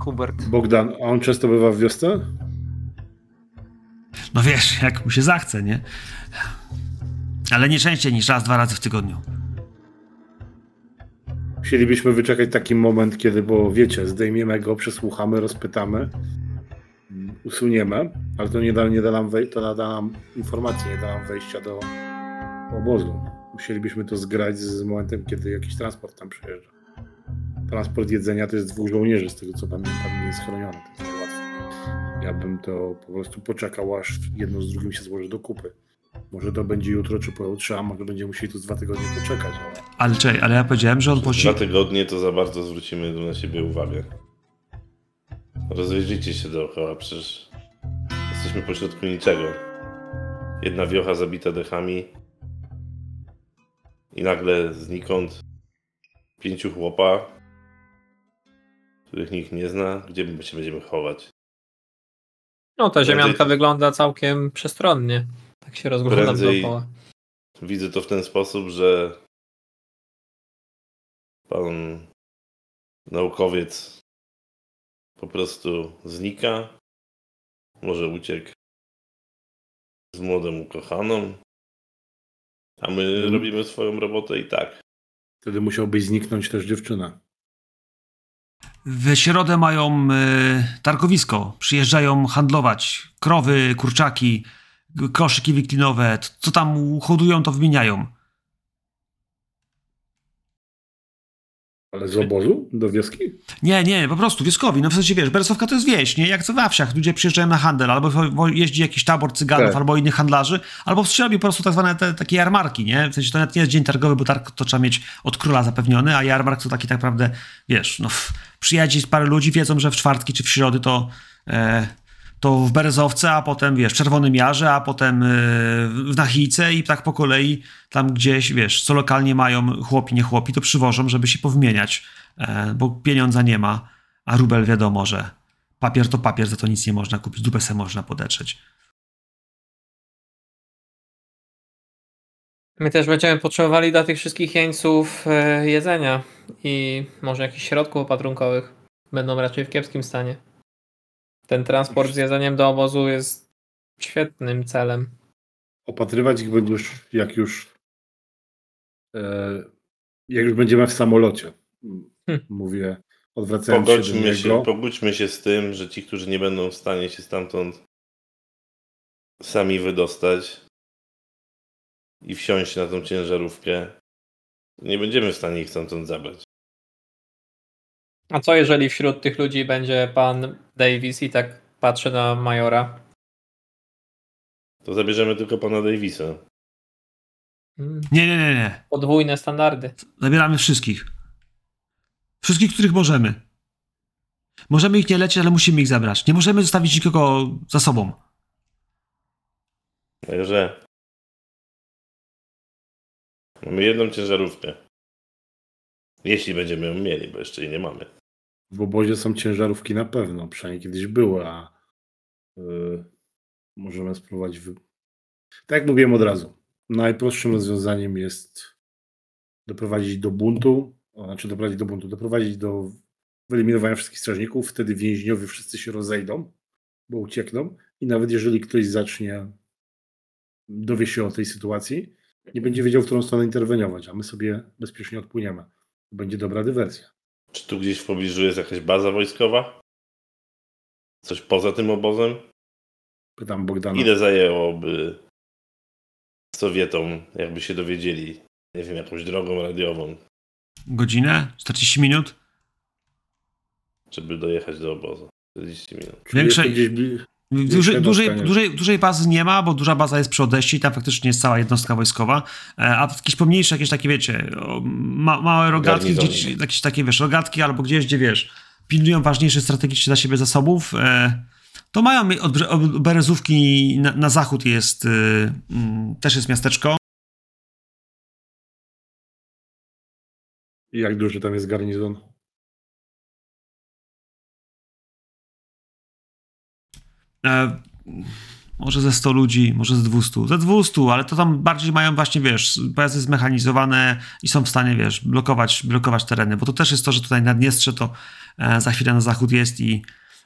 Hubert. Bogdan, a on często bywa w wiosce? No wiesz, jak mu się zachce, nie? Ale nie częściej niż raz, dwa razy w tygodniu. Chcielibyśmy wyczekać taki moment, kiedy, bo wiecie, zdejmiemy go, przesłuchamy, rozpytamy, usuniemy, ale to nie da, nie da nam, wej- to nada nam informacji, nie da nam wejścia do obozu. Musielibyśmy to zgrać z momentem, kiedy jakiś transport tam przyjeżdża. Transport jedzenia to jest dwóch żołnierzy, z tego co pamiętam, nie jest chroniony, to jest niełatwe. Ja bym to po prostu poczekał, aż jedno z drugim się złoży do kupy. Może to będzie jutro czy pojutrze, a może będziemy musieli tu z dwa tygodnie poczekać, ale Ale czekaj, ale ja powiedziałem, że on poci... dwa tygodnie to za bardzo zwrócimy na siebie uwagę. Rozejrzyjcie się dookoła, przecież jesteśmy pośrodku niczego. Jedna wiocha zabita dechami i nagle znikąd pięciu chłopa, których nikt nie zna, gdzie my się będziemy chować? No ta ziemianka Prędzej- wygląda całkiem przestronnie. Tak się rozglądam dookoła. Widzę to w ten sposób, że pan naukowiec po prostu znika, może uciekł z młodą ukochaną, a my Mhm. robimy swoją robotę i tak. Wtedy musiałbyś zniknąć też dziewczyna. W środę mają y, targowisko. Przyjeżdżają handlować. Krowy, kurczaki, koszyki wiklinowe. Co tam hodują, to wymieniają. Ale z obozu do wioski? Nie, nie, po prostu wioskowi. No w sensie, wiesz, Beresowka to jest wieś, nie? Jak to we wsiach. Ludzie przyjeżdżają na handel, albo jeździ jakiś tabor cyganów, Tak. albo innych handlarzy, albo się robi po prostu tak zwane te, takie jarmarki, nie? W sensie to nawet nie jest dzień targowy, bo targ to trzeba mieć od króla zapewniony, a jarmark to taki tak naprawdę, wiesz, no f- przyjedzie parę ludzi, wiedzą, że w czwartki czy w środy to... E, to w Berezowce, a potem, wiesz, w Czerwonym Jarze, a potem e, w Nachijce i tak po kolei tam gdzieś, wiesz, co lokalnie mają chłopi, nie chłopi, to przywożą, żeby się powymieniać, e, bo pieniądza nie ma, a rubel wiadomo, że papier to papier, za to nic nie można kupić, dupę se można podetrzeć. My też będziemy potrzebowali dla tych wszystkich jeńców e, jedzenia i może jakichś środków opatrunkowych. Będą raczej w kiepskim stanie. Ten transport z jedzeniem do obozu jest świetnym celem. Opatrywać ich będziesz, jak już e, jak już będziemy w samolocie. Hmm. Mówię, odwracając się do się, niego. pogódźmy się z tym, że ci, którzy nie będą w stanie się stamtąd sami wydostać i wsiąść na tą ciężarówkę, nie będziemy w stanie ich stamtąd zabrać. A co jeżeli wśród tych ludzi będzie pan Davis i tak patrzy na majora? To zabierzemy tylko pana Davisa. Mm, Nie, nie, nie, nie. Podwójne standardy. Zabieramy wszystkich. Wszystkich, których możemy. Możemy ich nie lecieć, ale musimy ich zabrać. Nie możemy zostawić nikogo za sobą. Także mamy jedną ciężarówkę. Jeśli będziemy ją mieli, bo jeszcze jej nie mamy. W obozie są ciężarówki na pewno, przynajmniej kiedyś były, a y, możemy spróbować. Tak jak mówiłem od razu, najprostszym rozwiązaniem jest doprowadzić do buntu, znaczy doprowadzić do buntu, doprowadzić do wyeliminowania wszystkich strażników, wtedy więźniowie wszyscy się rozejdą, bo uciekną i nawet jeżeli ktoś zacznie dowie się o tej sytuacji, nie będzie wiedział, w którą stronę interweniować, a my sobie bezpiecznie odpłyniemy. Będzie dobra dywersja. Czy tu gdzieś w pobliżu jest jakaś baza wojskowa? Coś poza tym obozem? Pytam Bogdana. Ile zajęłoby Sowietom, jakby się dowiedzieli, nie wiem, jakąś drogą radiową, Godzinę? 40 minut? żeby dojechać do obozu? 40 minut. To gdzieś bli... Dużej, dużej, dużej, bazy nie ma, bo duża baza jest przy odejściu i tam faktycznie jest cała jednostka wojskowa. E, A jakieś pomniejsze, jakieś takie, wiecie, ma, małe rogatki, jakieś takie, wiesz, rogatki albo gdzieś, gdzie, wiesz, pilnują ważniejszych strategicznie dla siebie zasobów, e, to mają od, od Berezówki na, na zachód jest, y, mm, też jest miasteczko. Jak duży tam jest garnizon? E, może ze 100 ludzi, może ze 200. Ze 200, ale to tam bardziej mają właśnie, wiesz, pojazdy zmechanizowane i są w stanie, wiesz, blokować, blokować tereny, bo to też jest to, że tutaj na Dniestrze to e, za chwilę na zachód jest i,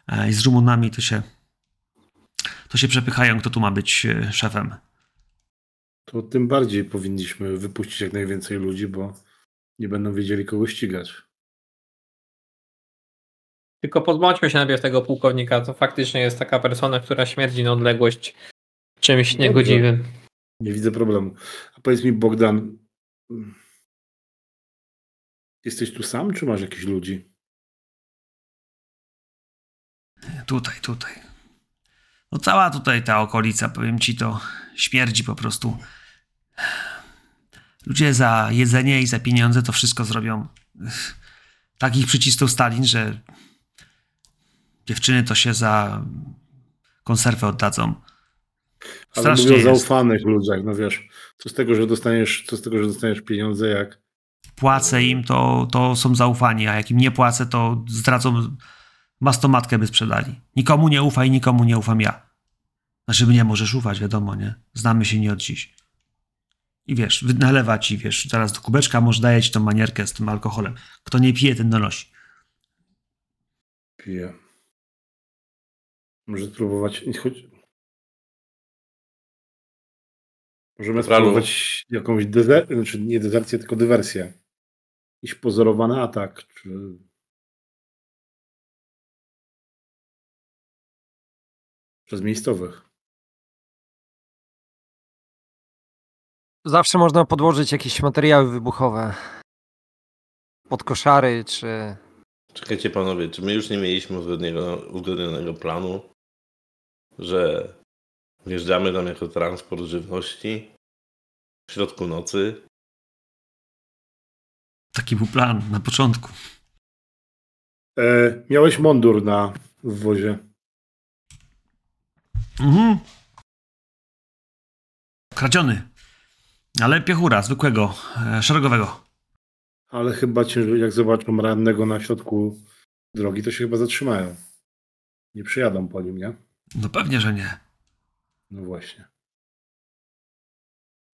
e, i z Rumunami to się to się przepychają, kto tu ma być e, szefem. To tym bardziej powinniśmy wypuścić jak najwięcej ludzi, bo nie będą wiedzieli, kogo ścigać. Tylko pozbądźmy się najpierw tego pułkownika. To faktycznie jest taka persona, która śmierdzi na odległość czymś Dobrze. niegodziwym. Nie widzę problemu. A powiedz mi, Bogdan, jesteś tu sam, czy masz jakichś ludzi? Tutaj, tutaj. No cała tutaj ta okolica, powiem ci, to śmierdzi po prostu. Ludzie za jedzenie i za pieniądze to wszystko zrobią. Tak ich przycisnął Stalin, że dziewczyny to się za konserwę oddadzą. Ale Strasznie mówię o zaufanych ludziach, no wiesz, co z tego, że dostaniesz, co z tego, że dostaniesz pieniądze, jak płacę im, to, to są zaufani, a jak im nie płacę, to zdradzą mastomatkę by sprzedali. Nikomu nie ufaj, nikomu nie ufam ja. Znaczy, nie możesz ufać, wiadomo, nie? Znamy się nie od dziś. I wiesz, nalewa ci, wiesz, teraz do kubeczka, może daje ci tą manierkę z tym alkoholem. Kto nie pije, ten donosi. Piję. Może spróbować. Choć... Możemy Pralu. spróbować jakąś dezer... znaczy nie dezercję, tylko dywersję. Jakiś pozorowany atak, czy przez miejscowych. Zawsze można podłożyć jakieś materiały wybuchowe. Pod koszary, czy... Czekajcie panowie, czy my już nie mieliśmy uzgodnionego, uzgodnionego planu, że wjeżdżamy tam jako transport żywności w środku nocy? Taki był plan na początku. E, miałeś mundur na w wozie. Mhm. Kradziony. Ale piechura, zwykłego, e, szeregowego. Ale chyba cię, jak zobaczą rannego na środku drogi, to się chyba zatrzymają. Nie przyjadą po nim, nie? No pewnie, że nie. No właśnie.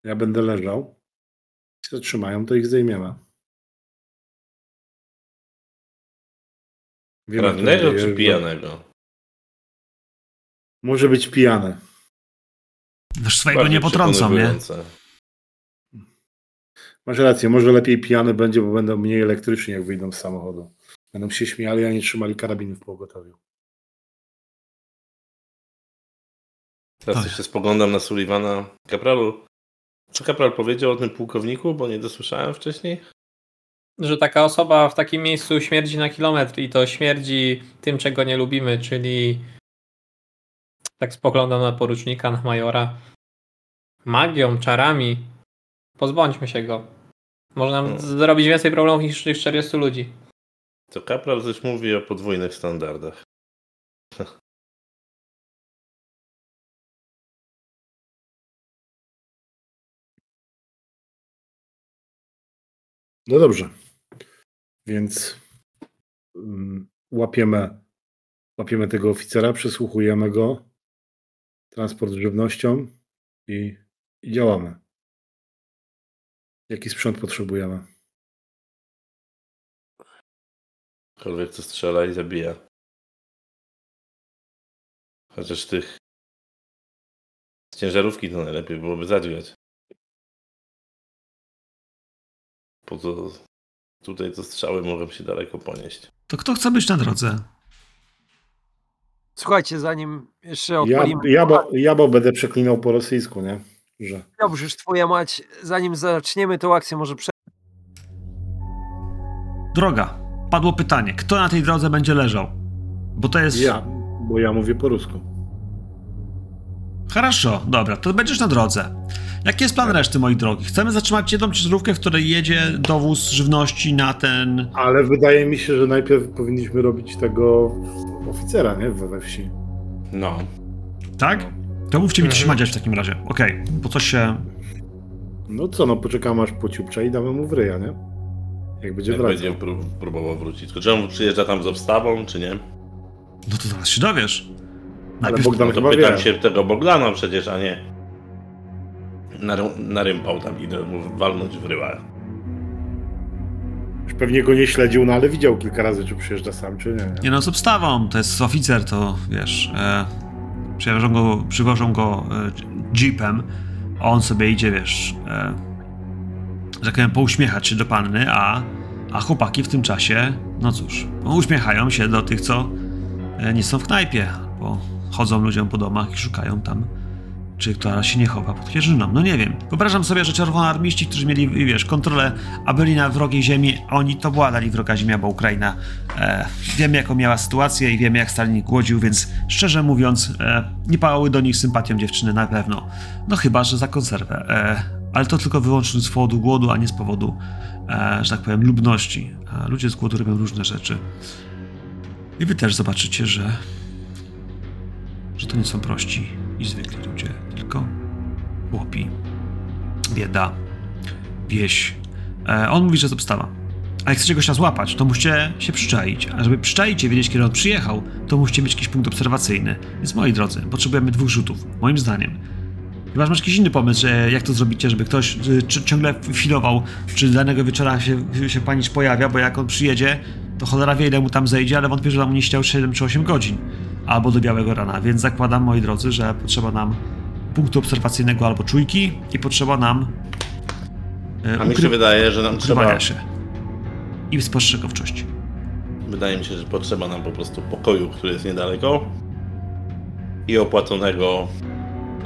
Ja będę leżał. Się zatrzymają, to ich zdejmiemy. Wiemy, Rannego czy pijanego? Może być pijany. No swojego Bardziej nie potrącą, nie? Masz rację, może lepiej pijany będzie, bo będą mniej elektryczni, jak wyjdą z samochodu. Będą się śmiali, a nie trzymali karabinów w pogotowiu. Teraz Tak. jeszcze spoglądam na Sullivana. Kapralu, co Kapral powiedział o tym pułkowniku, bo nie dosłyszałem wcześniej? Że taka osoba w takim miejscu śmierdzi na kilometr i to śmierdzi tym, czego nie lubimy, czyli tak spoglądam na porucznika, na majora. Magią, czarami. Pozbądźmy się go. Można nam No. zrobić więcej problemów niż tych 40 ludzi. To Kapral coś mówi o podwójnych standardach. No dobrze. Więc mm, łapiemy, łapiemy tego oficera, przesłuchujemy go, transport żywnością i, i działamy. Jaki sprzęt potrzebujemy? Kolwiek co strzela i zabija. Chociaż tych z ciężarówki to najlepiej byłoby zadźgać. Po to tutaj to strzały mogą się daleko ponieść. To kto chce być na drodze? Słuchajcie, zanim jeszcze Ja, odpalimy... ja, bo, ja bo będę przeklinał po rosyjsku, nie? Że Dobrze, już twoja mać, zanim zaczniemy tą akcję, może prze... Droga. Padło pytanie, kto na tej drodze będzie leżał? Bo to jest... ja, bo ja mówię po rusku. Хорошо, dobra, to będziesz na drodze. Jaki jest plan reszty, moi drogi? Chcemy zatrzymać jedną ciężarówkę, w której jedzie dowóz żywności na ten... Ale wydaje mi się, że najpierw powinniśmy robić tego oficera, nie? We, we wsi. No. Tak? To mówcie mi, co się Mhm. ma dziać w takim razie. Okej, bo coś się... No co, no poczekamy aż pociupcze i damy mu w ryja, nie? Jak będzie Jak wracał. będzie prób- próbował wrócić. Tylko czy on przyjeżdża tam z obstawą, czy nie? No to zaraz się dowiesz. Ale Najpierw... Bogdan No to chyba pytam wie. się tego Bogdana przecież, a nie narympał tam idę mu walnąć w ryła. Już pewnie go nie śledził, no ale widział kilka razy, czy przyjeżdża sam, czy nie. nie? Nie no, z obstawą, to jest oficer, to wiesz, e, przywożą go, przywożą go e, jeepem, a on sobie idzie, wiesz, e, że tak powiem, pouśmiechać się do panny, a, a chłopaki w tym czasie, no cóż, uśmiechają się do tych, co e, nie są w knajpie, bo chodzą ludziom po domach i szukają tam, czy która się nie chowa pod pierzyną. No nie wiem. Wyobrażam sobie, że czerwonoarmiści, którzy mieli, wiesz, kontrolę, a byli na wrogiej ziemi, oni to nich wroga ziemia, bo Ukraina E, wiemy, jaką miała sytuację i wiemy, jak Stalin głodził, więc szczerze mówiąc, e, nie pałały do nich sympatią dziewczyny na pewno. No chyba, że za konserwę. E, ale to tylko wyłącznie z powodu głodu, a nie z powodu, e, że tak powiem, lubności. A ludzie z głodu robią różne rzeczy. I wy też zobaczycie, że, że to nie są prości i zwykli ludzie, tylko chłopi, bieda, wieś, E, on mówi, że jest obstawa. A jak chcecie gościa złapać, to musicie się przyczaić. A żeby przyczaić i wiedzieć, kiedy on przyjechał, to musicie mieć jakiś punkt obserwacyjny. Więc moi drodzy, potrzebujemy dwóch rzutów, moim zdaniem. Chyba masz jakiś inny pomysł, jak to zrobicie, żeby ktoś y, ciągle filował, czy danego wieczora się, się panicz pojawia, bo jak on przyjedzie, to cholera wie ile mu tam zejdzie, ale wątpię, że tam nie siedział 7 czy 8 godzin. Albo do białego rana, więc zakładam, moi drodzy, że potrzeba nam punktu obserwacyjnego albo czujki i potrzeba nam y, A mi się wydaje, że nam trzeba. się. I spostrzegawczości. Wydaje mi się, że potrzeba nam po prostu pokoju, który jest niedaleko. I opłaconego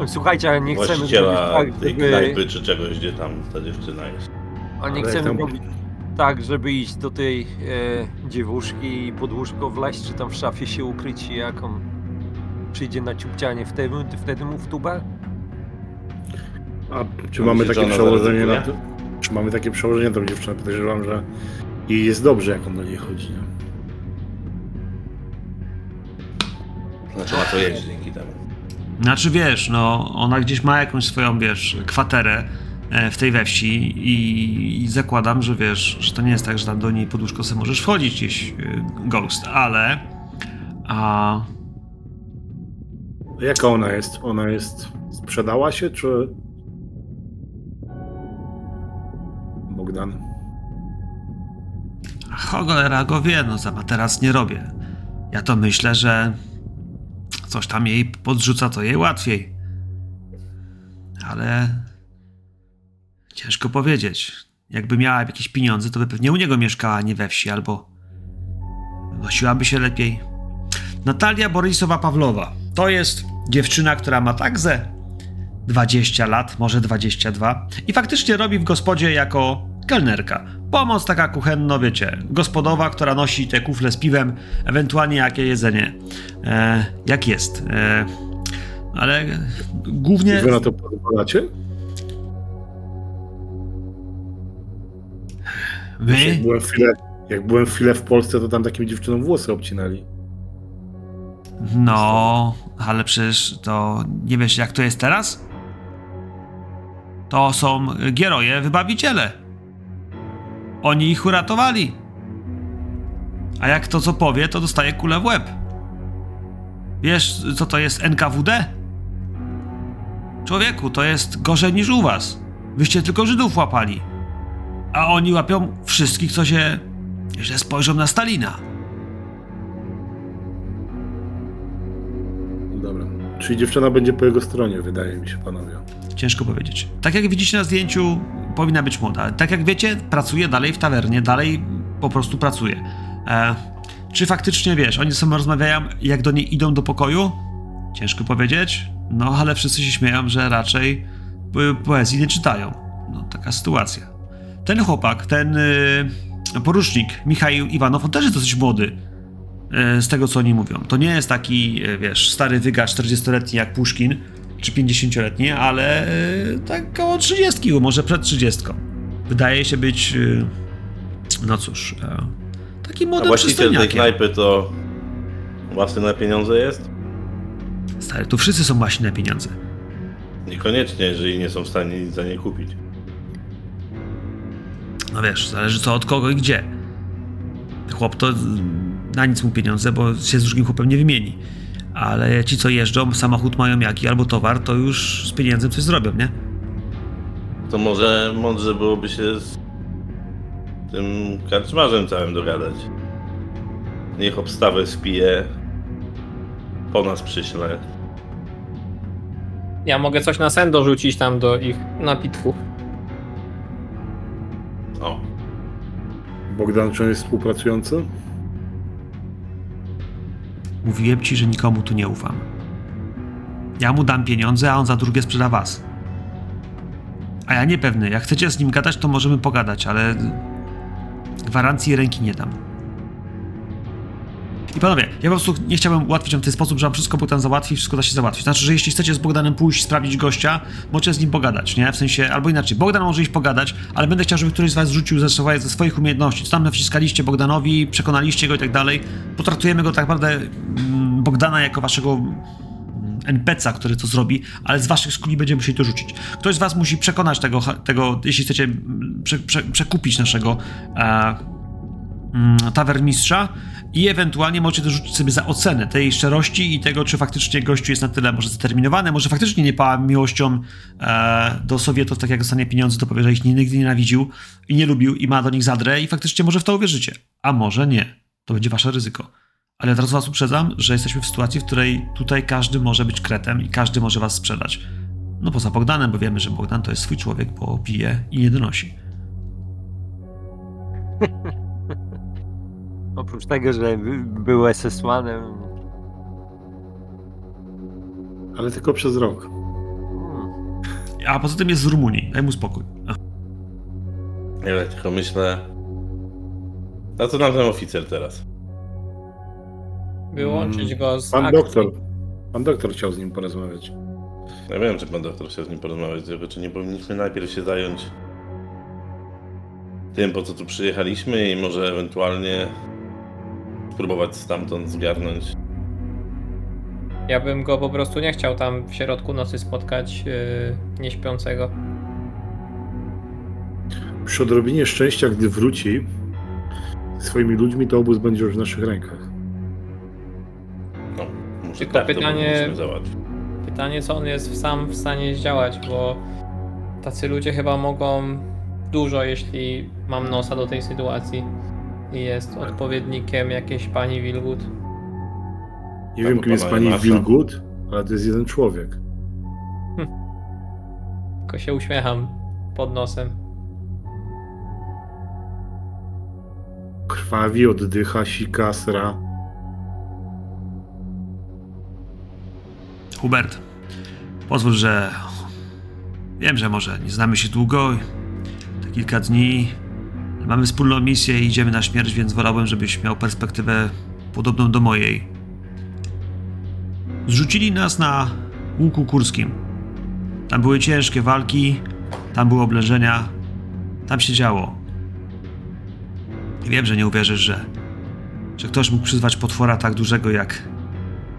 Słuchajcie, ale nie chcemy właściciela tak, tej knajpy czy czegoś, gdzie tam ta dziewczyna jest. a nie chcemy robić tak, żeby iść do tej e, dziewuszki i pod łóżko wleźć, czy tam w szafie się ukryć i jak on przyjdzie na ciupcianie, wtedy, wtedy mu w tubę? A czy mamy że takie ona przełożenie na to? zaryzykuje? Czy mamy takie przełożenie na tą dziewczynę? Podejrzewam, że jej jest dobrze, jak on do niej chodzi. Nie? Znaczy na to jeść dzięki temu. Znaczy wiesz, no ona gdzieś ma jakąś swoją, wiesz, kwaterę w tej we wsi i, i zakładam, że wiesz, że to nie jest tak, że tam do niej pod łóżko sobie możesz wchodzić gdzieś, e, Ghost, ale a Jaka ona jest? Ona jest. Sprzedała się, czy. Bogdan. cholera go wie, no za teraz nie robię. Ja to myślę, że coś tam jej podrzuca, to jej łatwiej. Ale ciężko powiedzieć. Jakby miała jakieś pieniądze, to by pewnie u niego mieszkała, nie we wsi, albo nosiłaby się lepiej. Natalia Borysowa-Pawlowa to jest dziewczyna, która ma tak ze 20 lat, może 22 i faktycznie robi w gospodzie jako kelnerka. Pomoc taka kuchenno, wiecie, gospodowa, która nosi te kufle z piwem, ewentualnie jakie jedzenie. E, jak jest. E, ale głównie... I wy na to pozwalacie? Jak My? byłem, chwilę, jak byłem chwilę w Polsce, to tam takim dziewczynom włosy obcinali. No, ale przecież to nie wiesz jak to jest teraz? To są gieroje, wybawiciele. Oni ich uratowali. A jak to co powie, to dostaje kulę w łeb. Wiesz, co to jest NKWD? Człowieku, to jest gorzej niż u was. Wyście tylko Żydów łapali. A oni łapią wszystkich, co się źle spojrzą na Stalina. Dobra. Czyli dziewczyna będzie po jego stronie, wydaje mi się, panowie. Ciężko powiedzieć. Tak jak widzicie na zdjęciu, powinna być młoda. Tak jak wiecie, pracuje dalej w tawernie, dalej po prostu pracuje. E, czy faktycznie wiesz, oni sobie rozmawiają, jak do niej idą do pokoju? Ciężko powiedzieć. No, ale wszyscy się śmieją, że raczej po- poezji nie czytają. No, taka sytuacja. Ten chłopak, ten y, porucznik Michał Iwanow, on też jest dosyć młody. y, Z tego, co oni mówią. To nie jest taki, y, wiesz, stary wygarz 40-letni jak Puszkin, czy 50-letni, ale y, tak koło 30, może przed 30. Wydaje się być, y, no cóż, e, takim A młodym właściciel tej knajpy to własny na pieniądze jest? Stary, tu wszyscy są właśnie na pieniądze. Niekoniecznie, jeżeli nie są w stanie nic za nie kupić. No wiesz, zależy co od kogo i gdzie. Chłop to na nic mu pieniądze, bo się z drugim chłopem nie wymieni. Ale ci, co jeżdżą, samochód mają jaki albo towar, to już z pieniędzem coś zrobią, nie? To może mądrze byłoby się z tym karczmarzem całym dogadać. Niech obstawę spije, po nas przyśle. Ja mogę coś na sen dorzucić tam do ich napitków. O, Bogdan, czy on jest współpracujący? Mówiłem ci, że nikomu tu nie ufam. Ja mu dam pieniądze, a on za drugie sprzeda was. A ja niepewny, jak chcecie z nim gadać, to możemy pogadać, ale gwarancji ręki nie dam. I panowie, ja po prostu nie chciałbym ułatwić wam w ten sposób, że wam wszystko Bogdan załatwi, wszystko da się załatwić. Znaczy, że jeśli chcecie z Bogdanem pójść, sprawdzić gościa, możecie z nim pogadać, nie? W sensie, albo inaczej, Bogdan może iść pogadać, ale będę chciał, żeby któryś z was rzucił ze, swoje- ze swoich umiejętności. Co tam nawciskaliście Bogdanowi, przekonaliście go i tak dalej. Potraktujemy go tak naprawdę, mm, Bogdana, jako waszego mm, NPC-a, który to zrobi, ale z waszych skuli będziemy musieli to rzucić. Ktoś z was musi przekonać tego, tego jeśli chcecie mm, prze, prze, przekupić naszego e, tawermistrza i ewentualnie możecie to rzucić sobie za ocenę tej szczerości i tego, czy faktycznie gościu jest na tyle może zdeterminowany, może faktycznie nie pała miłością e, do Sowietów, tak jak dostanie pieniądze, to powie, że ich nigdy nienawidził i nie lubił i ma do nich zadrę i faktycznie może w to uwierzycie. A może nie. To będzie wasze ryzyko. Ale od razu was uprzedzam, że jesteśmy w sytuacji, w której tutaj każdy może być kretem i każdy może was sprzedać. No poza Bogdanem, bo wiemy, że Bogdan to jest swój człowiek, bo pije i nie donosi. Oprócz tego, że by- był SS-manem. Ale tylko przez rok. hmm, A poza tym jest z Rumunii. Daj mu spokój. Ja tylko myślę. A co nam ten oficer teraz? Wyłączyć go z Pan akcji. doktor. Pan doktor chciał z nim porozmawiać. Ja wiem, czy pan doktor chciał z nim porozmawiać, tylko czy nie powinniśmy najpierw się zająć tym, po co tu przyjechaliśmy i może ewentualnie spróbować stamtąd zgarnąć. Ja bym go po prostu nie chciał tam w środku nocy spotkać yy, nieśpiącego. Przy odrobinie szczęścia, gdy wróci ze swoimi ludźmi, to obóz będzie już w naszych rękach. No, muszę Tylko tak to pytanie-. Pytanie, co on jest sam w stanie zdziałać, bo tacy ludzie chyba mogą dużo, jeśli mam nosa do tej sytuacji i jest odpowiednikiem jakiejś pani Wilwood. Nie wiem, kim jest pana pani. Wilgut, ale to jest jeden człowiek. Tylko się uśmiecham pod nosem. Krwawi, oddycha, sika, sra. Hubert, pozwól, że. Wiem, że może nie znamy się długo, te kilka dni. Mamy wspólną misję i idziemy na śmierć, więc wolałbym, żebyś miał perspektywę podobną do mojej. Zrzucili nas na łuku kurskim. Tam były ciężkie walki, tam były oblężenia, tam się działo. I wiem, że nie uwierzysz, że, że ktoś mógł przyzwać potwora tak dużego jak,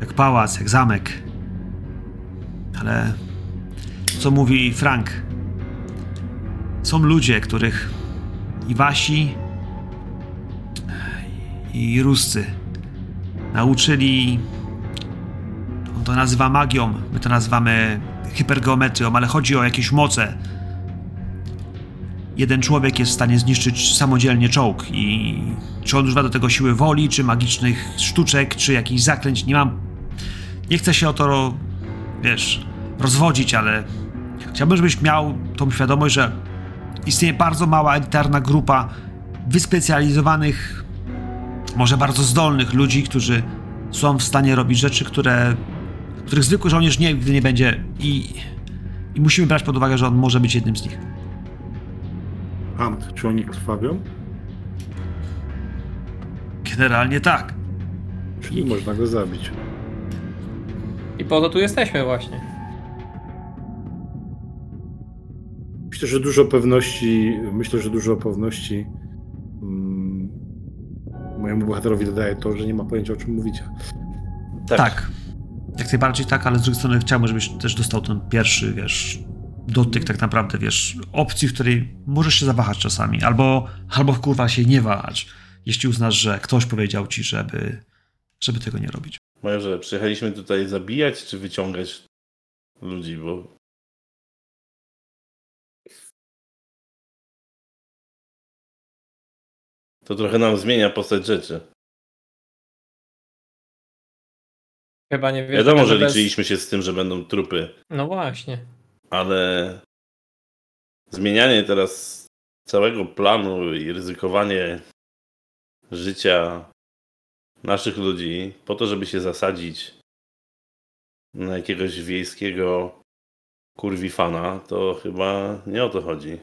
jak pałac, jak zamek. Ale co mówi Frank? Są ludzie, których i wasi, i ruscy nauczyli. On to nazywa magią, my to nazywamy hypergeometrią, ale chodzi o jakieś moce. Jeden człowiek jest w stanie zniszczyć samodzielnie czołg i czy on używa do tego siły woli, czy magicznych sztuczek, czy jakichś zaklęć, nie mam... Nie chcę się o to, wiesz, rozwodzić, ale chciałbym, żebyś miał tą świadomość, że istnieje bardzo mała, elitarna grupa wyspecjalizowanych, może bardzo zdolnych ludzi, którzy są w stanie robić rzeczy, które, których zwykły żołnierz nigdy nie będzie i, i musimy brać pod uwagę, że on może być jednym z nich. Ant, czy oni krwawią? Generalnie tak. Czyli można go zabić. I po to tu jesteśmy właśnie. Myślę, że dużo pewności, myślę, że dużo pewności mm, mojemu bohaterowi dodaje to, że nie ma pojęcia o czym mówicie. Tak. Jak najbardziej tak, ale z drugiej strony chciałbym, żebyś też dostał ten pierwszy, wiesz, dotyk tak naprawdę, wiesz, opcji, w której możesz się zawahać czasami, albo, albo kurwa się nie wahać, jeśli uznasz, że ktoś powiedział ci, żeby, żeby tego nie robić. Majorze, przyjechaliśmy tutaj zabijać czy wyciągać ludzi, bo to trochę nam zmienia postać rzeczy. Chyba nie wiem. Wiadomo, że liczyliśmy się z tym, że będą trupy, No właśnie. ale zmienianie teraz całego planu i ryzykowanie życia naszych ludzi po to, żeby się zasadzić na jakiegoś wiejskiego kurwifana, to chyba nie o to chodzi.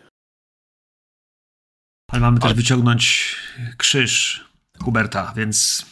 Ale mamy też wyciągnąć krzyż Huberta, więc...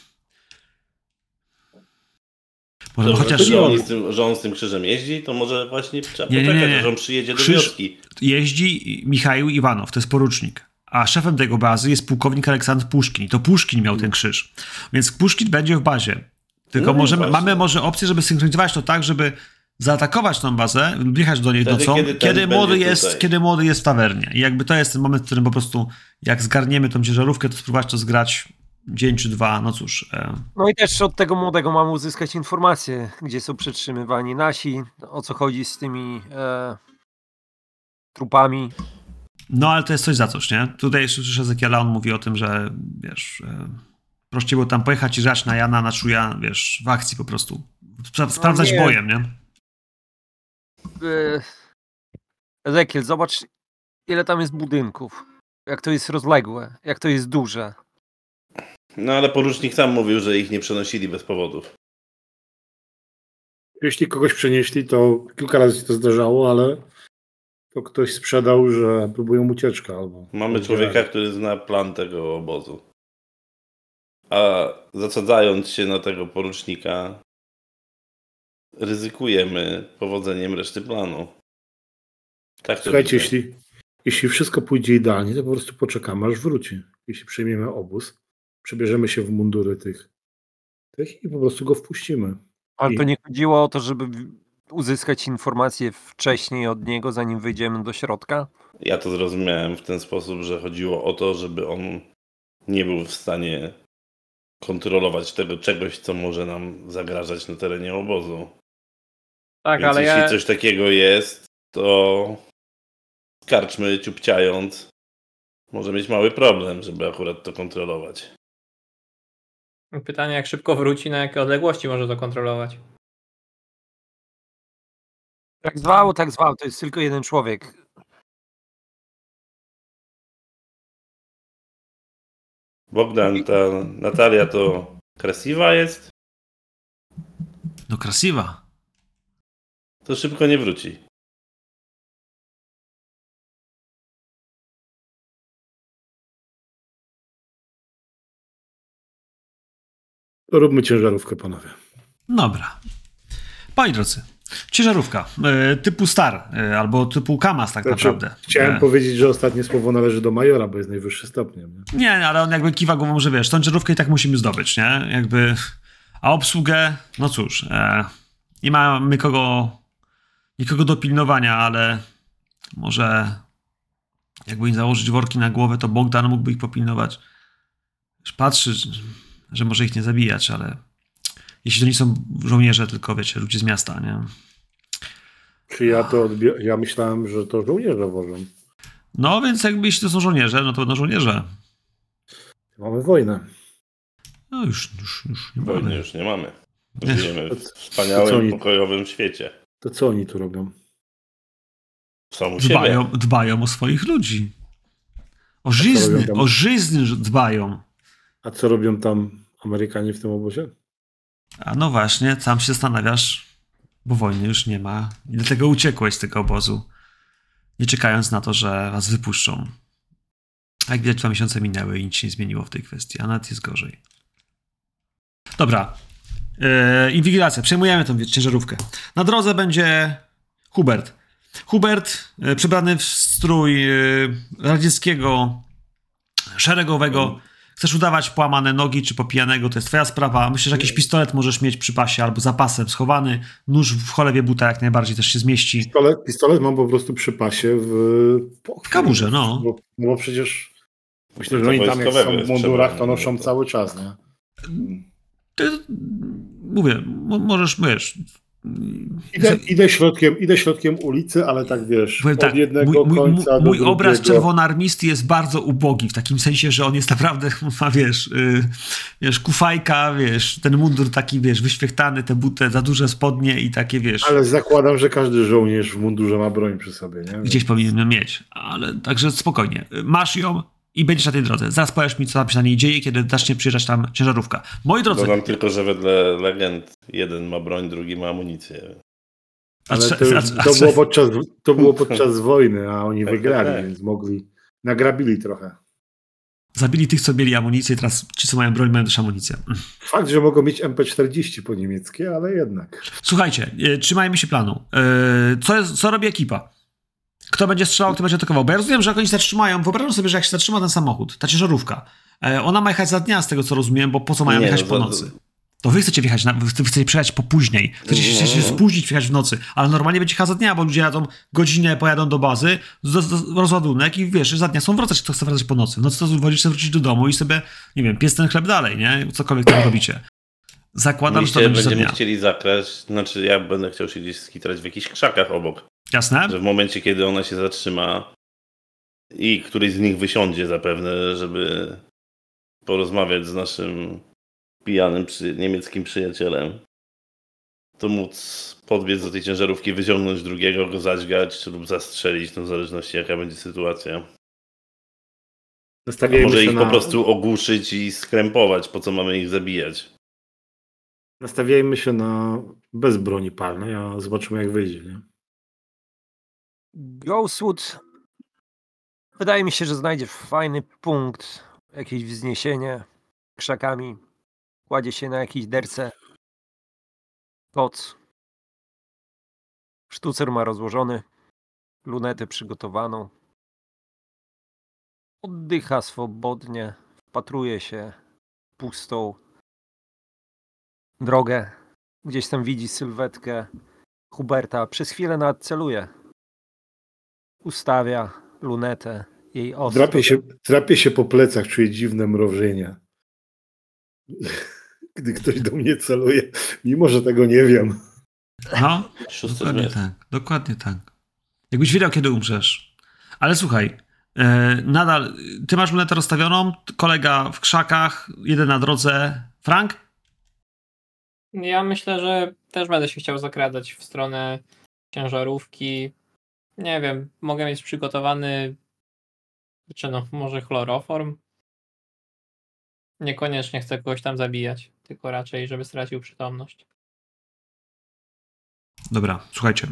Może Dobrze, chociaż że, on z tym, że on z tym krzyżem jeździ, to może właśnie trzeba Nie, nie, poczekać, nie, nie. że on przyjedzie do Krzyż- wioski. jeździ Michał Iwanow, to jest porucznik. A szefem tego bazy jest pułkownik Aleksandr Puszkin. To Puszkin miał ten krzyż. Więc Puszkin będzie w bazie. Tylko No możemy, mamy może opcję, żeby synchronizować to tak, żeby zaatakować tą bazę lub jechać do niej Wtedy, nocą, kiedy kiedy, młody jest, tutaj. kiedy młody jest w tawernie. I jakby to jest ten moment, w którym po prostu jak zgarniemy tą ciężarówkę, to spróbować to zgrać dzień czy dwa, no cóż. E, No i też od tego młodego mamy uzyskać informacje, gdzie są przetrzymywani nasi, o co chodzi z tymi e, trupami. no ale to jest coś za coś, nie? Tutaj jeszcze słyszę Ezekiela, on mówi o tym, że wiesz, e, prościej było tam pojechać i grać na Jana, na Czuja, wiesz, w akcji po prostu. Spra- sprawdzać nie. bojem, nie? E, Ezekiel, zobacz ile tam jest budynków, jak to jest rozległe, jak to jest duże. No ale porucznik sam mówił, że ich nie przenosili bez powodów. Jeśli kogoś przenieśli, to kilka razy się to zdarzało, ale to ktoś sprzedał, że próbują ucieczkę albo. Mamy człowieka, który zna plan tego obozu. A zasadzając się na tego porucznika, ryzykujemy powodzeniem reszty planu. Tak to Słuchajcie, jeśli, jeśli wszystko pójdzie idealnie, to po prostu poczekamy, aż wróci. Jeśli przejmiemy obóz, przebierzemy się w mundury tych, tych i po prostu go wpuścimy. Ale to I- nie chodziło o to, żeby uzyskać informacje wcześniej od niego, zanim wyjdziemy do środka? Ja to zrozumiałem w ten sposób, że chodziło o to, żeby on nie był w stanie kontrolować tego czegoś, co może nam zagrażać na terenie obozu. Tak, Więc ale jeśli ja, coś takiego jest, to karczmy ciupciając może mieć mały problem, żeby akurat to kontrolować. pytanie jak szybko wróci, na jakie odległości może to kontrolować. Tak zwał, tak zwał, to jest tylko jeden człowiek. Bogdan, ta Natalia to krasiwa jest, No krasiwa. To szybko nie wróci. To róbmy ciężarówkę, panowie. Dobra. Moi drodzy, ciężarówka e, typu Star e, albo typu Kamas tak Znaczy, naprawdę. Chciałem E, powiedzieć, że ostatnie słowo należy do majora, bo jest najwyższy stopniem. Nie? Nie, ale on jakby kiwa głową, że wiesz, tą ciężarówkę i tak musimy zdobyć, nie? Jakby, a obsługę, no cóż, e, nie mamy kogo, nikogo do pilnowania, ale może jakby im założyć worki na głowę, to Bogdan mógłby ich popilnować. Już patrzy, że może ich nie zabijać, ale jeśli to nie są żołnierze, tylko wiecie, ludzie z miasta, nie? Czy ja to odbie- Ja myślałem, że to żołnierze wożą. No więc jakby jeśli to są żołnierze, no to będą żołnierze. Mamy wojnę. No już, już, już nie Wojny mamy. już nie mamy. Żyjemy w wspaniałym, pokojowym świecie. To co oni tu robią? Są. Dbają, dbają o swoich ludzi. O żyzny, o żyzny dbają. A co robią tam Amerykanie w tym obozie? A no właśnie, sam się zastanawiasz, bo wojny już nie ma i dlatego uciekłeś z tego obozu, nie czekając na to, że was wypuszczą. A jak widać, dwa miesiące minęły i nic się nie zmieniło w tej kwestii, a nawet jest gorzej. Dobra. Yy, inwigilacja. Przejmujemy tą ciężarówkę. Na drodze będzie Hubert. Hubert, yy, przebrany w strój yy, radzieckiego, szeregowego. Chcesz udawać połamane nogi czy popijanego, to jest twoja sprawa. Myślę, że jakiś pistolet możesz mieć przy pasie albo za pasem schowany. Nóż w cholewie buta jak najbardziej też się zmieści. Pistolet, pistolet mam po prostu przy pasie w, W kaburze, no. Bo, no bo przecież myślę, że oni tam jak są w mundurach, to noszą no cały czas, nie? Ty, mówię, mo- możesz, wiesz... Idę, idę, środkiem, idę środkiem ulicy, ale tak wiesz, od tak, jednego mój, mój, końca mój, mój obraz drugiego. czerwonarmisty jest bardzo ubogi, w takim sensie, że on jest naprawdę, ma wiesz, y, wiesz, kufajka, wiesz, ten mundur taki, wiesz, wyświechtany, te buty, za duże spodnie i takie, wiesz, Ale zakładam, że każdy żołnierz w mundurze ma broń przy sobie, nie? gdzieś powinien mieć, ale także spokojnie, masz ją i będziesz na tej drodze. Zaraz powiesz mi, co tam się na niej dzieje, kiedy zacznie przyjeżdżać tam ciężarówka. Moi drodzy, Dodam tylko, że wedle legend jeden ma broń, drugi ma amunicję. a Ale to, to, było podczas, to było podczas wojny, a oni Tak, wygrali, tak, więc mogli, nagrabili trochę. zabili tych, co mieli amunicję i teraz ci, co mają broń, mają też amunicję. Fakt, że mogą mieć MP40 po niemieckie, ale jednak. Słuchajcie, e, trzymajmy się planu. E, co, jest, co robi ekipa? Kto będzie strzelał, kto będzie atakował? Bo ja rozumiem, że jak oni się zatrzymają, wyobrażam sobie, że jak się zatrzyma ten samochód, ta ciężarówka, e, ona ma jechać za dnia, z tego co rozumiem, bo po co mają Nie, jechać no, po za- nocy? To wy chcecie wjechać, na, wy chcecie przyjechać po później. Chcecie się, chcecie się spóźnić, wjechać w nocy, ale normalnie będzie jechać za dnia, bo ludzie jadą godzinę, pojadą do bazy, z, rozładunek i wiesz, za dnia są wracać, kto chce wracać po nocy. W nocy to wolisz wrócić do domu i sobie, nie wiem, pies ten chleb dalej, nie? Cokolwiek tam robicie. Zakładam, że to będzie za będziemy dnia. chcieli zakraść, znaczy ja będę chciał się gdzieś skitrać w jakichś krzakach obok. Jasne? Że w momencie, kiedy ona się zatrzyma i któryś z nich wysiądzie zapewne, żeby porozmawiać z naszym pijanym przy, niemieckim przyjacielem, to móc podbiec do tej ciężarówki, wyciągnąć drugiego, go zadźgać lub zastrzelić, no w zależności jaka będzie sytuacja. A może ich na, po prostu ogłuszyć i skrępować, po co mamy ich zabijać. nastawiajmy się na bez broni palnej, a zobaczymy jak wyjdzie. Nie? Ghostwood wydaje mi się, że znajdzie fajny punkt, jakieś wzniesienie krzakami. Kładzie się na jakiejś derce. Koc. Sztucer ma rozłożony. Lunetę przygotowaną. Oddycha swobodnie. Wpatruje się w pustą drogę. Gdzieś tam widzi sylwetkę Huberta. Przez chwilę nawet celuje. Ustawia lunetę. Jej ostro. Drapie się, drapie się po plecach, czuję dziwne mrowienie. Gdy ktoś do mnie celuje, mimo że tego nie wiem. No, dokładnie tak, dokładnie tak. Jakbyś wiedział, kiedy umrzesz. Ale słuchaj, e, nadal, ty masz lunetę rozstawioną, kolega w krzakach, jeden na drodze. Frank? Ja myślę, że też będę się chciał zakradać w stronę ciężarówki. Nie wiem, mogę mieć przygotowany, czy no, może chloroform. Niekoniecznie chcę kogoś tam zabijać, tylko raczej, żeby stracił przytomność. Dobra, słuchajcie.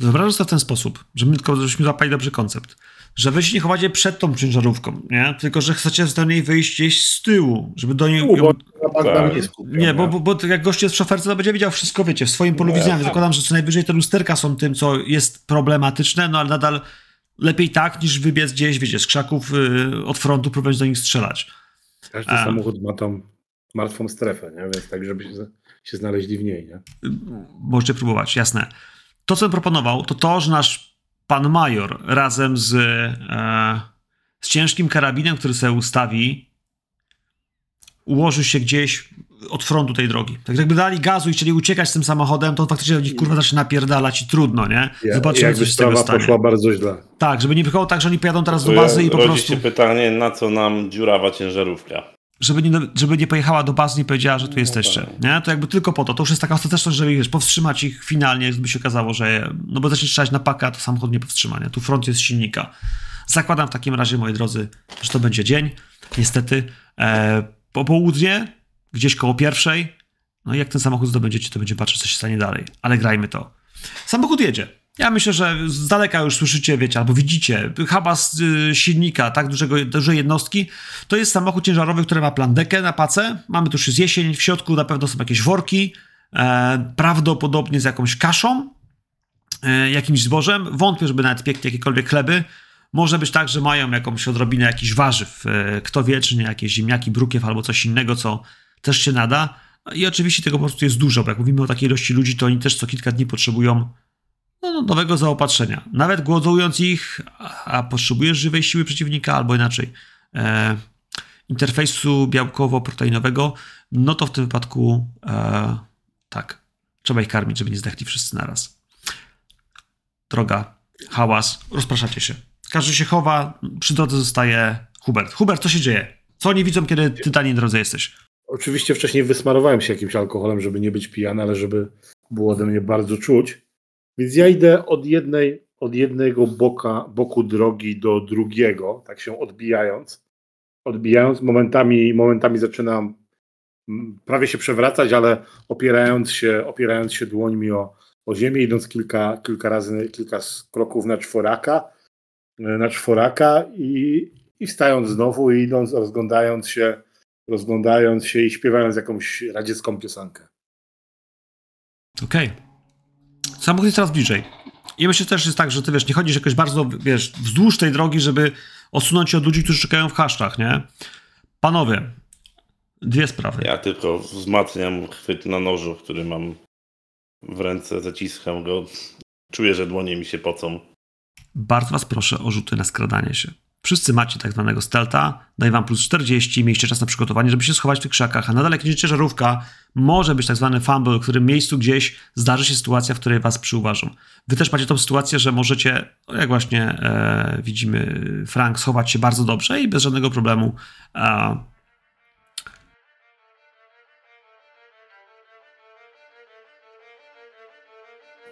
Wyobrażam sobie w ten sposób, że my tylko żebyśmy złapali dobry koncept, że wy się nie chowacie przed tą ciężarówką, nie? Tylko, że chcecie do niej wyjść gdzieś z tyłu, żeby do niej... Tu, bo Tak. nie bo, bo, bo jak gość jest w szoferce, to będzie widział wszystko, wiecie, w swoim polu widzenia. tak. Zakładam, że co najwyżej te lusterka są tym, co jest problematyczne, no ale nadal lepiej tak, niż wybiec gdzieś, wiecie, z krzaków y, od frontu, próbować do nich strzelać. Każdy A. samochód ma tam martwą strefę, nie? więc tak, żeby się, znaleźli w niej. Nie? Możecie próbować, jasne. To, co bym proponował, to to, że nasz pan major razem z, e, z ciężkim karabinem, który sobie ustawi, ułoży się gdzieś od frontu tej drogi. Tak jakby dali gazu i chcieli uciekać z tym samochodem, to faktycznie do nich kurwa zacznie napierdalać i trudno, nie? Ja, Zobaczymy, co się z tego sprawa stanie. poszła bardzo źle. Tak, żeby nie wychodziło tak, że oni pojadą teraz do bazy i po prostu... się pytanie, na co nam dziurawa ciężarówka? Żeby nie, żeby nie pojechała do bazy i powiedziała, że tu No jesteście. tak. Nie? To jakby tylko po to. To już jest taka ostateczność, żeby wiesz, powstrzymać ich finalnie, gdyby się okazało, że. No bo zacznie strzelać na pakę, a to samochód nie powstrzyma. Nie? Tu front jest silnika. Zakładam w takim razie, moi drodzy, że to będzie dzień. Niestety. E, po południe, gdzieś koło pierwszej. No i jak ten samochód zdobędziecie, to będziemy patrzeć, co się stanie dalej. Ale grajmy to. Samochód jedzie. Ja myślę, że z daleka już słyszycie, wiecie, albo widzicie hałas y, silnika, tak dużego, dużej jednostki. To jest samochód ciężarowy, który ma plandekę na pacę. Mamy tu już jest jesień, w środku na pewno są jakieś worki, e, prawdopodobnie z jakąś kaszą, e, jakimś zbożem. Wątpię, żeby nawet piekli jakiekolwiek chleby. Może być tak, że mają jakąś odrobinę jakichś warzyw. E, kto wie, czy nie jakieś ziemniaki, brukiew albo coś innego, co też się nada. I oczywiście tego po prostu jest dużo, bo jak mówimy o takiej ilości ludzi, to oni też co kilka dni potrzebują no, nowego zaopatrzenia. Nawet głodując ich, a, potrzebujesz żywej siły przeciwnika, albo inaczej, e, interfejsu białkowo-proteinowego, no to w tym wypadku e, tak, trzeba ich karmić, żeby nie zdechli wszyscy naraz. Droga, hałas, rozpraszacie się. Każdy się chowa, przy drodze zostaje Hubert. Hubert, co się dzieje? Co oni widzą, kiedy ty na niej drodze jesteś? Oczywiście wcześniej wysmarowałem się jakimś alkoholem, żeby nie być pijany, ale żeby było ode mnie bardzo czuć. Więc ja idę od jednej, od jednego boka, boku drogi do drugiego, tak się odbijając. Odbijając, momentami, momentami zaczynam mm, prawie się przewracać, ale opierając się, opierając się dłońmi o, o ziemię, idąc kilka, kilka razy, kilka kroków na czworaka, e, na czworaka i, i wstając znowu i idąc, rozglądając się, rozglądając się i śpiewając jakąś radziecką piosenkę. Okej. Samochód jest coraz bliżej. I myślę też jest tak, że ty wiesz, nie chodzisz jakoś bardzo, wiesz, wzdłuż tej drogi, żeby odsunąć się od ludzi, którzy czekają w haszczach, nie? Panowie, Dwie sprawy. Ja tylko wzmacniam chwyt na nożu, który mam w ręce, zaciskam go. Czuję, że dłonie mi się pocą. Bardzo was proszę o rzuty na skradanie się. Wszyscy macie tak zwanego stealtha, daje wam plus 40, mieliście czas na przygotowanie, żeby się schować w tych krzakach, a nadal jak idziecie żarówka, może być tak zwany fumble, w którym miejscu gdzieś zdarzy się sytuacja, w której was przyuważą. Wy też macie tą sytuację, że możecie, jak właśnie e, widzimy, Frank, schować się bardzo dobrze i bez żadnego problemu e,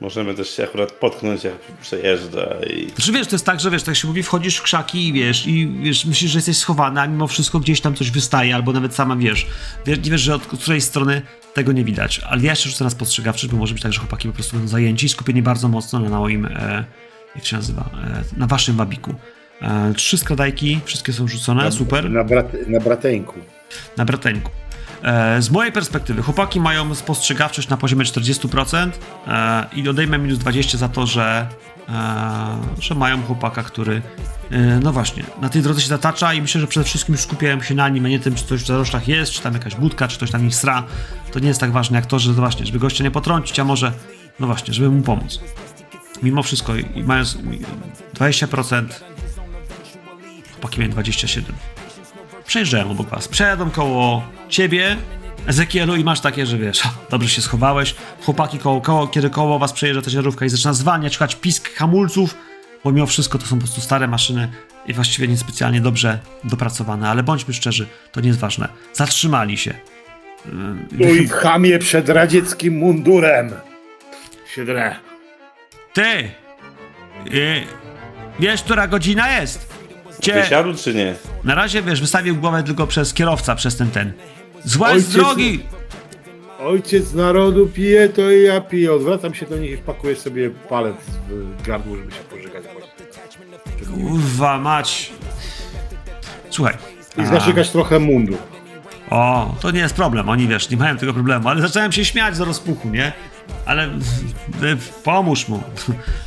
Możemy też się akurat potknąć, jak przejeżdża i Znaczy wiesz, to jest tak, że wiesz, tak się mówi, wchodzisz w krzaki i wiesz, i wiesz, myślisz, że jesteś schowany, a mimo wszystko gdzieś tam coś wystaje, albo nawet sama wiesz. Wiesz, nie wiesz, że od której strony tego nie widać. Ale ja jeszcze rzucę na spostrzegawczy, bo może być tak, że chłopaki po prostu będą zajęci i skupieni bardzo mocno na moim, e, jak się nazywa, e, na waszym wabiku. E, trzy skradajki, wszystkie są rzucone, super Na, brat, na brateńku. na brateńku. E, Z mojej perspektywy, chłopaki mają spostrzegawczość na poziomie 40% e, i odejmę minus 20 za to, że, e, że mają chłopaka, który no właśnie, na tej drodze się zatacza i myślę, że przede wszystkim skupiają się na nim, a nie tym, czy coś w zaroślach jest, czy tam jakaś budka, czy ktoś tam ich sra. To nie jest tak ważne jak to, że właśnie, żeby gościa nie potrącić, a może, no właśnie, żeby mu pomóc. Mimo wszystko, i mając 20%, chłopaki mają 27% przejeżdżają obok was. Przejadą koło ciebie, Ezekielu, i masz takie, że wiesz, dobrze się schowałeś. Chłopaki koło, koło, kiedy koło was przejeżdża ta ciężarówka i zaczyna zwalniać, słuchać pisk hamulców, bo mimo wszystko to są po prostu stare maszyny i właściwie niespecjalnie dobrze dopracowane, ale bądźmy szczerzy, to nie jest ważne. Zatrzymali się. Yy, Mój chamie przed radzieckim mundurem. Siedre. Ty! Yy, wiesz, która godzina jest? Cię, wysiadł czy nie? na razie, wiesz, wystawił głowę tylko przez kierowca, przez ten ten. Zła z Ojciec- drogi! Ojciec narodu pije, to i ja piję. Odwracam się do nich i wpakuję sobie palec w gardło, żeby się pożygać. Kurwa mać. Słuchaj. I zaszykać trochę mundur. O, to nie jest problem. Oni wiesz, nie mają tego problemu, ale zacząłem się śmiać z rozpuchu, nie? Ale pomóż mu.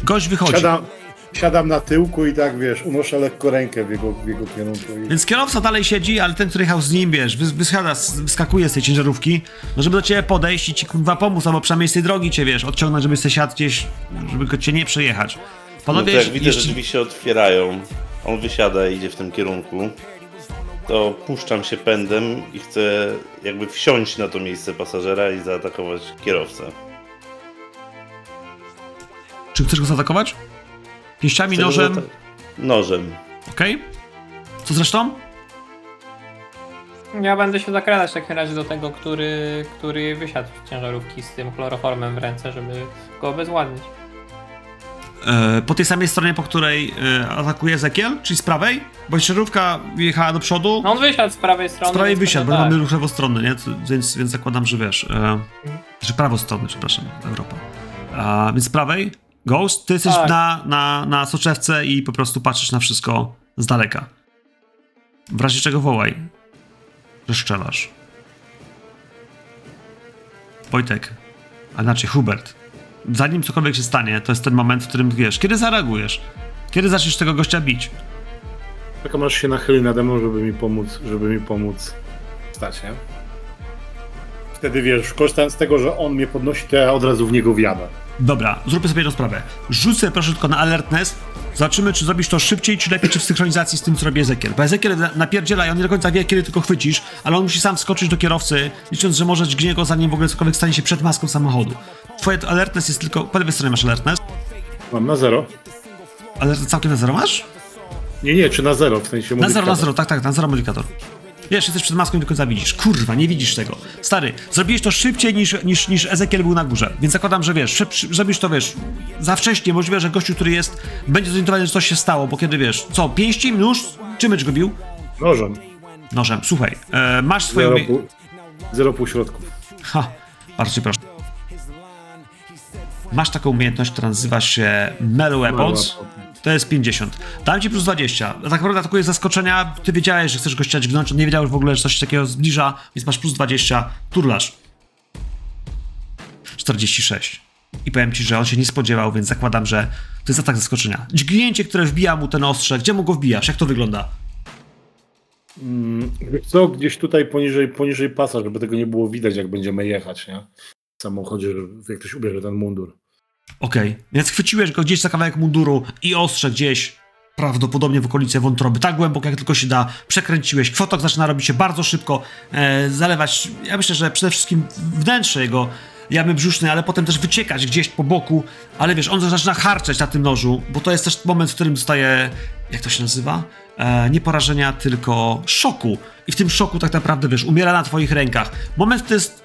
Gość wychodzi. Siadam, siadam na tyłku i tak, wiesz, unoszę lekko rękę w jego, w jego kierunku. I... Więc kierowca dalej siedzi, ale ten, który jechał z nim, wiesz, wys- wysiada, s- wyskakuje z tej ciężarówki, no żeby do ciebie podejść i ci kurwa pomóc, albo przynajmniej z tej drogi cię, wiesz, odciągnąć, żeby się siadł gdzieś, żeby go cię nie przejechać. No Panowie, jak widzę, że jeszcze... drzwi się otwierają, on wysiada i idzie w tym kierunku, to puszczam się pędem i chcę jakby wsiąść na to miejsce pasażera i zaatakować kierowcę. Czy chcesz go zaatakować? Pięściami, nożem, zaata- Nożem. okej? Co zresztą? Ja będę się zakradać w takim razie do tego, który, który wysiadł z ciężarówki z tym chloroformem w ręce, żeby go obezwładnić. E, po tej samej stronie, po której e, atakuje Ezekiel, czyli z prawej, bo ciężarówka jechała do przodu, No on wysiadł z prawej strony. z prawej wysiadł, bo pewnie mamy tak. ruch lewostronny, nie? Więc, więc zakładam, że wiesz, e, że prawostronny, przepraszam, Europa. A, więc z prawej, Ghost, ty jesteś Tak. na, na, na soczewce i po prostu patrzysz na wszystko z daleka. W razie czego wołaj, że strzelasz. Wojtek, a inaczej Hubert, zanim cokolwiek się stanie, to jest ten moment, w którym wiesz, kiedy zareagujesz, kiedy zaczniesz tego gościa bić. Czekam aż się nachyli nade mną, żeby mi pomóc, żeby mi pomóc stać, nie? Wtedy wiesz, korzystając z tego, że on mnie podnosi, to ja od razu w niego wjadę. Dobra, zróbmy sobie jedną sprawę. Sobie proszę tylko na alertness. Zobaczymy, czy zrobisz to szybciej, czy lepiej, czy w synchronizacji z tym, co robi Ezekiel. Bo Ezekiel na- napierdziela i on nie do końca wie, kiedy tylko chwycisz, ale on musi sam wskoczyć do kierowcy, licząc, że może dźgnie go, zanim w ogóle cokolwiek stanie się przed maską samochodu. Twoje alertness jest tylko... Po lewej stronie masz alertness. Mam na zero. Alertness całkiem na zero masz? Nie, nie, czy na zero, w sensie Na zero, na zero, tak, tak, na zero modyfikator. Wiesz, jesteś przed maską i do końca widzisz. Kurwa, nie widzisz tego. Stary, zrobiłeś to szybciej niż, niż, niż Ezekiel był na górze. Więc zakładam, że wiesz, szyb, zrobisz to, wiesz, za wcześnie. Możliwe, że gościu, który jest, będzie zorientowany, że coś się stało, bo kiedy wiesz, co, pięści, nóż, czym będziesz go bił? Nożem. Nożem. Słuchaj, e, masz swoją... Zero, pół, zero półśrodków. Ha, bardzo cię proszę. Masz taką umiejętność, która nazywa się Melee Weapons. To jest 50. Dałem ci plus 20. Tak naprawdę atakujesz z zaskoczenia. Ty wiedziałeś, że chcesz go ściać gnąć. Nie wiedział w ogóle, że coś takiego zbliża, więc masz plus 20. Turlasz. 46. I powiem ci, że on się nie spodziewał, więc zakładam, że to jest atak zaskoczenia. Dźgnięcie, które wbija mu ten ostrze. Gdzie mu go wbijasz? Jak to wygląda? Mm, co, gdzieś tutaj poniżej, poniżej pasa, żeby tego nie było widać, jak będziemy jechać, nie? W samochodzie, jak ktoś ubierze ten mundur. Okej, więc chwyciłeś go gdzieś za kawałek munduru i ostrze gdzieś prawdopodobnie w okolicy wątroby, tak głęboko jak tylko się da, przekręciłeś, kwotok zaczyna robić się bardzo szybko, e, zalewać, ja myślę, że przede wszystkim wnętrze jego jamy brzusznej, ale potem też wyciekać gdzieś po boku, ale wiesz, on zaczyna harczeć na tym nożu, bo to jest też moment, w którym dostaje, jak to się nazywa? E, nie porażenia, tylko szoku. I w tym szoku tak naprawdę, wiesz, umiera na twoich rękach. Moment to jest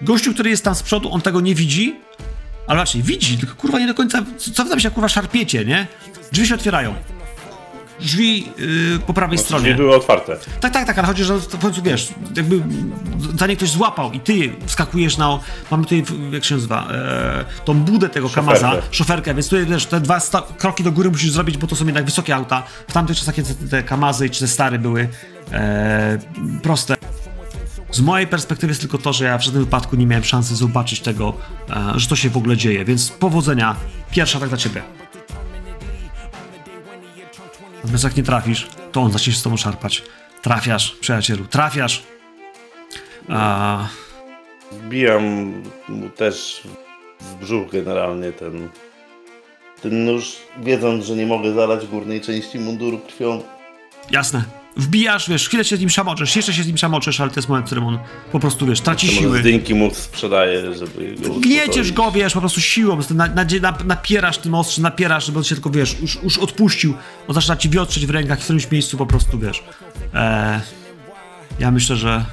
gościu, który jest tam z przodu, on tego nie widzi, ale raczej widzi, tylko kurwa nie do końca. Co wy tam się kurwa szarpiecie, nie? Drzwi się otwierają. Drzwi yy, po prawej Drzwi stronie. były otwarte. Tak, tak, tak, ale chodzi, że w końcu wiesz, jakby zanim ktoś złapał i ty wskakujesz na. Mamy tutaj, jak się nazywa, e, tą budę tego Szoferkę. Kamaza, szoferkę, więc tutaj wiesz, te dwa sta- kroki do góry musisz zrobić, bo to są jednak wysokie auta. W tamtych czasach kiedy te Kamazy czy te stare były e, proste. Z mojej perspektywy jest tylko to, że ja w żadnym wypadku nie miałem szansy zobaczyć tego, e, że to się w ogóle dzieje, więc powodzenia. Pierwsza tak dla ciebie. Natomiast jak nie trafisz, to on zacznie się z tobą szarpać. Trafiasz, przyjacielu, trafiasz. A, Wbijam mu też w brzuch generalnie ten, ten nóż, wiedząc, że nie mogę zalać górnej części munduru krwią. jasne. Wbijasz, wiesz, chwilę się z nim szamoczesz, jeszcze się z nim szamoczesz, ale to jest moment, w którym on po prostu, wiesz, traci To siły. dynki mu sprzedaje, żeby go Gnieciesz go, wiesz, po prostu siłą, na, na, na, napierasz tym ostrzem, napierasz, żeby on się tylko, wiesz, już, już odpuścił. On zaczyna ci wiotrzeć w rękach w którymś miejscu po prostu, wiesz. E, ja myślę, że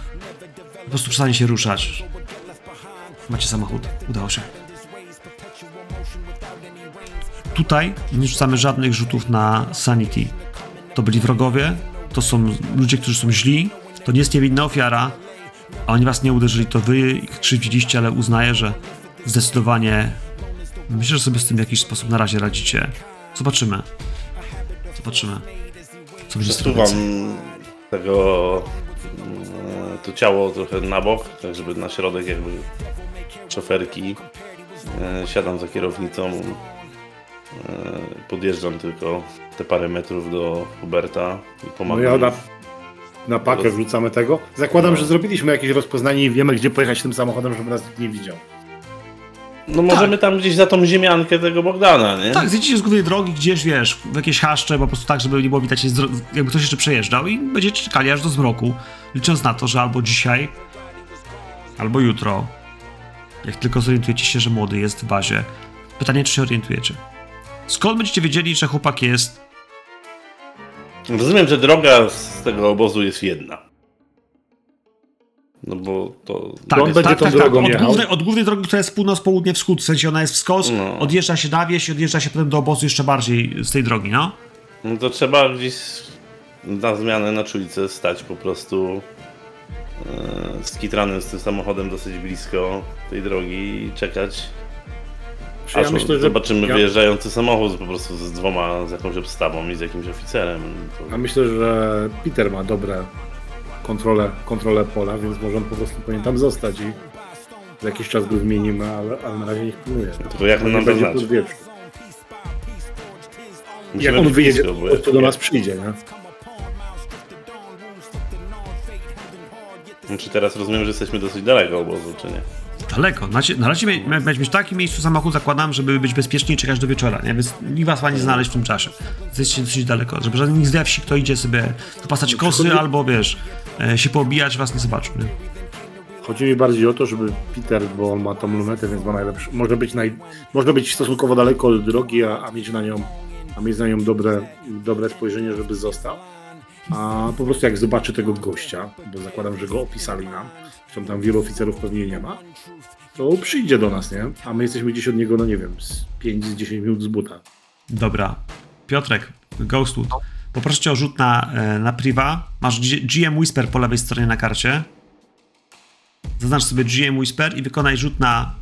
po prostu przestanie się ruszać. Macie samochód, udało się. Tutaj nie rzucamy żadnych rzutów na sanity. To byli wrogowie, to są ludzie, którzy są źli, to nie jest niewinna ofiara, a oni was nie uderzyli, to wy ich krzywdziliście, ale uznaję, że zdecydowanie myślę, że sobie z tym w jakiś sposób na razie radzicie. Zobaczymy. Zobaczymy. Co będzie Przesuwam tego mm, to ciało trochę na bok, tak żeby na środek jakby szoferki. E, Siadam za kierownicą. E, Podjeżdżam tylko te parę metrów do Huberta i No pomagam. ja na, na pakę wrzucamy tego. Zakładam, że zrobiliśmy jakieś rozpoznanie i wiemy, gdzie pojechać tym samochodem, żeby nas nikt nie widział. No możemy tam gdzieś za tą ziemiankę tego Bogdana, nie? Tak, zjedziecie z głównej drogi gdzieś, wiesz, w jakieś haszcze, po prostu tak, żeby nie było widać, jakby ktoś jeszcze przejeżdżał i będziecie czekali aż do zmroku, licząc na to, że albo dzisiaj, albo jutro, jak tylko zorientujecie się, że młody jest w bazie. Pytanie, czy się orientujecie? Skąd będziecie wiedzieli, że chłopak jest Rozumiem, że droga z tego obozu jest jedna. No bo to... Tak, on jest, będzie tak, tą tak, tak. drogą Od, jechał? głównej, od głównej drogi, która jest północ, południe, wschód, w sensie ona jest wskos, No. odjeżdża się na wieś i odjeżdża się potem do obozu jeszcze bardziej z tej drogi, no? No to trzeba gdzieś na zmianę na czujce stać po prostu e, skitranym z tym samochodem dosyć blisko tej drogi i czekać. Czy Aż ja myślę, że zobaczymy ja, wyjeżdżający samochód po prostu z dwoma, z jakąś obstawą i z jakimś oficerem. To... ja myślę, że Peter ma dobre kontrolę, kontrolę pola, więc może on po prostu powinien tam zostać i za jakiś czas go wymienimy, ale, ale na razie niech pilnuje. To jak on nam będzie. Musimy Jak on wyjedzie, to, to do nas przyjdzie, nie? Czy teraz rozumiem, że jesteśmy dosyć daleko obozu, czy nie? Daleko. Na, na razie mia- mia- miałeś mieć w takim miejscu samochód, zakładam, żeby być bezpiecznie i czekać do wieczora, nie? Więc nikt was ma nie znaleźć w tym czasie. Jesteście dosyć daleko, żeby żaden z wsi, kto idzie sobie wypasać kosy albo, wiesz, e, się poobijać, was nie zobaczył, nie? Chodzi mi bardziej o to, żeby Peter, bo on ma tą lunetę, więc ma najlepszy, może być, naj, może być stosunkowo daleko od drogi, a, a mieć na nią, a mieć na nią dobre, dobre spojrzenie, żeby został. A po prostu jak zobaczy tego gościa, bo zakładam, że go opisali nam, zresztą tam wielu oficerów pewnie nie ma, to przyjdzie do nas, nie? A my jesteśmy gdzieś od niego, no nie wiem, z 5-10 minut z buta. Dobra. Piotrek, Ghostwood, poproszę cię o rzut na, e, na priva. Masz GM Whisper po lewej stronie na karcie. Zaznacz sobie GM Whisper i wykonaj rzut na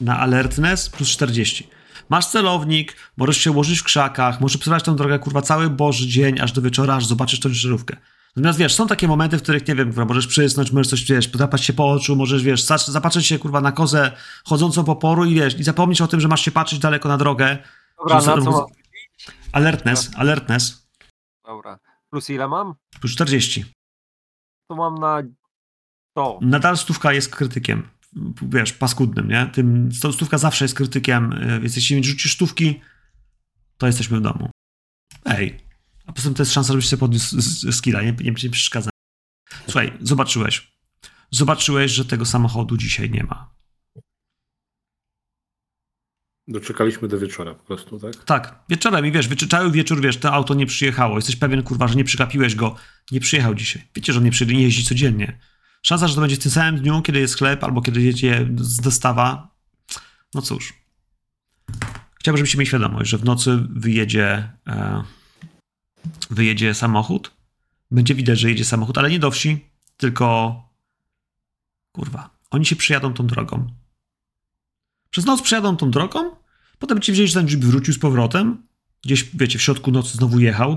na alertness plus 40. Masz celownik, możesz się ułożyć w krzakach, możesz przebywać tą drogę, kurwa, cały boży dzień, aż do wieczora, aż zobaczysz tą żarówkę. Natomiast wiesz, są takie momenty, w których, nie wiem, kurwa, możesz przysnąć, możesz coś, wiesz, podrapać się po oczu, możesz, wiesz, zapatrzeć się, kurwa, na kozę chodzącą po poru i wiesz, i zapomnieć o tym, że masz się patrzeć daleko na drogę. Dobra, na co? Alertness, alertness. Dobra. Plus ile mam? Plus 40. To mam na to. Nadal stówka jest krytykiem. Wiesz, paskudnym, nie? Tym, stówka zawsze jest krytykiem, y, więc jeśli rzucisz stówki, to jesteśmy w domu. Ej. A poza tym to jest szansa, żebyś sobie podniósł skilla, nie, nie, nie przeszkadza. Słuchaj, zobaczyłeś. Zobaczyłeś, że tego samochodu dzisiaj nie ma. Doczekaliśmy do wieczora po prostu, tak? Tak, wieczorem i wiesz, cały wieczór, wiesz, to auto nie przyjechało. Jesteś pewien, kurwa, że nie przykapiłeś go. Nie przyjechał dzisiaj. Wiecie, że on nie, przyjdzie, nie jeździ codziennie. Szansa, że to będzie w tym samym dniu, kiedy jest chleb, albo kiedy jedzie z dostawa. No cóż. Chciałbym, żebyście mieli świadomość, że w nocy wyjedzie, e, wyjedzie samochód. Będzie widać, że jedzie samochód, ale nie do wsi, tylko kurwa, oni się przyjadą tą drogą. Przez noc przejadą tą drogą, potem ci wzięli, że ten jeep wrócił z powrotem, gdzieś, wiecie, w środku nocy znowu jechał,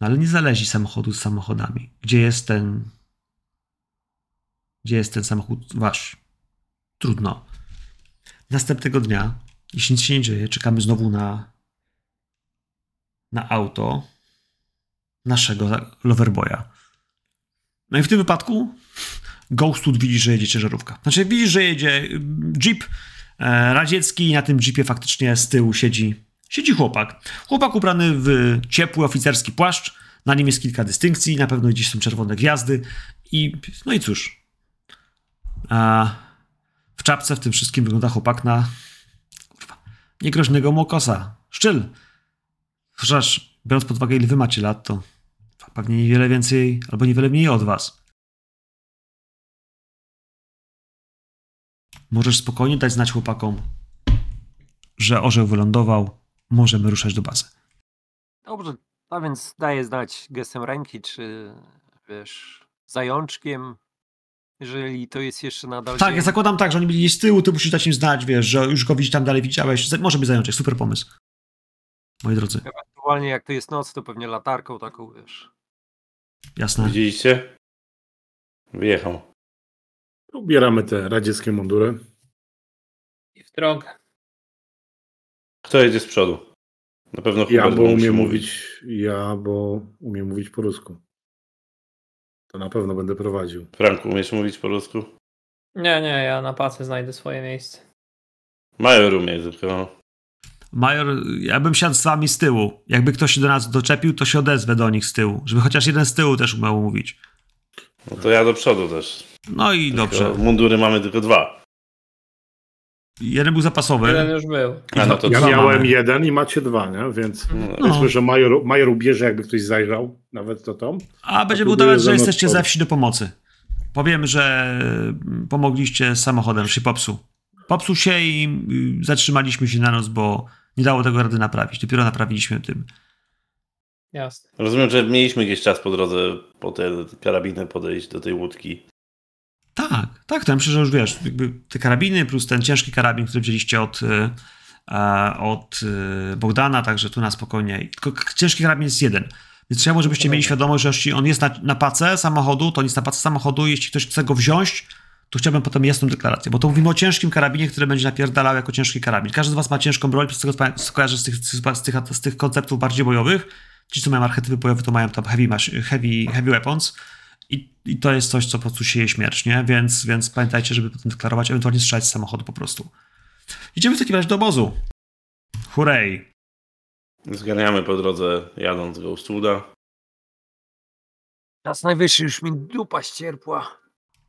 no ale nie zależy samochodu z samochodami. Gdzie jest ten... Gdzie jest ten samochód wasz? Trudno. Następnego dnia, jeśli nic się nie dzieje, czekamy znowu na na auto naszego Loverboya. No i w tym wypadku Ghostwood widzi, że jedzie ciężarówka. Znaczy widzi, że jedzie jeep e, radziecki i na tym jeepie faktycznie z tyłu siedzi, siedzi chłopak. Chłopak ubrany w ciepły oficerski płaszcz, na nim jest kilka dystynkcji, na pewno gdzieś są czerwone gwiazdy i no i cóż. A w czapce w tym wszystkim wygląda chłopak na kurwa, niegroźnego mokosa. Szczyl. Chociaż biorąc pod uwagę ile wy macie lat, to pewnie niewiele więcej albo niewiele mniej od was. Możesz spokojnie dać znać chłopakom, że orzeł wylądował, możemy ruszać do bazy. Dobrze, a więc daję znać gestem ręki, czy wiesz, zajączkiem, jeżeli to jest jeszcze nadal Tak, dzień. ja zakładam tak, że oni byli z tyłu, ty musisz dać im znać, wiesz, że już go widzisz tam dalej widziałeś. Może być zajączek, super pomysł. Moi drodzy, Ewentualnie jak to jest noc, to pewnie latarką taką, wiesz. jasne. Widzieliście? Wyjechał. Ubieramy te radzieckie mundury. I w drogę. Kto jedzie z przodu? Na pewno Ja, bo umiem mówić, ja, bo umiem mówić po rusku. To na pewno będę prowadził. Franku, umiesz mówić po rusku? Nie, nie, ja na pacy znajdę swoje miejsce. Major umie, tylko no. Major, ja bym siadł z wami z tyłu. Jakby ktoś się do nas doczepił, to się odezwę do nich z tyłu. Żeby chociaż jeden z tyłu też umiał mówić. no to ja do przodu też. No i Tylko dobrze. Mundury mamy tylko dwa. Jeden był zapasowy. Jeden już był. A no to Ja miałem mamy. jeden i macie dwa, nie? Więc No, No. że major, major ubierze, jakby ktoś zajrzał, nawet to tam. A będziemy próbuję udawać, że mną jesteście ze wsi do pomocy. Powiem, że mm, pomogliście samochodem, że się popsuł. Popsuł się i y, zatrzymaliśmy się na noc, bo nie dało tego rady naprawić. Dopiero naprawiliśmy tym. Jasne. Rozumiem, że mieliśmy jakiś czas po drodze po te karabiny podejść do tej łódki. Tak, tak, to ja myślę, że już wiesz, jakby te karabiny plus ten ciężki karabin, który wzięliście od, e, od y, Bogdana, także tu na spokojnie. Tylko ciężki karabin jest jeden. Więc chciałbym, żebyście mieli świadomość, że jeśli on jest na, na pace samochodu, to on jest na pace samochodu. Jeśli ktoś chce go wziąć, to chciałbym potem jasną deklarację, bo to mówimy o ciężkim karabinie, który będzie napierdalał jako ciężki karabin. Każdy z was ma ciężką broń, przez tego ko- kojarzy z tych, z, tych, z tych konceptów bardziej bojowych. Ci, co mają archetypy bojowe, to mają tam heavy, heavy, heavy weapons. I, I to jest coś, co po prostu sieje śmierć, nie? Więc, więc pamiętajcie, żeby potem deklarować, ewentualnie strzelać z samochodu po prostu. Idziemy w takim razie do obozu. Hurej. Zganiamy po drodze jadąc z Ghostwooda. Czas najwyższy, już mi dupa ścierpła.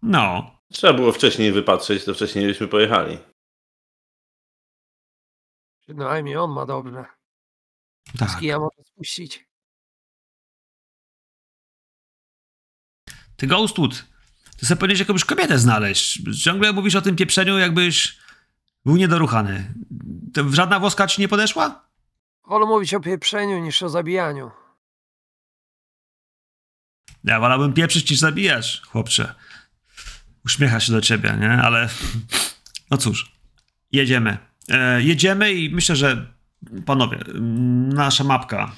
No, Trzeba było wcześniej wypatrzeć, to wcześniej byśmy pojechali. Przynajmniej on ma dobrze. tak. Z kija może spuścić. Ty Ghostwood, ty sobie powinieneś jakąś kobietę znaleźć. Ciągle mówisz o tym pieprzeniu, jakbyś był niedoruchany. To żadna włoska ci nie podeszła? Wolę mówić o pieprzeniu niż o zabijaniu. Ja wolałbym pieprzyć niż zabijać, chłopcze. Uśmiecha się do ciebie, nie? Ale no cóż, jedziemy. E, jedziemy i myślę, że panowie, nasza mapka.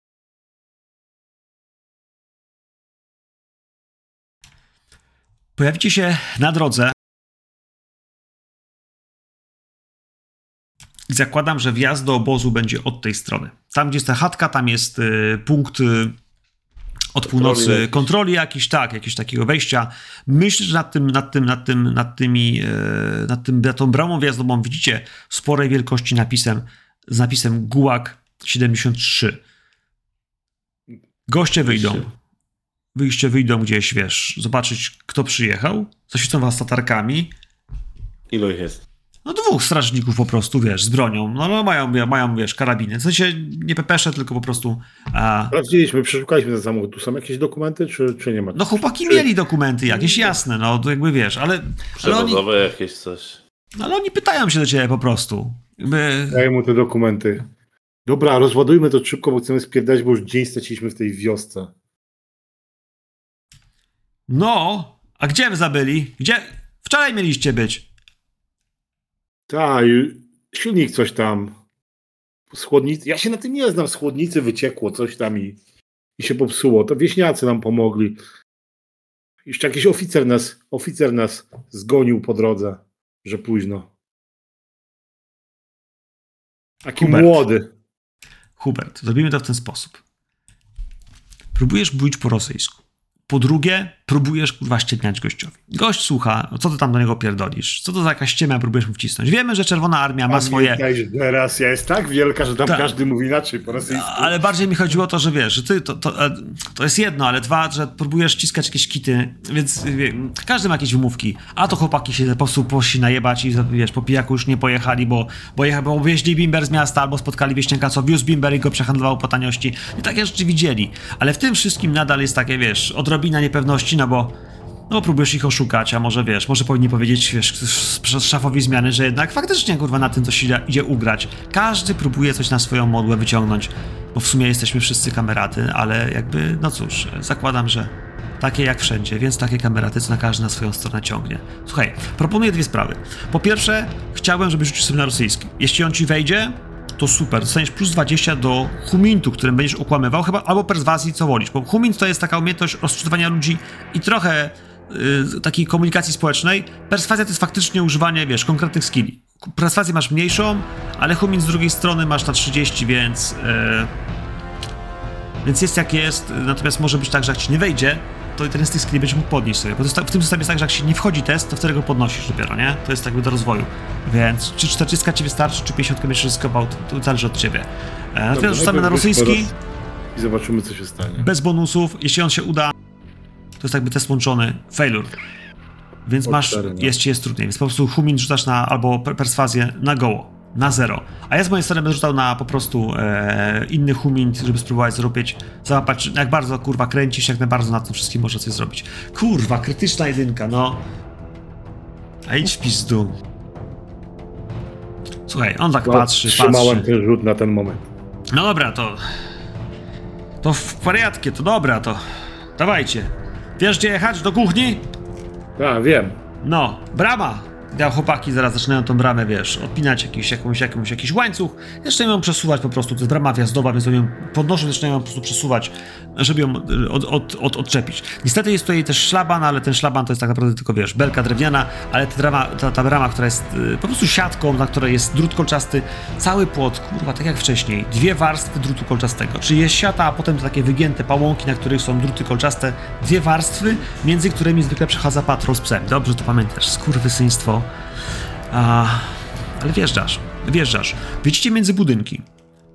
Pojawicie się na drodze. Zakładam, że wjazd do obozu będzie od tej strony. Tam, gdzie jest ta chatka, tam jest y, punkt y, Od Kontroli północy jakieś. kontroli jakiś, tak, jakiegoś takiego wejścia. Myślę, że nad tym, nad tym, nad tym, nad tymi, e, nad tym, nad tą bramą wjazdową widzicie sporej wielkości napisem, z napisem Gułag 73. Goście wyjdą. Wyjście wyjdą gdzieś, wiesz, zobaczyć, kto przyjechał. Zaświecą was latarkami. Ilu ich jest? No dwóch strażników po prostu, wiesz, z bronią. No, no mają, mają, wiesz, karabiny. W sensie nie pepesze, tylko po prostu... A, Sprawdziliśmy, przeszukaliśmy ten samochód. Tu są jakieś dokumenty, czy, czy nie ma? no chłopaki Czy- mieli dokumenty jakieś, jasne, no to jakby wiesz, ale, ale, oni, jakieś coś. ale oni pytają się do ciebie po prostu. Jakby, Daję mu te dokumenty. Dobra, rozładujmy to szybko, bo chcemy spierdać, bo już dzień straciliśmy w tej wiosce. no, a gdzie wy zabyli? Gdzie? Wczoraj mieliście być. Tak, silnik coś tam. Z chłodnicy. Ja się na tym nie znam. Z chłodnicy wyciekło coś tam i, i się popsuło. To wieśniacy nam pomogli. Jeszcze jakiś oficer nas, oficer nas zgonił po drodze, że późno. Taki Hubert. młody. Hubert, zrobimy to w ten sposób. Próbujesz mówić po rosyjsku. Po drugie, próbujesz kurwa ściemniać gościowi. Gość słucha, no co ty tam do niego pierdolisz? Co to za jakaś ściema próbujesz mu wcisnąć? Wiemy, że Czerwona Armia ma swoje... Że Teraz jest tak wielka, że tam Tak. każdy mówi inaczej po rosyjsku. Ale bardziej mi chodziło o to, że wiesz, że ty, to, to, e, to jest jedno, ale dwa, że próbujesz ściskać jakieś kity, więc wie, każdy ma jakieś wymówki. A to chłopaki się po prostu poszli najebać i wiesz, po pijaku już nie pojechali, bo, bo, jecha, bo wieźli bimber z miasta albo spotkali wieśniaka, co wiózł bimber i go przehandlował po taniości. I takie rzeczy widzieli. Ale w tym wszystkim nadal jest takie, wiesz, odrobina niepewności, no bo no próbujesz ich oszukać, a może wiesz, może powinni powiedzieć, wiesz, szafowi zmiany, że jednak faktycznie kurwa na tym coś idzie, idzie ugrać. Każdy próbuje coś na swoją modłę wyciągnąć, bo w sumie jesteśmy wszyscy kameraty, ale jakby, no cóż, zakładam, że takie jak wszędzie, więc takie kameraty, co na każdy na swoją stronę ciągnie. Słuchaj, proponuję dwie sprawy. Po pierwsze, chciałbym, żebyś rzucił sobie na rosyjski. Jeśli on ci wejdzie, to super, dostaniesz plus 20 do humintu, którym będziesz okłamywał, chyba albo perswazji, co wolisz, bo humint to jest taka umiejętność rozczytywania ludzi i trochę y, takiej komunikacji społecznej. Perswazja to jest faktycznie używanie, wiesz, konkretnych skilli. Perswazję masz mniejszą, ale humint z drugiej strony masz na 30, więc... y, więc jest jak jest, natomiast może być tak, że jak ci nie wejdzie, to ten z tych skilli będzie mógł podnieść sobie. Bo tak, w tym systemie jest tak, że jak się nie wchodzi test, to wtedy go podnosisz dopiero, nie? To jest jakby do rozwoju. Więc czy 40 ci wystarczy, czy 50 będziesz ryzykował, to, zależy od ciebie. E, natomiast rzucamy na rosyjski, I zobaczymy, co się stanie. bez bonusów. Jeśli on się uda, to jest jakby test łączony, failure. Więc masz, no. jest ci jest trudniej. Więc po prostu humin rzucasz na, albo per- perswazję na goło, na zero. A ja z mojej strony będę rzucał na po prostu e, inny humint, żeby spróbować zrobić, załapać, jak bardzo kurwa kręcisz, jak bardzo na tym wszystkim można coś zrobić. Kurwa, krytyczna jedynka, no. A idź w pizdu. Słuchaj, on tak patrzy, Trzymałem patrzy. ten rzut na ten moment. No dobra, to. To w wariatkie, to dobra, to. Dawajcie. Wiesz gdzie jechać? Do kuchni? Tak, wiem. No, brama. Ja chłopaki zaraz zaczynają tą bramę, wiesz, odpinać jakiś, jakąś, jakąś, jakiś łańcuch. Zaczynają ją przesuwać po prostu. To jest brama wjazdowa, więc ją podnoszą, zaczynają ją po prostu przesuwać, żeby ją y, od, od, od, odczepić. Niestety jest tutaj też szlaban, ale ten szlaban to jest tak naprawdę tylko, wiesz, belka drewniana, ale ta, drama, ta, ta brama, która jest y, po prostu siatką, na której jest drut kolczasty, cały płot, kurwa, tak jak wcześniej, dwie warstwy drutu kolczastego. Czyli jest siata, a potem to takie wygięte pałąki, na których są druty kolczaste, dwie warstwy, między którymi zwykle przechadza patrol z psem. Dobrze to pamiętasz, skurwysyństwo. A, ale wjeżdżasz, wjeżdżasz. Widzicie między budynki.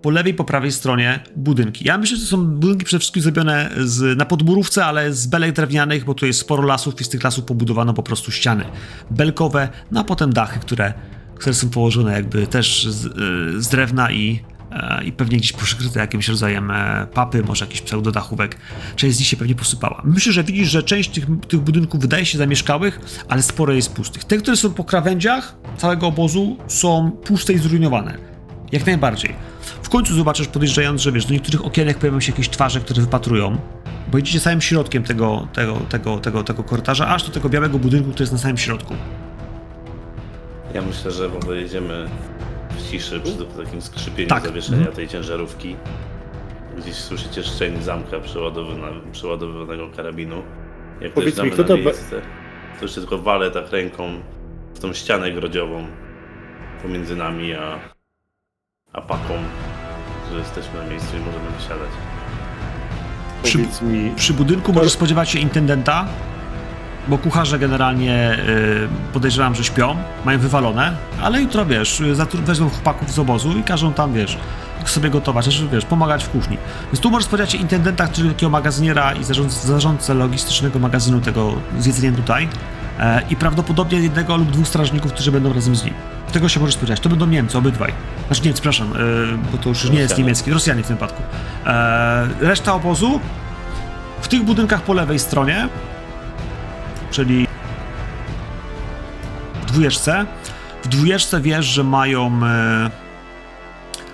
Po lewej, po prawej stronie budynki. Ja myślę, że to są budynki przede wszystkim zrobione z, na podmurówce, ale z belek drewnianych, bo tu jest sporo lasów i z tych lasów pobudowano po prostu ściany belkowe, no a potem dachy, które, które są położone jakby też z, y, z drewna i, e, i pewnie gdzieś przykryte jakimś rodzajem e, papy, może jakiś pseudodachówek. Część z nich się pewnie posypała. Myślę, że widzisz, że część tych, tych budynków wydaje się zamieszkałych, ale sporo jest pustych. Te, które są po krawędziach całego obozu są puste i zrujnowane. Jak najbardziej. W końcu zobaczysz, podjeżdżając, że wiesz, do niektórych okienek pojawią się jakieś twarze, które wypatrują, bo idziecie całym środkiem tego, tego, tego, tego, tego korytarza, aż do tego białego budynku, który jest na samym środku. Ja myślę, że w ogóle jedziemy ciszy przy takim skrzypieniu Tak. zawieszenia Mhm. tej ciężarówki. Gdzieś słyszycie szczęk zamka przeładowywanego karabinu. Jak Powiedz mi, kto na to miejsce, to jeszcze tylko walę tak ręką w tą ścianę grodziową pomiędzy nami a, a paką, że jesteśmy na miejscu i możemy wysiadać. Przy- Powiedz mi, Przy budynku możesz spodziewać się intendenta, bo kucharze generalnie y, podejrzewam, że śpią, mają wywalone, ale jutro, wiesz, wezmą chłopaków z obozu i każą tam, wiesz, sobie gotować, znaczy, wiesz, pomagać w kuchni. Więc tu możesz spodziewać się intendenta, czyli takiego magazyniera i zarządcę, zarządcę logistycznego magazynu tego z jedzeniem tutaj e, i prawdopodobnie jednego lub dwóch strażników, którzy będą razem z nim. Tego się możesz spodziewać. To będą Niemcy, obydwaj. Znaczy nie, przepraszam, e, bo to już nie jest Rosjanie. niemiecki, Rosjanie w tym wypadku. E, reszta obozu w tych budynkach po lewej stronie, czyli w dwójeczce, w dwójeczce wiesz, że mają e,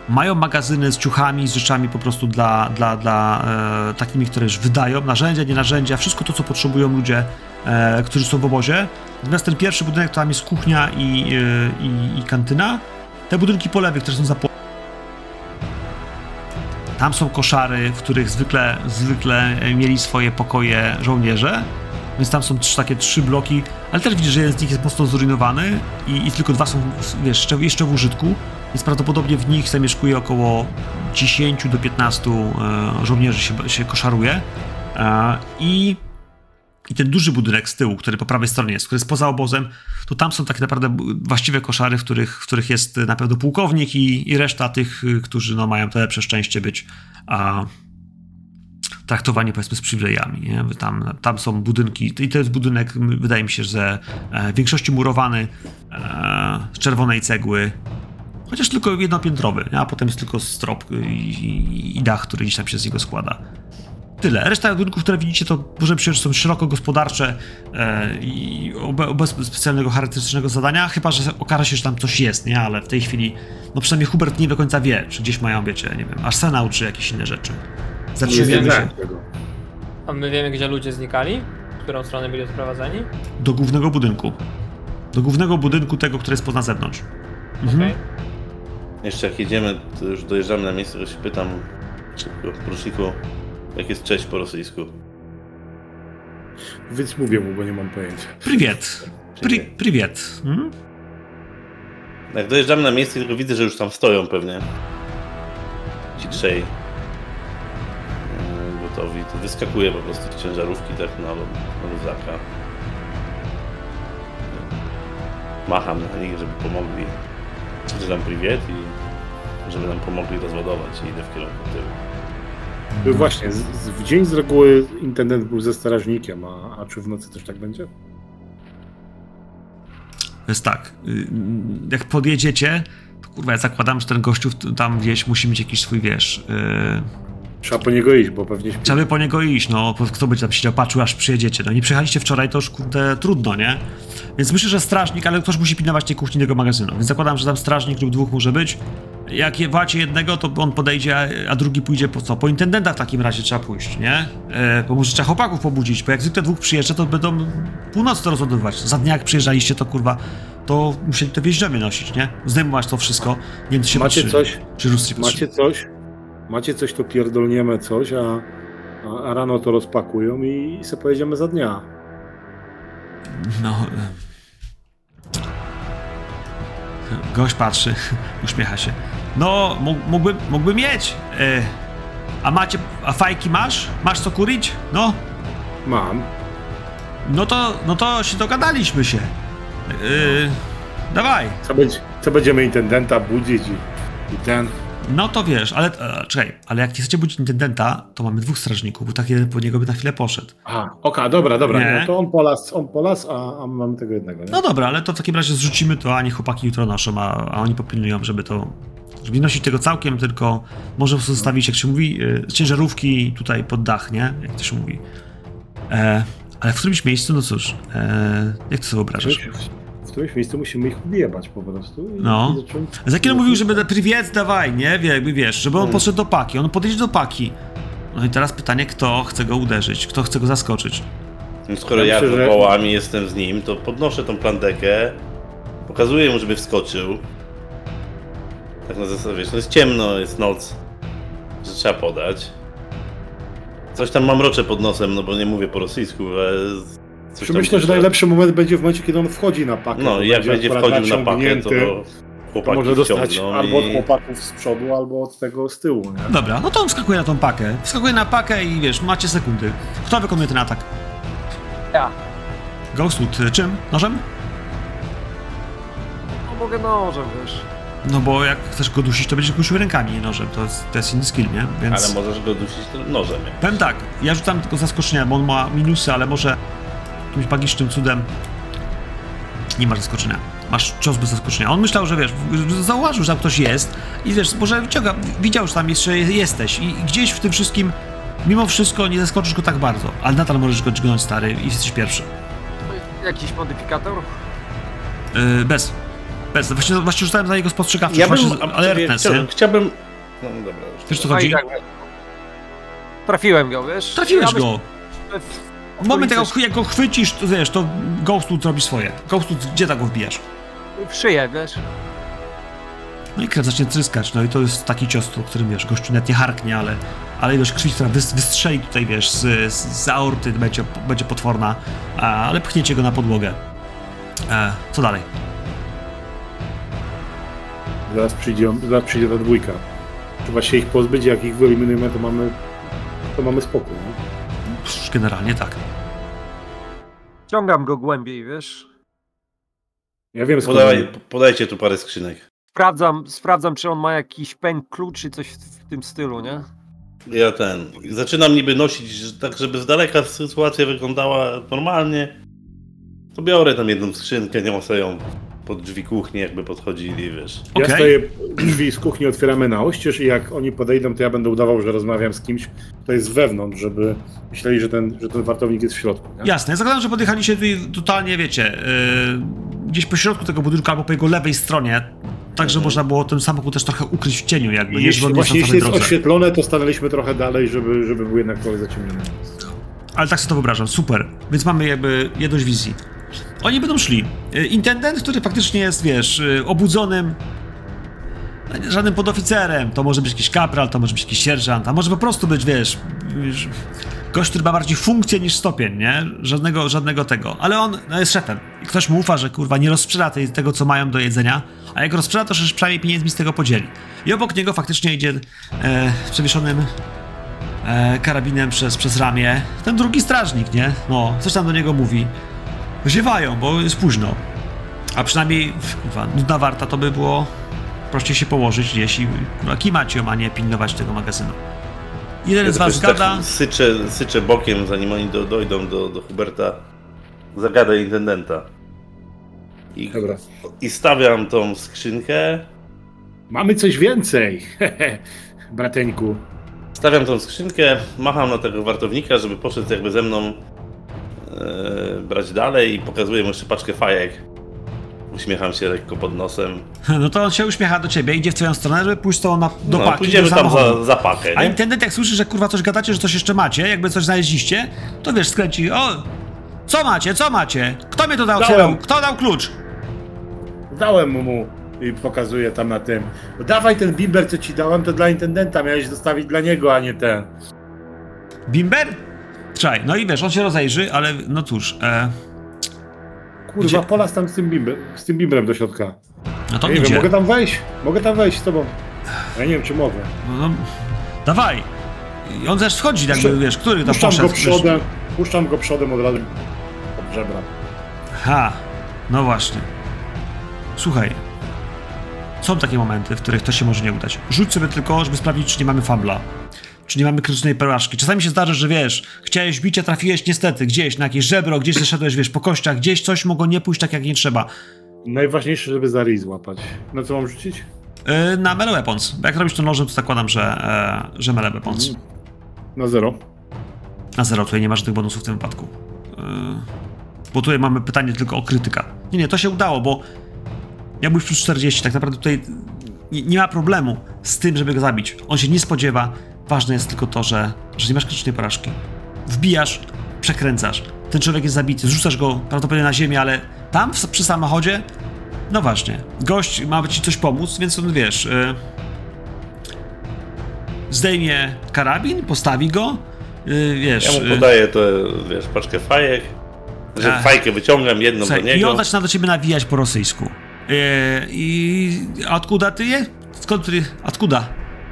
mają magazyny z ciuchami, z rzeczami po prostu dla, dla, dla e, takimi, które już wydają, narzędzia, nie narzędzia, wszystko to, co potrzebują ludzie, e, którzy są w obozie. Natomiast ten pierwszy budynek, tam jest kuchnia i, e, i, i kantyna. Te budynki po lewej, które są za. Tam są koszary, w których zwykle, zwykle mieli swoje pokoje żołnierze. Więc tam są trzy, takie trzy bloki, ale też widzisz, że jeden z nich jest mocno zrujnowany i, i tylko dwa są wiesz, jeszcze, jeszcze w użytku, więc prawdopodobnie w nich zamieszkuje około 10 do 15 e, żołnierzy się, się koszaruje. E, I i ten duży budynek z tyłu, który po prawej stronie jest, który jest poza obozem, to tam są tak naprawdę właściwe koszary, w których, w których jest na pewno pułkownik i, i reszta tych, którzy no, mają to lepsze szczęście być traktowani powiedzmy z przywilejami. Nie? Tam, tam są budynki, i to jest budynek, wydaje mi się, że e, w większości murowany, e, z czerwonej cegły, chociaż tylko jednopiętrowy, a potem jest tylko strop i, i, i dach, który gdzieś tam się z niego składa. Tyle. Reszta budynków, które widzicie, to może że są szeroko gospodarcze e, i obe- bez specjalnego charakterystycznego zadania, chyba, że okaże się, że tam coś jest, nie? Ale w tej chwili, no przynajmniej Hubert nie do końca wie, czy gdzieś mają, wiecie, nie wiem, arsenał, czy jakieś inne rzeczy. Zatrzymujemy się. A my wiemy, gdzie ludzie znikali? W którą stronę byli odprowadzeni? do głównego budynku. Do głównego budynku tego, który jest poza zewnątrz. Mhm. Okej. Jeszcze jak jedziemy, to już dojeżdżamy na miejsce, to się pytam szybko, poruczniku, jak jest cześć po rosyjsku. Więc mówię mu, bo nie mam pojęcia. Prywiet. Pri, prywiet. Hmm? Jak dojeżdżamy na miejsce, tylko widzę, że już tam stoją pewnie. Ci trzej gotowi, to wyskakuje po prostu z ciężarówki tak na, na luzaka. Macham na nich, żeby pomogli. Że tam priwiet i żeby nam pomogli rozładować i idę w kierunku tyłu. No Właśnie, z, z, w dzień z reguły intendent był ze strażnikiem, a, a czy w nocy też tak będzie? To jest tak, y, jak podjedziecie, to kurwa, ja zakładam, że ten gościu tam gdzieś musi mieć jakiś swój, wiesz, yy, Trzeba po niego iść, bo pewnie śpi. trzeba by po niego iść, no, kto będzie tam siedział, patrzył, aż przyjedziecie. No nie przyjechaliście wczoraj, to już kurde trudno, nie? Więc myślę, że strażnik, ale ktoś musi pilnować tej kuchni tego magazynu, więc zakładam, że tam strażnik lub dwóch może być. Jak je jednego, to on podejdzie, a- a drugi pójdzie po co? Po intendenta w takim razie trzeba pójść, nie? E, bo może trzeba chłopaków pobudzić, bo jak zwykle dwóch przyjeżdża, to będą północ to rozładowywać. Za dnia jak przyjeżdżaliście, to kurwa, to musieli te wjeździomy nosić, nie? Zdejmować to wszystko. Nie wiem, czy się Macie patrzy- coś? Czy Ruscy Macie coś? Macie coś, to pierdolniemy coś, a, a, rano to rozpakują i, i se pojedziemy za dnia. No. Gość patrzy, uśmiecha się. No, mógł- mógłbym, mógłbym mieć. E, a macie, a fajki masz? Masz co kurić? No, Mam. no to, no to się dogadaliśmy się. E, dawaj. Co, będzie, co będziemy intendenta budzić i, i ten. No to wiesz, ale e, czekaj, ale jak nie chcecie budzić intendenta, to mamy dwóch strażników, bo tak jeden po niego by na chwilę poszedł. Aha, oka, dobra, dobra. Nie. No to on polas, on polas, a, a mamy tego jednego. Nie? No dobra, ale to w takim razie zrzucimy to, a nie chłopaki jutro noszą, a, a oni popilnują, żeby to. Żeby nie nosić tego całkiem, tylko może po zostawić, jak się mówi, y, ciężarówki tutaj pod dach, nie? Jak to się mówi. E, ale w którymś miejscu, no cóż, e, jak to sobie wyobrażasz? Którymś miejscu musimy ich odjebać po prostu. I, No. i zacząć- Zakiel mówił, że będę prywiec, dawaj, nie? Wie, jakby wiesz, żeby on podszedł do paki, on podejdzie do paki. No i teraz pytanie, kto chce go uderzyć, kto chce go zaskoczyć. No skoro Ja ja, myślę, że- wołami jestem z nim, to podnoszę tą plandekę, pokazuję mu, żeby wskoczył. Tak na zasadzie, wiesz, no jest ciemno, jest noc, że trzeba podać. Coś tam mam rocze pod nosem, no bo nie mówię po rosyjsku, ale... Coś Myślę, że najlepszy moment będzie w momencie, kiedy on wchodzi na pakę. No jak będzie wchodził na pakę, to chłopaki może dostać albo od chłopaków z przodu, albo od tego z tyłu, nie? Dobra, no to on wskakuje na tą pakę. Wskakuje na pakę i wiesz, macie sekundy. Kto wykonuje ten atak? Ja. Ghostwood, y, czym? Nożem? No mogę nożem, wiesz. No bo jak chcesz go dusić, to będziesz dusił rękami, nie nożem. To jest, to jest inny skill, nie? Więc... Ale możesz go dusić nożem. nie? Powiem tak, ja rzucam tylko zaskoczenia, bo on ma minusy, ale może jakimś magicznym cudem nie masz zaskoczenia. Masz cios bez zaskoczenia. On myślał, że wiesz, zauważył, że tam ktoś jest i wiesz, może wyciąga, widział, że tam jeszcze jesteś i gdzieś w tym wszystkim, mimo wszystko nie zaskoczysz go tak bardzo, ale nadal możesz go dźgnąć, stary, i jesteś pierwszy. Jakiś modyfikator? Yy, bez. Bez. Właśnie, właśnie rzucałem za niego spostrzegawczość, Ja bym... właśnie alertness, chciałbym, chciałbym... No dobra, już. Wiesz co No chodzi? tak, Trafiłem go, wiesz? Trafiłeś Ja go. Moment, jak jak go chwycisz, to wiesz, to Ghostwood robi swoje. Ghostwood, gdzie tak go wbijasz? W szyję, wiesz? No i krew zacznie tryskać, no i to jest taki cios, o którym wiesz, gościu nawet nie harknie, ale, ale ilość krwi, która wys- wystrzeli tutaj, wiesz, z, z, z aorty będzie, będzie potworna, a, ale pchniecie go na podłogę. E, co dalej? Zaraz przyjdzie, zaraz przyjdzie ta dwójka. Trzeba się ich pozbyć, jak ich wyeliminujemy, to mamy, to mamy spokój, nie? Generalnie tak. Ciągam go głębiej, wiesz? Ja wiem skąd. Podawaj, podajcie tu parę skrzynek. Sprawdzam, sprawdzam, czy on ma jakiś pęk klucz, czy coś w, tym stylu, nie? Ja ten. Zaczynam niby nosić tak, żeby z daleka sytuacja wyglądała normalnie. To biorę tam jedną skrzynkę, nie sobie ją pod drzwi kuchni, jakby podchodzili, wiesz. Ja stoję, drzwi z kuchni otwieramy na oścież i jak oni podejdą, to ja będę udawał, że rozmawiam z kimś, kto jest wewnątrz, żeby myśleli, że ten, że ten wartownik jest w środku. Nie? Jasne, zakładam, że podjechaliście tutaj totalnie, wiecie, yy, gdzieś po środku tego budynku albo po jego lewej stronie, tak, że Mhm. można było ten samochód też trochę ukryć w cieniu jakby, Jeśli, nie właśnie jeśli jest drodze. oświetlone, to stanęliśmy trochę dalej, żeby, żeby był jednak trochę zaciemniony. Ale tak sobie to wyobrażam, super. Więc mamy jakby jedność wizji. Oni będą szli. Y, Intendent, który faktycznie jest, wiesz, y, obudzonym, żadnym podoficerem, to może być jakiś kapral, to może być jakiś sierżant, a może po prostu być, wiesz, wiesz, gość, który ma bardziej funkcję niż stopień, nie? Żadnego, żadnego tego. Ale on no, jest szefem. I ktoś mu ufa, że kurwa nie rozsprzeda tej, tego, co mają do jedzenia, a jak rozsprzeda, to że przynajmniej pieniędzmi z tego podzieli. I obok niego faktycznie idzie e, przewieszonym e, karabinem przez, przez ramię. Ten drugi strażnik, nie? No, coś tam do niego mówi. Ziewają, bo jest późno. A przynajmniej, kurwa, nudna warta to by było prościej się położyć gdzieś i kurwa, kimać ją, a nie pilnować tego magazynu. Jeden z Ja was też tak gada, Syczę, syczę bokiem, zanim oni do, dojdą do, do Huberta. Zagadę intendenta. I, Dobra. I stawiam tą skrzynkę. Mamy coś więcej, brateńku. Stawiam tą skrzynkę, macham na tego wartownika, żeby poszedł jakby ze mną e, brać dalej i pokazuję mu jeszcze paczkę fajek. Uśmiecham się lekko pod nosem. no to on się uśmiecha do ciebie, idzie w twoją stronę, żeby pójść tobą na, do no, paki, pójdziemy do tam za, za pakę, A nie? intendent jak słyszy, że kurwa coś gadacie, że coś jeszcze macie, jakby coś znaleźliście, to wiesz, skręci, o, co macie, co macie? Kto mnie to dał, Dałem. otwierał? Kto dał klucz? Dałem mu i pokazuję tam na tym. Dawaj ten bimber, co ci dałem, to dla intendenta miałeś zostawić dla niego, a nie ten. Bimber? Trzaj, no i wiesz, on się rozejrzy, ale no cóż, e, Kurwa, Gdzie? polas tam z tym, bimber, z tym do środka. no to Ja nie wiem, mogę tam wejść? Mogę tam wejść z tobą. Ja nie wiem, czy mogę. No, no, dawaj. I on też wchodzi, jakby, Puszczam- wiesz, który tam Puszczam poszedł. go przodem, puszczam go przodem od razu pod żebra. Ha, no właśnie. Słuchaj. Są takie momenty, w których to się może nie udać. Rzuć sobie tylko, żeby sprawdzić, czy nie mamy fambla. Czy nie mamy krytycznej porażki. Czasami się zdarza, że wiesz, chciałeś bicia, trafiłeś niestety gdzieś na jakieś żebro, gdzieś zeszedłeś, wiesz, po kościach, gdzieś coś mogło nie pójść tak, jak nie trzeba. Najważniejsze, żeby za ryj złapać. Na co mam rzucić? Yy, na melee weapons. Bo jak robisz to nożem, to zakładam, że, e, że melee weapons. Na zero. Na zero, tutaj nie ma żadnych bonusów w tym wypadku. Yy, bo tutaj mamy pytanie tylko o krytyka. Nie, nie, to się udało, bo miałbyś plus 40, tak naprawdę tutaj nie, nie ma problemu z tym, żeby go zabić. On się nie spodziewa. Ważne jest tylko to, że, że nie masz krytycznej porażki. Wbijasz, przekręcasz. Ten człowiek jest zabity, zrzucasz go prawdopodobnie na ziemię, ale tam w, przy samochodzie, no właśnie, gość ma ci coś pomóc, więc on wiesz. Yy, zdejmie karabin, postawi go, yy, wiesz. Ja mu yy, podaję to, wiesz, paczkę fajek. Że Ach. fajkę wyciągam, jedną Słuchaj, do I niego. on zaczyna do ciebie nawijać po rosyjsku. E, I odkuda ty je? Skąd ty? Odkuda?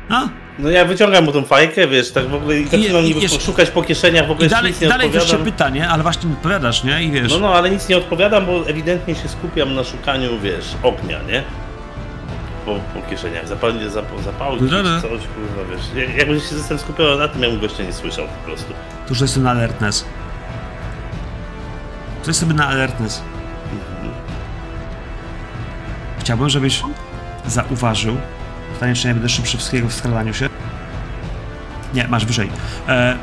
A? No ja wyciągam mu tą fajkę, wiesz, tak w ogóle i zaczynam niby jeszcze- szukać po kieszeniach, w ogóle I dalej, nic nie dalej też się odpowiadam. pyta, nie? Ale właśnie nie odpowiadasz, nie? I wiesz... No no, ale nic nie odpowiadam, bo ewidentnie się skupiam na szukaniu, wiesz, ognia, nie? Po, po kieszeniach, zapalnie, zap, zapałki, No, no. czy coś, kurwa, wiesz. Jak- Jakbym się jestem skupiał na tym, ja bym gościa nie słyszał po prostu. Tu już jestem na alertness. To jest sobie na alertness. Chciałbym, żebyś zauważył. Pytanie, czy nie będę szybszy wszystkiego w skradaniu się. Nie, masz wyżej. E,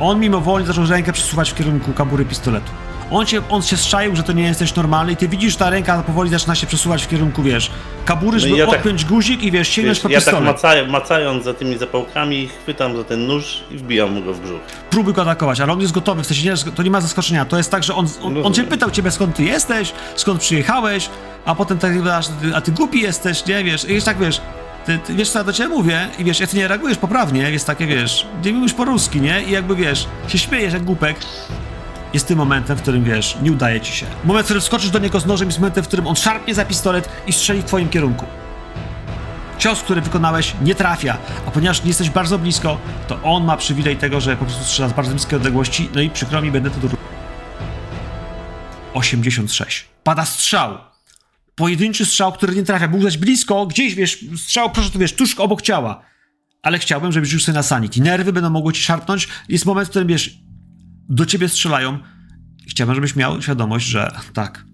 on mimowolnie zaczął rękę przesuwać w kierunku kabury pistoletu. On się, on się strzaił, że to nie jesteś normalny i ty widzisz, ta ręka powoli zaczyna się przesuwać w kierunku, wiesz, kabury, No żeby ja tak- odpiąć guzik i wiesz, sięgnąć Wiesz, po ja tak pistolet. maca, macając za tymi zapałkami, chwytam za ten nóż i wbijam mu go w brzuch. próbuj go atakować, ale on jest gotowy, w sensie nie, to nie ma zaskoczenia. To jest tak, że on, on, on cię pytał ciebie skąd ty jesteś, skąd przyjechałeś, a potem tak a ty głupi jesteś, nie, wiesz, i jest tak, wiesz, ty, ty wiesz co ja do ciebie mówię i wiesz, jak ty nie reagujesz poprawnie, jest takie, wiesz, nie mówisz po ruski, nie, i jakby, wiesz, się śmiejesz jak głupek, jest tym momentem, w którym, wiesz, nie udaje ci się. Moment, w którym wskoczysz do niego z nożem jest momentem, w którym on szarpnie za pistolet i strzeli w twoim kierunku. Cios, który wykonałeś, nie trafia, a ponieważ nie jesteś bardzo blisko, to on ma przywilej tego, że po prostu strzela z bardzo bliskiej odległości, no i przykro mi, będę to do... 86. Pada strzał. Pojedynczy strzał, który nie trafia. Był zaś blisko, gdzieś, wiesz, strzał, proszę tu, wiesz, tuż obok ciała. Ale chciałbym, żebyś rzucił sobie na sanity. Nerwy będą mogły ci szarpnąć. Jest moment, w którym, wiesz, do ciebie strzelają. Chciałbym, żebyś miał świadomość, że tak,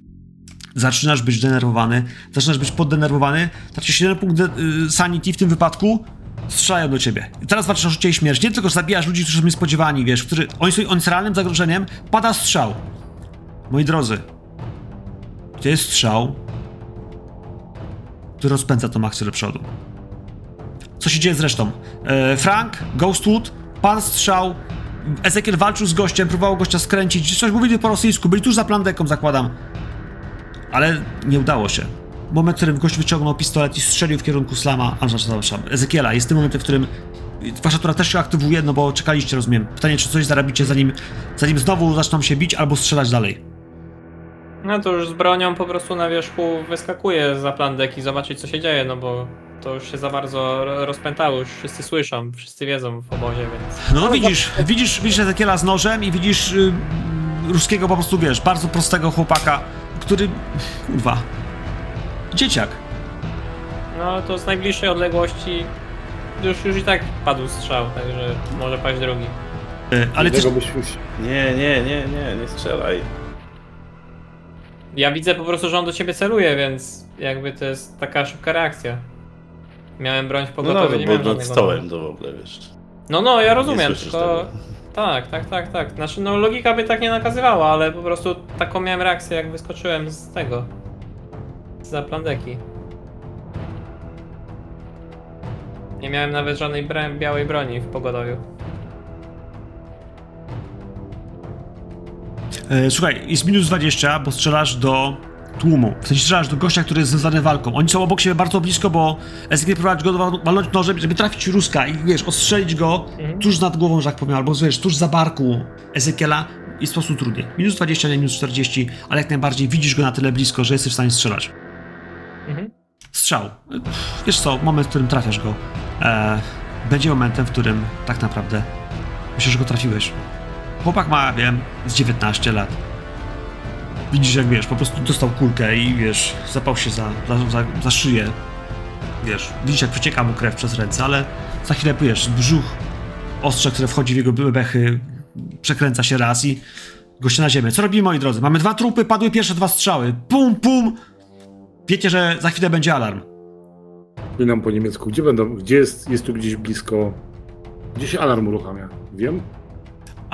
zaczynasz być denerwowany, zaczynasz być poddenerwowany, tracisz jeden punkt de- y, sanity w tym wypadku, strzelają do ciebie. I teraz walczysz o życie i śmierć. Nie tylko, że zabijasz ludzi, którzy są niespodziewani, wiesz, którzy, oni są, oni są realnym zagrożeniem, pada strzał. Moi drodzy, to jest strzał, który rozpędza tą akcję do przodu. Co się dzieje z resztą? E, Frank, Ghostwood, pan strzał, Ezekiel walczył z gościem, próbował gościa skręcić, coś mówili po rosyjsku, byli tuż za plandeką, zakładam. Ale nie udało się. Moment, w którym gość wyciągnął pistolet i strzelił w kierunku Slama, a przepraszam, Ezekiela. Jest tym momentem, w którym wasza tura też się aktywuje, no bo czekaliście, rozumiem. Pytanie, czy coś zarobicie, zanim, zanim znowu zaczną się bić albo strzelać dalej. No to już z bronią po prostu na wierzchu wyskakuje za plan deki zobaczyć co się dzieje, no bo to już się za bardzo ro- rozpętało, już wszyscy słyszą, wszyscy wiedzą w obozie, więc... No widzisz, widzisz, widzisz Ezekiela z nożem i widzisz y, ruskiego po prostu, wiesz, bardzo prostego chłopaka, który, kurwa, dzieciak. No ale to z najbliższej odległości już, już i tak padł strzał, także może paść drugi. Y, ale też, byś już- Nie, nie, nie, nie, nie strzelaj. Ja widzę po prostu, że on do ciebie celuje, więc jakby to jest taka szybka reakcja. Miałem broń w No pogotowiu, no, nie bo miałem nad żadnego stołem to w ogóle, wiesz. No, no, ja rozumiem, słyszysz tylko... tego. Tak, tak, tak, tak. Znaczy, no logika by tak nie nakazywała, ale po prostu taką miałem reakcję, jak wyskoczyłem z tego. Za plandeki. Nie miałem nawet żadnej bra- białej broni w pogodowiu. E, słuchaj, jest minus 20, bo strzelasz do tłumu. W sensie strzelasz do gościa, który jest związany walką. Oni są obok siebie bardzo blisko, bo Ezekiel prowadzi go do wal- walnąć nożem, żeby trafić Ruska i wiesz, ostrzelić go Mhm. tuż nad głową, że tak powiem, albo wiesz, tuż za barku Ezekiela jest po prostu trudniej. Minus 20, nie minus 40, ale jak najbardziej widzisz go na tyle blisko, że jesteś w stanie strzelać. Mhm. Strzał. Wiesz co, moment, w którym trafiasz go, e, będzie momentem, w którym tak naprawdę myślę, że go trafiłeś. Chłopak ma, wiem, z 19 lat. Widzisz, jak wiesz, po prostu dostał kulkę i wiesz, zapał się za, za, za, szyję. Wiesz, widzisz, jak przecieka mu krew przez ręce, ale za chwilę wiesz, brzuch, ostrze, które wchodzi w jego bebechy, przekręca się raz i goście na ziemię. Co robimy, moi drodzy? Mamy dwa trupy, padły pierwsze dwa strzały. Pum, pum! Wiecie, że za chwilę będzie alarm. Nam po niemiecku. Gdzie będą? Gdzie jest, jest tu gdzieś blisko? Gdzie się alarm uruchamia? Wiem?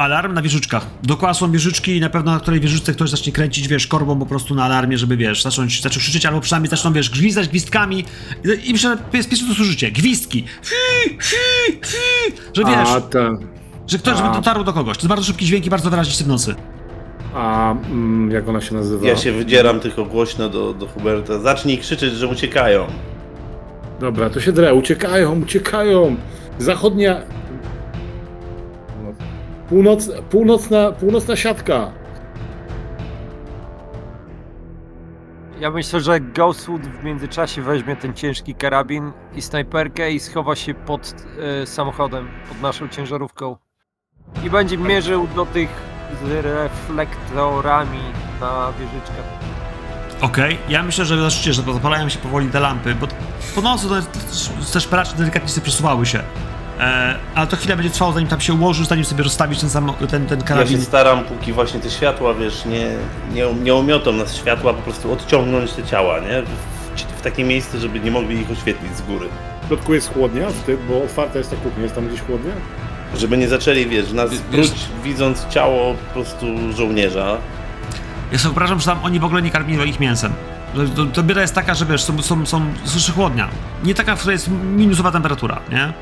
Alarm na wieżyczkach. Dookoła są wieżyczki i na pewno na której wieżyczce ktoś zacznie kręcić, wiesz, korbą po prostu na alarmie, żeby, wiesz, zacząć, zacząć krzyczeć, albo przynajmniej zaczną, wiesz, gwizdać gwizdkami i, i myślę, że jest pierwsze to służycie. Gwizdki. Fi, fi, fi, że wiesz, A ten. że ktoś żeby a- dotarł do kogoś. To jest bardzo szybki dźwięk i bardzo wyraźny w nocy. A mm, jak ona się nazywa? Ja się wydzieram tylko głośno do, do Huberta. Zacznij krzyczeć, że uciekają. Dobra, to się drę. Uciekają, uciekają. Zachodnia. No. Północ, północna, północna siatka. Ja myślę, że Ghostwood w międzyczasie weźmie ten ciężki karabin i snajperkę i schowa się pod e, samochodem, pod naszą ciężarówką. I będzie mierzył do tych z reflektorami na wieżyczkach. Okej, ja myślę, że zobaczycie, że zapalają się powoli te lampy, bo po nocy też pracze delikatnie sobie przesuwały się. E, ale to chwilę będzie trwało, zanim tam się ułoży, zanim sobie rozstawić ten, samo, ten, ten Ja karabin. się staram, póki właśnie te światła, wiesz, nie, nie, nie omiotą nas światła, po prostu odciągnąć te ciała, nie? W, w takie miejsce, żeby nie mogli ich oświetlić z góry. W środku jest chłodnia, bo otwarta jest ta kuchnia, jest tam gdzieś chłodnia? Żeby nie zaczęli, wiesz, nas próć, widząc ciało po prostu żołnierza. Ja sobie wyobrażam, że tam oni w ogóle nie karmili ich mięsem. To, to bieda jest taka, że wiesz, są, są, są słyszy chłodnia. Nie taka, w której jest minusowa temperatura, nie?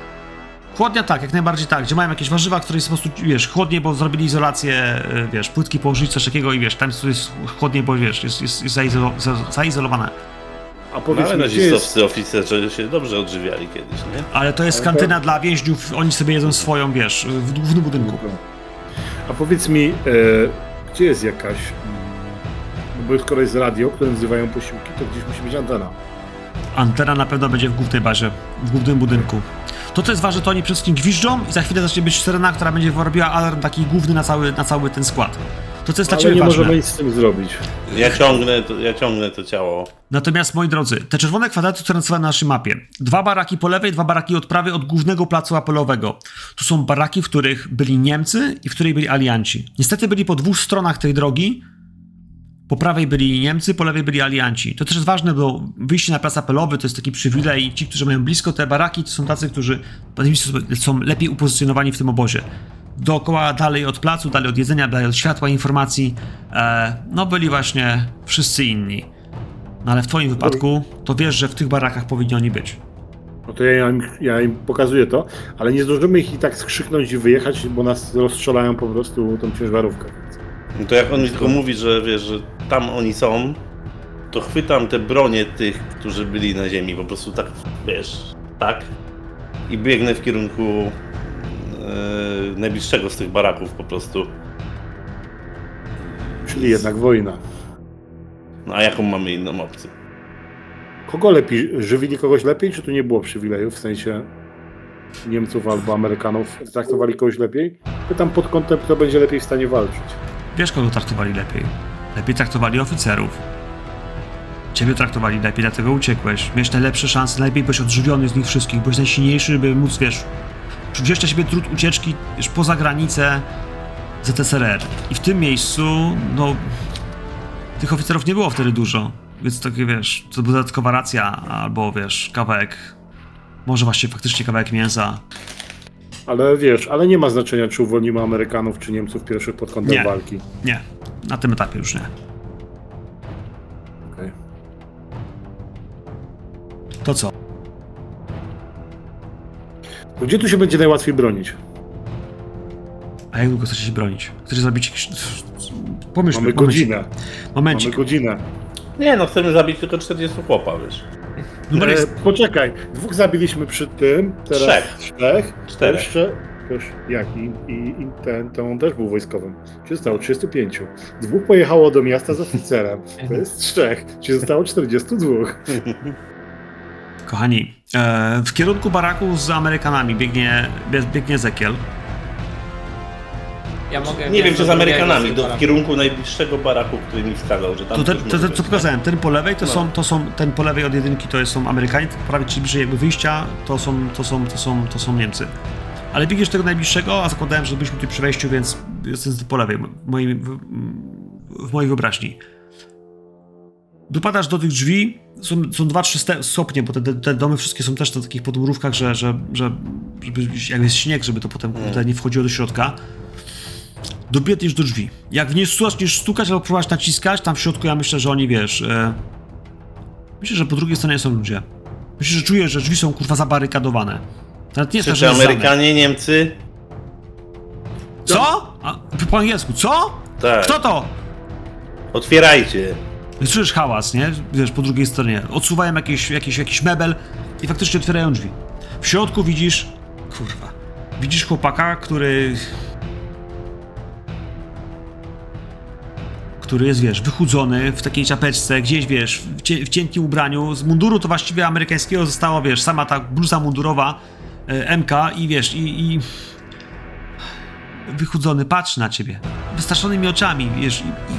Chłodnia tak, jak najbardziej tak, gdzie mają jakieś warzywa, które jest po prostu, wiesz, chłodniej, bo zrobili izolację, y, wiesz, płytki położyli, coś takiego i wiesz, tam jest chłodniej, bo wiesz, jest, jest, jest zaizolo, za- zaizolowane. A No, powiedz ale mi, gdzie jest... nazistowscy oficerzy się dobrze odżywiali kiedyś, nie? Ale to jest Ale to- kantyna dla więźniów, oni sobie jedzą swoją, wiesz, w głównym budynku. A powiedz mi, e, gdzie jest jakaś... mm, Bo skoro jest radio, które nazywają posiłki, to gdzieś musi być antena. Antena na pewno będzie w głównej bazie, w głównym budynku. To, co jest ważne, to oni przede wszystkim gwiżdżą i za chwilę zacznie być syrena, która będzie robiła alarm taki główny na cały, na cały ten skład. To, co jest dla ciebie nie ważne. możemy nic z tym zrobić. Ja ciągnę to, ja ciągnę to ciało. Natomiast, moi drodzy, te czerwone kwadraty, które narysowane na naszej mapie, dwa baraki po lewej, dwa baraki od prawej od głównego placu apelowego. To są baraki, w których byli Niemcy i w których byli alianci. Niestety byli po dwóch stronach tej drogi. Po prawej byli Niemcy, po lewej byli alianci. To też jest ważne, bo wyjście na plac apelowy to jest taki przywilej ci, którzy mają blisko te baraki, to są tacy, którzy są lepiej upozycjonowani w tym obozie. Dookoła, dalej od placu, dalej od jedzenia, dalej od światła, informacji, e, no byli właśnie wszyscy inni. No ale w twoim wypadku to wiesz, że w tych barakach powinni oni być. No to ja im, ja im pokazuję to, ale nie zdążymy ich i tak skrzyknąć i wyjechać, bo nas rozstrzelają po prostu tą ciężarówkę. No to jak on mi tylko mówi, że wiesz, że tam oni są, to chwytam te bronie tych, którzy byli na ziemi, po prostu tak, wiesz, tak. I biegnę w kierunku e, najbliższego z tych baraków po prostu. Czyli jednak wojna. No a jaką mamy inną opcję? Kogo lepiej? Żywili kogoś lepiej, czy tu nie było przywilejów? W sensie Niemców albo Amerykanów traktowali kogoś lepiej? Pytam pod kątem, kto będzie lepiej w stanie walczyć. Wiesz, kogo traktowali lepiej. Lepiej traktowali oficerów. Ciebie traktowali lepiej, dlatego uciekłeś. Miałeś najlepsze szanse, najlepiej byłeś odżywiony z nich wszystkich, byłeś najsilniejszy, żeby móc, wiesz, wziąć na siebie trud ucieczki wiesz, poza granicę ZSRR. I w tym miejscu, no, tych oficerów nie było wtedy dużo, więc takie, wiesz, to była dodatkowa racja, albo, wiesz, kawałek, może właśnie faktycznie kawałek mięsa. Ale wiesz, ale nie ma znaczenia, czy uwolnimy Amerykanów, czy Niemców pierwszych pod kątem Nie. walki. Nie, na tym etapie już nie. Okej. To co? To Gdzie tu się będzie najłatwiej bronić? A jak długo chcecie się bronić? Chcecie zrobić jakiś... Pomyślmy, Mamy godzinę. Momencik. Mamy godzinę. Nie no, chcemy zabić tylko 40 chłopa, wiesz. Numer E, jest... poczekaj, dwóch zabiliśmy przy tym, teraz Trzech. trzech. Czterech. Jeszcze, też, jak i, i, i ten, to on też był wojskowym. Czy zostało 35. Dwóch pojechało do miasta z oficerem. To jest trzech. Czy zostało 42. Kochani, e, w kierunku baraku z Amerykanami biegnie, bie- biegnie Zekiel. Ja mogę Nie wiem, czy z Amerykanami, do, w kierunku. najbliższego baraku, który mi wskazał, że tam To, ten, to, to, co pokazałem, ten po lewej to, No. są, to są, ten po lewej od jedynki to są Amerykanie, prawie czyli bliżej jakby wyjścia to są, to są, to są, to są Niemcy. Ale biegniesz tego najbliższego, a zakładałem, że byliśmy tu przy wejściu, więc jestem po lewej, w mojej, w, w mojej wyobraźni. Dopadasz do tych drzwi, są, są dwa, trzy stopnie, bo te, te, domy wszystkie są też na takich podmurówkach, że, że, że żeby, jak jest śnieg, żeby to potem kurde, nie wchodziło do środka. Dobiegniesz do drzwi. Jak w nie zaczniesz stukać albo próbować naciskać, tam w środku ja myślę, że oni, wiesz... E... Myślę, że po drugiej stronie są ludzie. Myślę, że czujesz, że drzwi są kurwa zabarykadowane. Nawet nie tak, Czy zamek. Amerykanie, Niemcy? Co? A, po angielsku, co? Tak. Kto to? Otwierajcie. Słyszysz hałas, nie? Wiesz, po drugiej stronie. Odsuwają jakieś, jakieś, jakiś mebel i faktycznie otwierają drzwi. W środku widzisz... Kurwa. Widzisz chłopaka, który... który jest, wiesz, wychudzony w takiej czapeczce, gdzieś, wiesz, w, cie, w cienkim ubraniu. Z munduru to właściwie amerykańskiego została, wiesz, sama ta bluza mundurowa e, MK i wiesz, i, i wychudzony patrzy na ciebie. Wystraszonymi oczami, wiesz, i... i...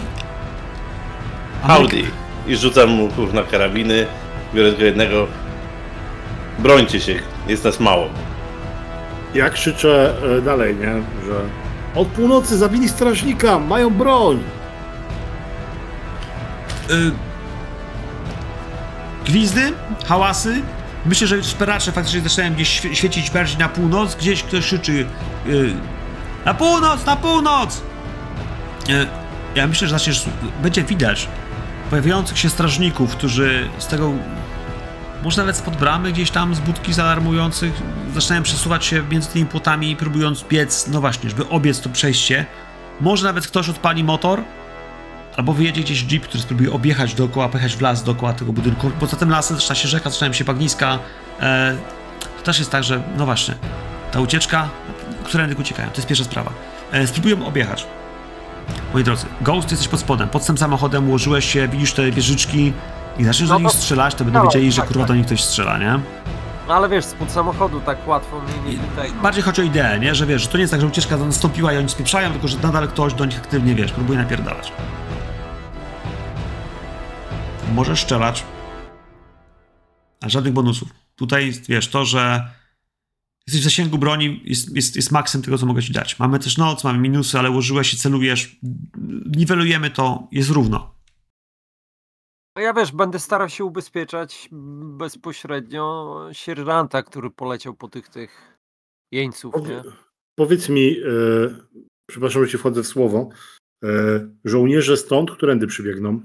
Audi. I rzucam mu kurwa karabiny, biorę tylko jednego. Brońcie się, jest nas mało. Ja krzyczę e, dalej, nie? Że od północy zabili strażnika, mają broń. Y, gwizdy, hałasy. Myślę, że szperacze faktycznie zaczynają gdzieś świe- świecić bardziej na północ. Gdzieś ktoś krzyczy y, na północ, na północ! Y, ja myślę, że zaczniesz, będzie widać pojawiających się strażników, którzy z tego może nawet spod bramy gdzieś tam z budki zaalarmujących zaczynają przesuwać się między tymi płotami, próbując biec, no właśnie, żeby obiec to przejście. Może nawet ktoś odpali motor, Albo wyjedzie gdzieś jeep, który spróbuje objechać dookoła, pojechać w las dookoła tego budynku. Poza tym lasem zaczyna się rzeka, zaczynają się bagniska. E, to też jest tak, że no właśnie, ta ucieczka, którędy uciekają, to jest pierwsza sprawa. E, spróbują objechać. Moi drodzy, Ghost jesteś pod spodem, pod tym samochodem ułożyłeś się, widzisz te wieżyczki i zaczniesz No do nich strzelać, to będą no, wiedzieli, że tak, kurwa tak. do nich ktoś strzela, nie? No ale wiesz, spod samochodu tak łatwo mnie nie tutaj. Bardziej chodzi o ideę, nie? Że wiesz, że to nie jest tak, że ucieczka nastąpiła i oni spieprzają, tylko że nadal ktoś do nich aktywnie, wiesz, próbuje napierdalać. Możesz strzelać, a żadnych bonusów. Tutaj, wiesz, to, że jesteś w zasięgu broni jest, jest, jest maksem tego, co mogę ci dać. Mamy też noc, mamy minusy, ale ułożyłeś i celujesz, niwelujemy to, jest równo. No ja wiesz, będę starał się ubezpieczać bezpośrednio sierżanta, który poleciał po tych tych jeńców, nie? Powiedz mi, e, przepraszam, że ci wchodzę w słowo, e, żołnierze stąd, którędy przybiegną?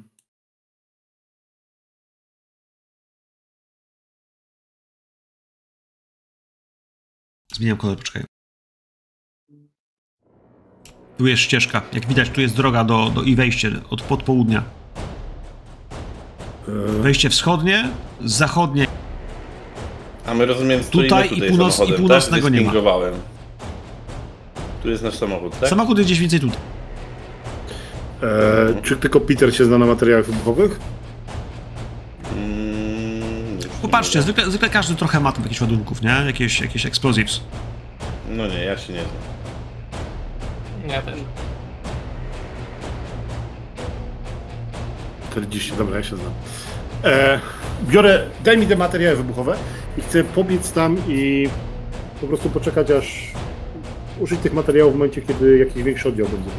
Zmieniam kolor, poczekaj. Tu jest ścieżka. Jak widać, tu jest droga do, do i wejście od pod południa. E, Wejście wschodnie, zachodnie. A my rozumiem, stoimy Tutaj tutaj, i północ- i północnego tak? nie ma. Tu jest nasz samochód, tak? Samochód jest gdzieś więcej tutaj. e, czy tylko Peter się zna na materiałach wybuchowych? Mm, mówię. zwykle, zwykle każdy trochę ma tam jakichś ładunków, nie? Jakieś, jakieś explosives. No nie, ja się nie znam. Ja też. 40, dobra, ja się znam. E, biorę, daj mi te materiały wybuchowe i chcę pobiec tam i po prostu poczekać, aż użyć tych materiałów w momencie, kiedy jakiś większy oddział będzie.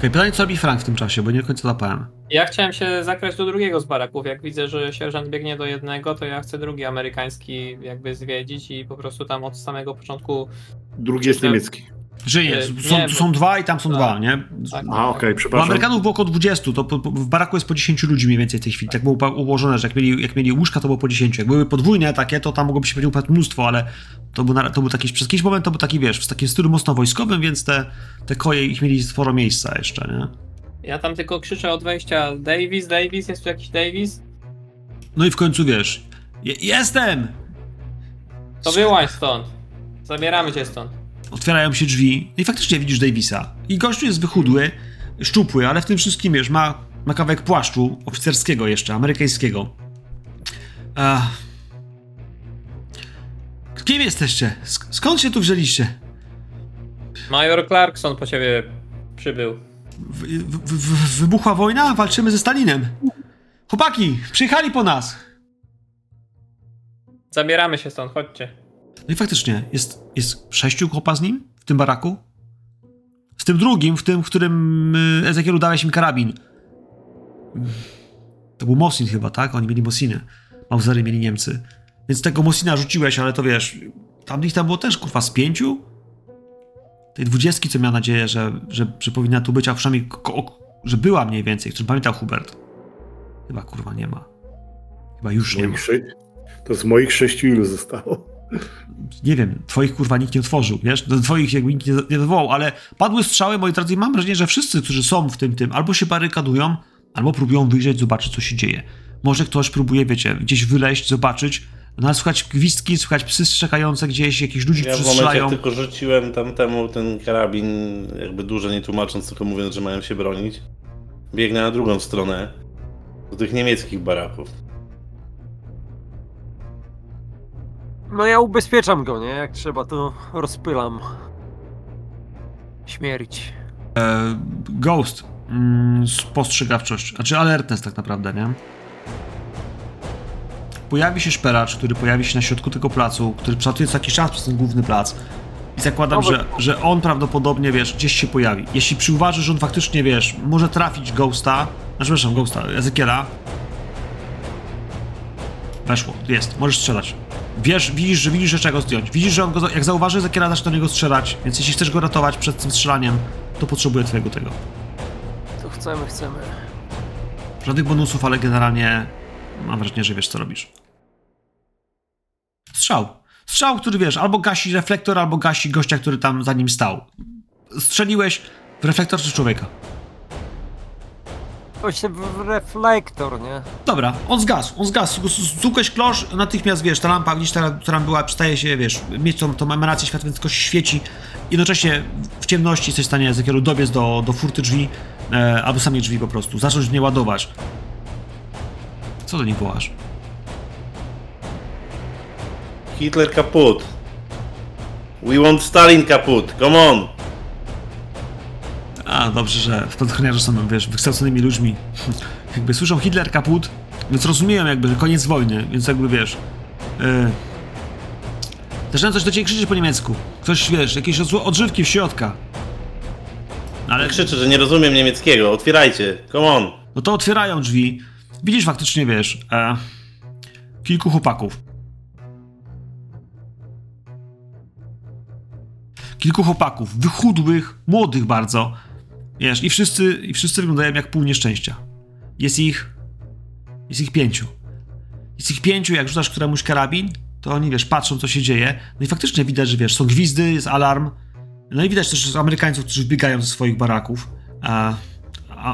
Okej, pytanie, co robi Frank w tym czasie, bo nie do końca zapałem. Ja chciałem się zakraść do drugiego z baraków. Jak widzę, że sierżant biegnie do jednego, to ja chcę drugi amerykański jakby zwiedzić i po prostu tam od samego początku. Drugi jest niemiecki. Żyje, Nie, są, nie, bo- są dwa i tam są Tak. dwa, nie? Tak, A, okej, Bo przepraszam. Amerykanów było około 20, to po, po, w baraku jest po 10 ludzi mniej więcej w tej chwili. Tak było ułożone, że jak mieli, jak mieli łóżka, to było po 10. Jak były podwójne takie, to tam mogłoby się powiedzieć mnóstwo, ale to był, na, to był taki, przez jakiś moment to był taki, wiesz, w takim stylu mocno wojskowym, więc te, te koje ich mieli sporo miejsca jeszcze, nie? Ja tam tylko krzyczę od wejścia Davis, Davis, jest tu jakiś Davis? No i w końcu, wiesz, je, jestem! To wyłaź stąd. Zabieramy cię stąd. Otwierają się drzwi i faktycznie widzisz Davisa. I gościu jest wychudły, szczupły, ale w tym wszystkim, wiesz, ma, ma kawałek płaszczu oficerskiego jeszcze, amerykańskiego. Ech. Kim jesteście? Sk- skąd się tu wzięliście? Major Clarkson po ciebie przybył. W, w, w, wybuchła wojna? Walczymy ze Stalinem. Chłopaki, przyjechali po nas. Zabieramy się stąd, chodźcie. No i faktycznie, jest, jest sześciu chłopa z nim w tym baraku. Z tym drugim, w tym, w którym y, Ezekielu dałeś im karabin. To był Mosin chyba, tak? Oni mieli Mosiny. Mausery mieli Niemcy. Więc tego Mosina rzuciłeś, ale to wiesz, tam ich tam było też, kurwa, z pięciu? Tej dwudziestki, co miała nadzieję, że, że, że powinna tu być, a przynajmniej, że była mniej więcej, który pamiętał Hubert. Chyba, kurwa, nie ma. Chyba już nie ma. To z moich sześciu ilu zostało? Nie wiem, twoich kurwa nikt nie otworzył, wiesz, do twoich jakby nikt nie, nie zawołał, ale padły strzały, moi drodzy, i mam wrażenie, że wszyscy, którzy są w tym, tym, albo się barykadują, albo próbują wyjrzeć, zobaczyć, co się dzieje. Może ktoś próbuje, wiecie, gdzieś wyleźć, zobaczyć, no słychać gwizdki, słychać psy strzekające gdzieś, jakieś ludzi, Ja w którzy momencie, jak strzelają. tylko rzuciłem tamtemu ten karabin, jakby dużo nie tłumacząc, tylko mówiąc, że mają się bronić, biegnę na drugą stronę, do tych niemieckich baraków. No ja ubezpieczam go, nie? Jak trzeba, to rozpylam. Śmierć. E, Ghost. Mm, spostrzegawczość. Znaczy alertness tak naprawdę, nie? Pojawi się szperacz, który pojawi się na środku tego placu, który przelatuje co jakiś czas przez ten główny plac. I zakładam, że, że on prawdopodobnie, wiesz, gdzieś się pojawi. Jeśli przyuważysz, że on faktycznie, wiesz, może trafić Ghosta, znaczy, przepraszam, Ghosta, Ezekiela. Weszło, jest, możesz strzelać. Wiesz, widzisz, że widzisz, że trzeba go zdjąć. Widzisz, że on go, jak zauważy Ezekiela, zacznie do niego strzelać, więc jeśli chcesz go ratować przed tym strzelaniem, to potrzebuje twojego tego. To chcemy, chcemy. Żadnych bonusów, ale generalnie mam wrażenie, że wiesz, co robisz. Strzał. Strzał, który wiesz, albo gasi reflektor, albo gasi gościa, który tam za nim stał. Strzeliłeś w reflektor czy człowieka? Właśnie w reflektor, nie? Dobra, on zgasł, on zgasł. Zukłeś klosz, natychmiast wiesz, ta lampa, ta, która była, przestaje się, wiesz, mieć tą, tą emanację światła, więc tylko się świeci. Jednocześnie w ciemności jesteś w stanie z jakiego dobiec do, do furty drzwi, e, albo samych drzwi po prostu, zacząć w nie ładować. Co do nich wołasz? Hitler kaput. We want Stalin kaput. Come on. A, dobrze, że spadochroniarze są, wiesz, wykształconymi ludźmi. Jakby słyszą Hitler kaput, więc rozumieją jakby, że koniec wojny, więc jakby, wiesz... Yy, zaczynają coś do ciebie krzyczeć po niemiecku. Ktoś, wiesz, jakieś odżywki w środka. Ale, Krzyczę, że nie rozumiem niemieckiego. Otwierajcie. Come on. no to otwierają drzwi. Widzisz faktycznie, wiesz, e, kilku chłopaków. Kilku chłopaków, wychudłych, młodych bardzo. Wiesz, i wszyscy, i wszyscy wyglądają jak pół nieszczęścia. Jest ich. Jest ich pięciu. Jest ich pięciu, jak rzucasz któremuś karabin, to oni, wiesz, patrzą, co się dzieje. No i faktycznie widać, że wiesz, są gwizdy, jest alarm. No i widać też Amerykańców, którzy wbiegają ze swoich baraków. A,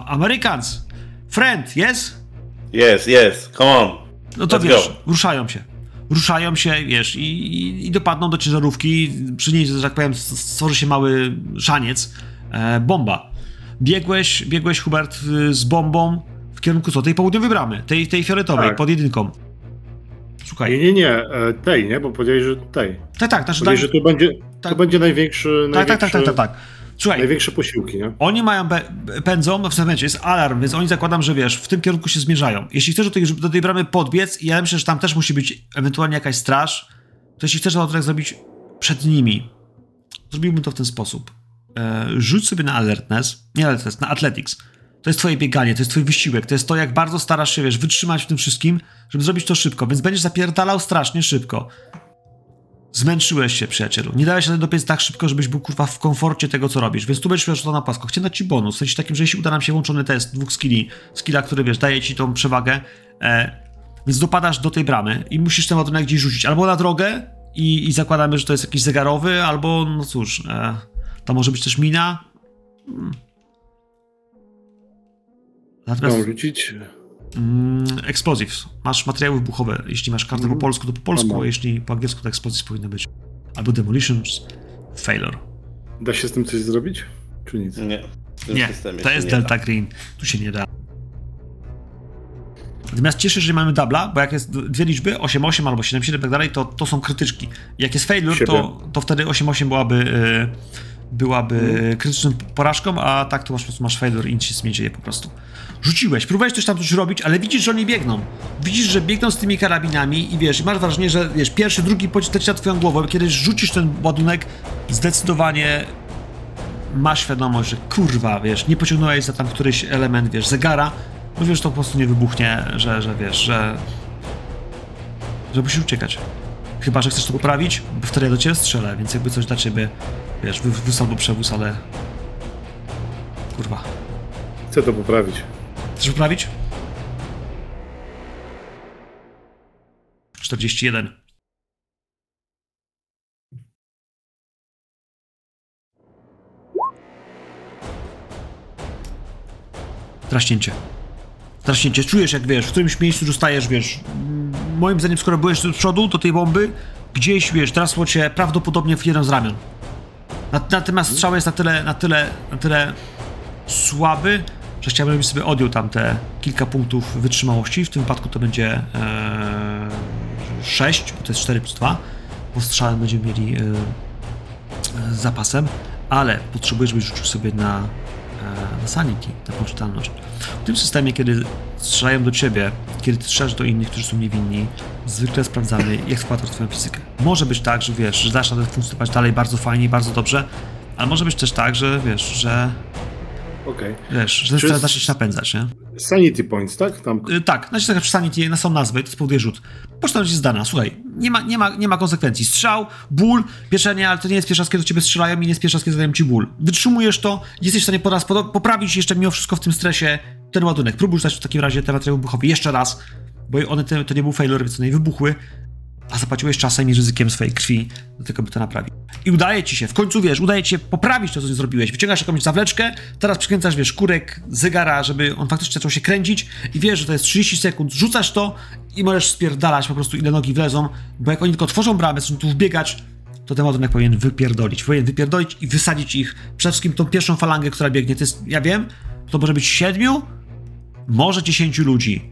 Americans! Friend, yes? Yes, yes. Come on. No to Let's wiesz, go. ruszają się. Ruszają się, wiesz, i, i, i dopadną do ciężarówki. Przy niej, że tak powiem, stworzy się mały szaniec. E, bomba. Biegłeś, biegłeś, Hubert, y, z bombą w kierunku co? Tej południowej bramy, tej, tej fioletowej, Tak. pod jedynką. Słuchaj, Nie, nie, nie, e, tej, nie? Bo powiedziałeś, że tej. tak, tak, znaczy, Powiedziałeś, że to będzie, tak. to będzie największy, tak, tak, tak, tak, największy, tak, tak. Słuchaj, największe posiłki, nie? Oni mają pędzą, no w tym momencie jest alarm, więc oni zakładam, że wiesz, w tym kierunku się zmierzają. Jeśli chcesz do tej, do tej bramy podbiec, i ja myślę, że tam też musi być ewentualnie jakaś straż, to jeśli chcesz to tak zrobić przed nimi, zrobiłbym to w ten sposób. E, rzuć sobie na alertness, nie alertness, na athletics. To jest twoje bieganie, to jest twój wysiłek, to jest to, jak bardzo starasz się, wiesz, wytrzymać w tym wszystkim, żeby zrobić to szybko, więc będziesz zapierdalał strasznie szybko. Zmęczyłeś się, przyjacielu. Nie dałeś się dopiec tak szybko, żebyś był kurwa w komforcie tego, co robisz. Więc tu będziesz miał to na płasko. Chciałem dać ci bonus. W sensie takim, że jeśli uda nam się łączony test dwóch skilli, skilla, który wiesz, daje ci tą przewagę, e, więc dopadasz do tej bramy i musisz ten ładunek gdzieś rzucić. Albo na drogę i, i zakładamy, że to jest jakiś zegarowy, albo no cóż, e, to może być też mina. Hmm. Natomiast Mam rzucić. mm, explosives. Masz materiały wybuchowe. Jeśli masz kartę po Mhm. polsku, to po polsku, Mam. a jeśli po angielsku, to explosives powinno być. Albo demolitions, failure. Da się z tym coś zrobić? Czy nic? Nie. Nie, to jest nie Delta da. Green. Tu się nie da. Natomiast cieszę się, że mamy dubla, bo jak jest dwie liczby, 8-8 albo 7-7 i tak dalej, to, to są krytyczki. Jak jest failure, to, to wtedy 8-8 byłaby, y, byłaby krytyczną porażką, a tak to masz, po prostu masz failure i nic się z tym nie dzieje po prostu. Rzuciłeś, próbowałeś coś tam coś robić, ale widzisz, że oni biegną. Widzisz, że biegną z tymi karabinami i wiesz, i masz wrażenie, że wiesz, pierwszy, drugi pocisk leci na twoją głowę, kiedy rzucisz ten ładunek, zdecydowanie masz świadomość, że kurwa, wiesz, nie pociągnąłeś za tam któryś element, wiesz, zegara, bo wiesz, to po prostu nie wybuchnie, że, że wiesz, że... że musisz uciekać. Chyba, że chcesz to poprawić, bo wtedy ja do ciebie strzelę, więc jakby coś dla ciebie, wiesz, wywóz albo przewóz, ale... Kurwa. Chcę to poprawić. Chcesz poprawić? 41. Traśnięcie. Traśnięcie. Czujesz, jak wiesz, w którymś miejscu dostajesz, wiesz. Moim zdaniem, skoro byłeś z przodu do tej bomby, gdzieś, wiesz, trasło cię prawdopodobnie w jeden z ramion. Nat- Natomiast strzał jest na tyle, na tyle, na tyle słaby, że chciałbym, żebyś sobie odjął tam te kilka punktów wytrzymałości. W tym wypadku to będzie e, 6, bo to jest 4 plus 2, bo strzałem będziemy mieli e, z zapasem, ale potrzebujesz, żebyś rzucił sobie na, sanity, na poczytalność. W tym systemie, kiedy strzelają do ciebie, kiedy ty strzelasz do innych, którzy są niewinni, zwykle sprawdzamy, jak składasz twoją fizykę. Może być tak, że wiesz, że dasz radę funkcjonować dalej bardzo fajnie i bardzo dobrze, ale może być też tak, że wiesz, że Okej. wiesz, że Czy- się napędzać, nie? Sanity points, tak? Tam Y, Tak, znaczy taka sanity na są nazwy, to spowoduje rzut. Poczta jest zdana, słuchaj, nie ma, nie, ma, nie ma konsekwencji. Strzał, ból, pieczenie, ale to nie jest pierwszy raz, kiedy do ciebie strzelają i nie jest pierwszy raz, kiedy zadają ci ból. Wytrzymujesz to, jesteś w stanie po raz poprawić jeszcze mimo wszystko w tym stresie ten ładunek. Próbuj rzucać w takim razie te materiały wybuchowe jeszcze raz, bo one to, to nie był failure, więc one nie wybuchły, a zapłaciłeś czasem i ryzykiem swojej krwi do tego, by to naprawić. I udaje ci się, w końcu wiesz, udaje ci się poprawić to, co zrobiłeś. Wyciągasz jakąś zawleczkę, teraz przykręcasz, wiesz, kurek zegara, żeby on faktycznie zaczął się kręcić i wiesz, że to jest 30 sekund, rzucasz to i możesz spierdalać po prostu ile nogi wlezą, bo jak oni tylko otworzą bramę, zaczną tu wbiegać, to ten ładunek powinien wypierdolić. Powinien wypierdolić i wysadzić ich. Przede wszystkim tą pierwszą falangę, która biegnie. To jest, ja wiem, to może być siedmiu, może dziesięciu ludzi.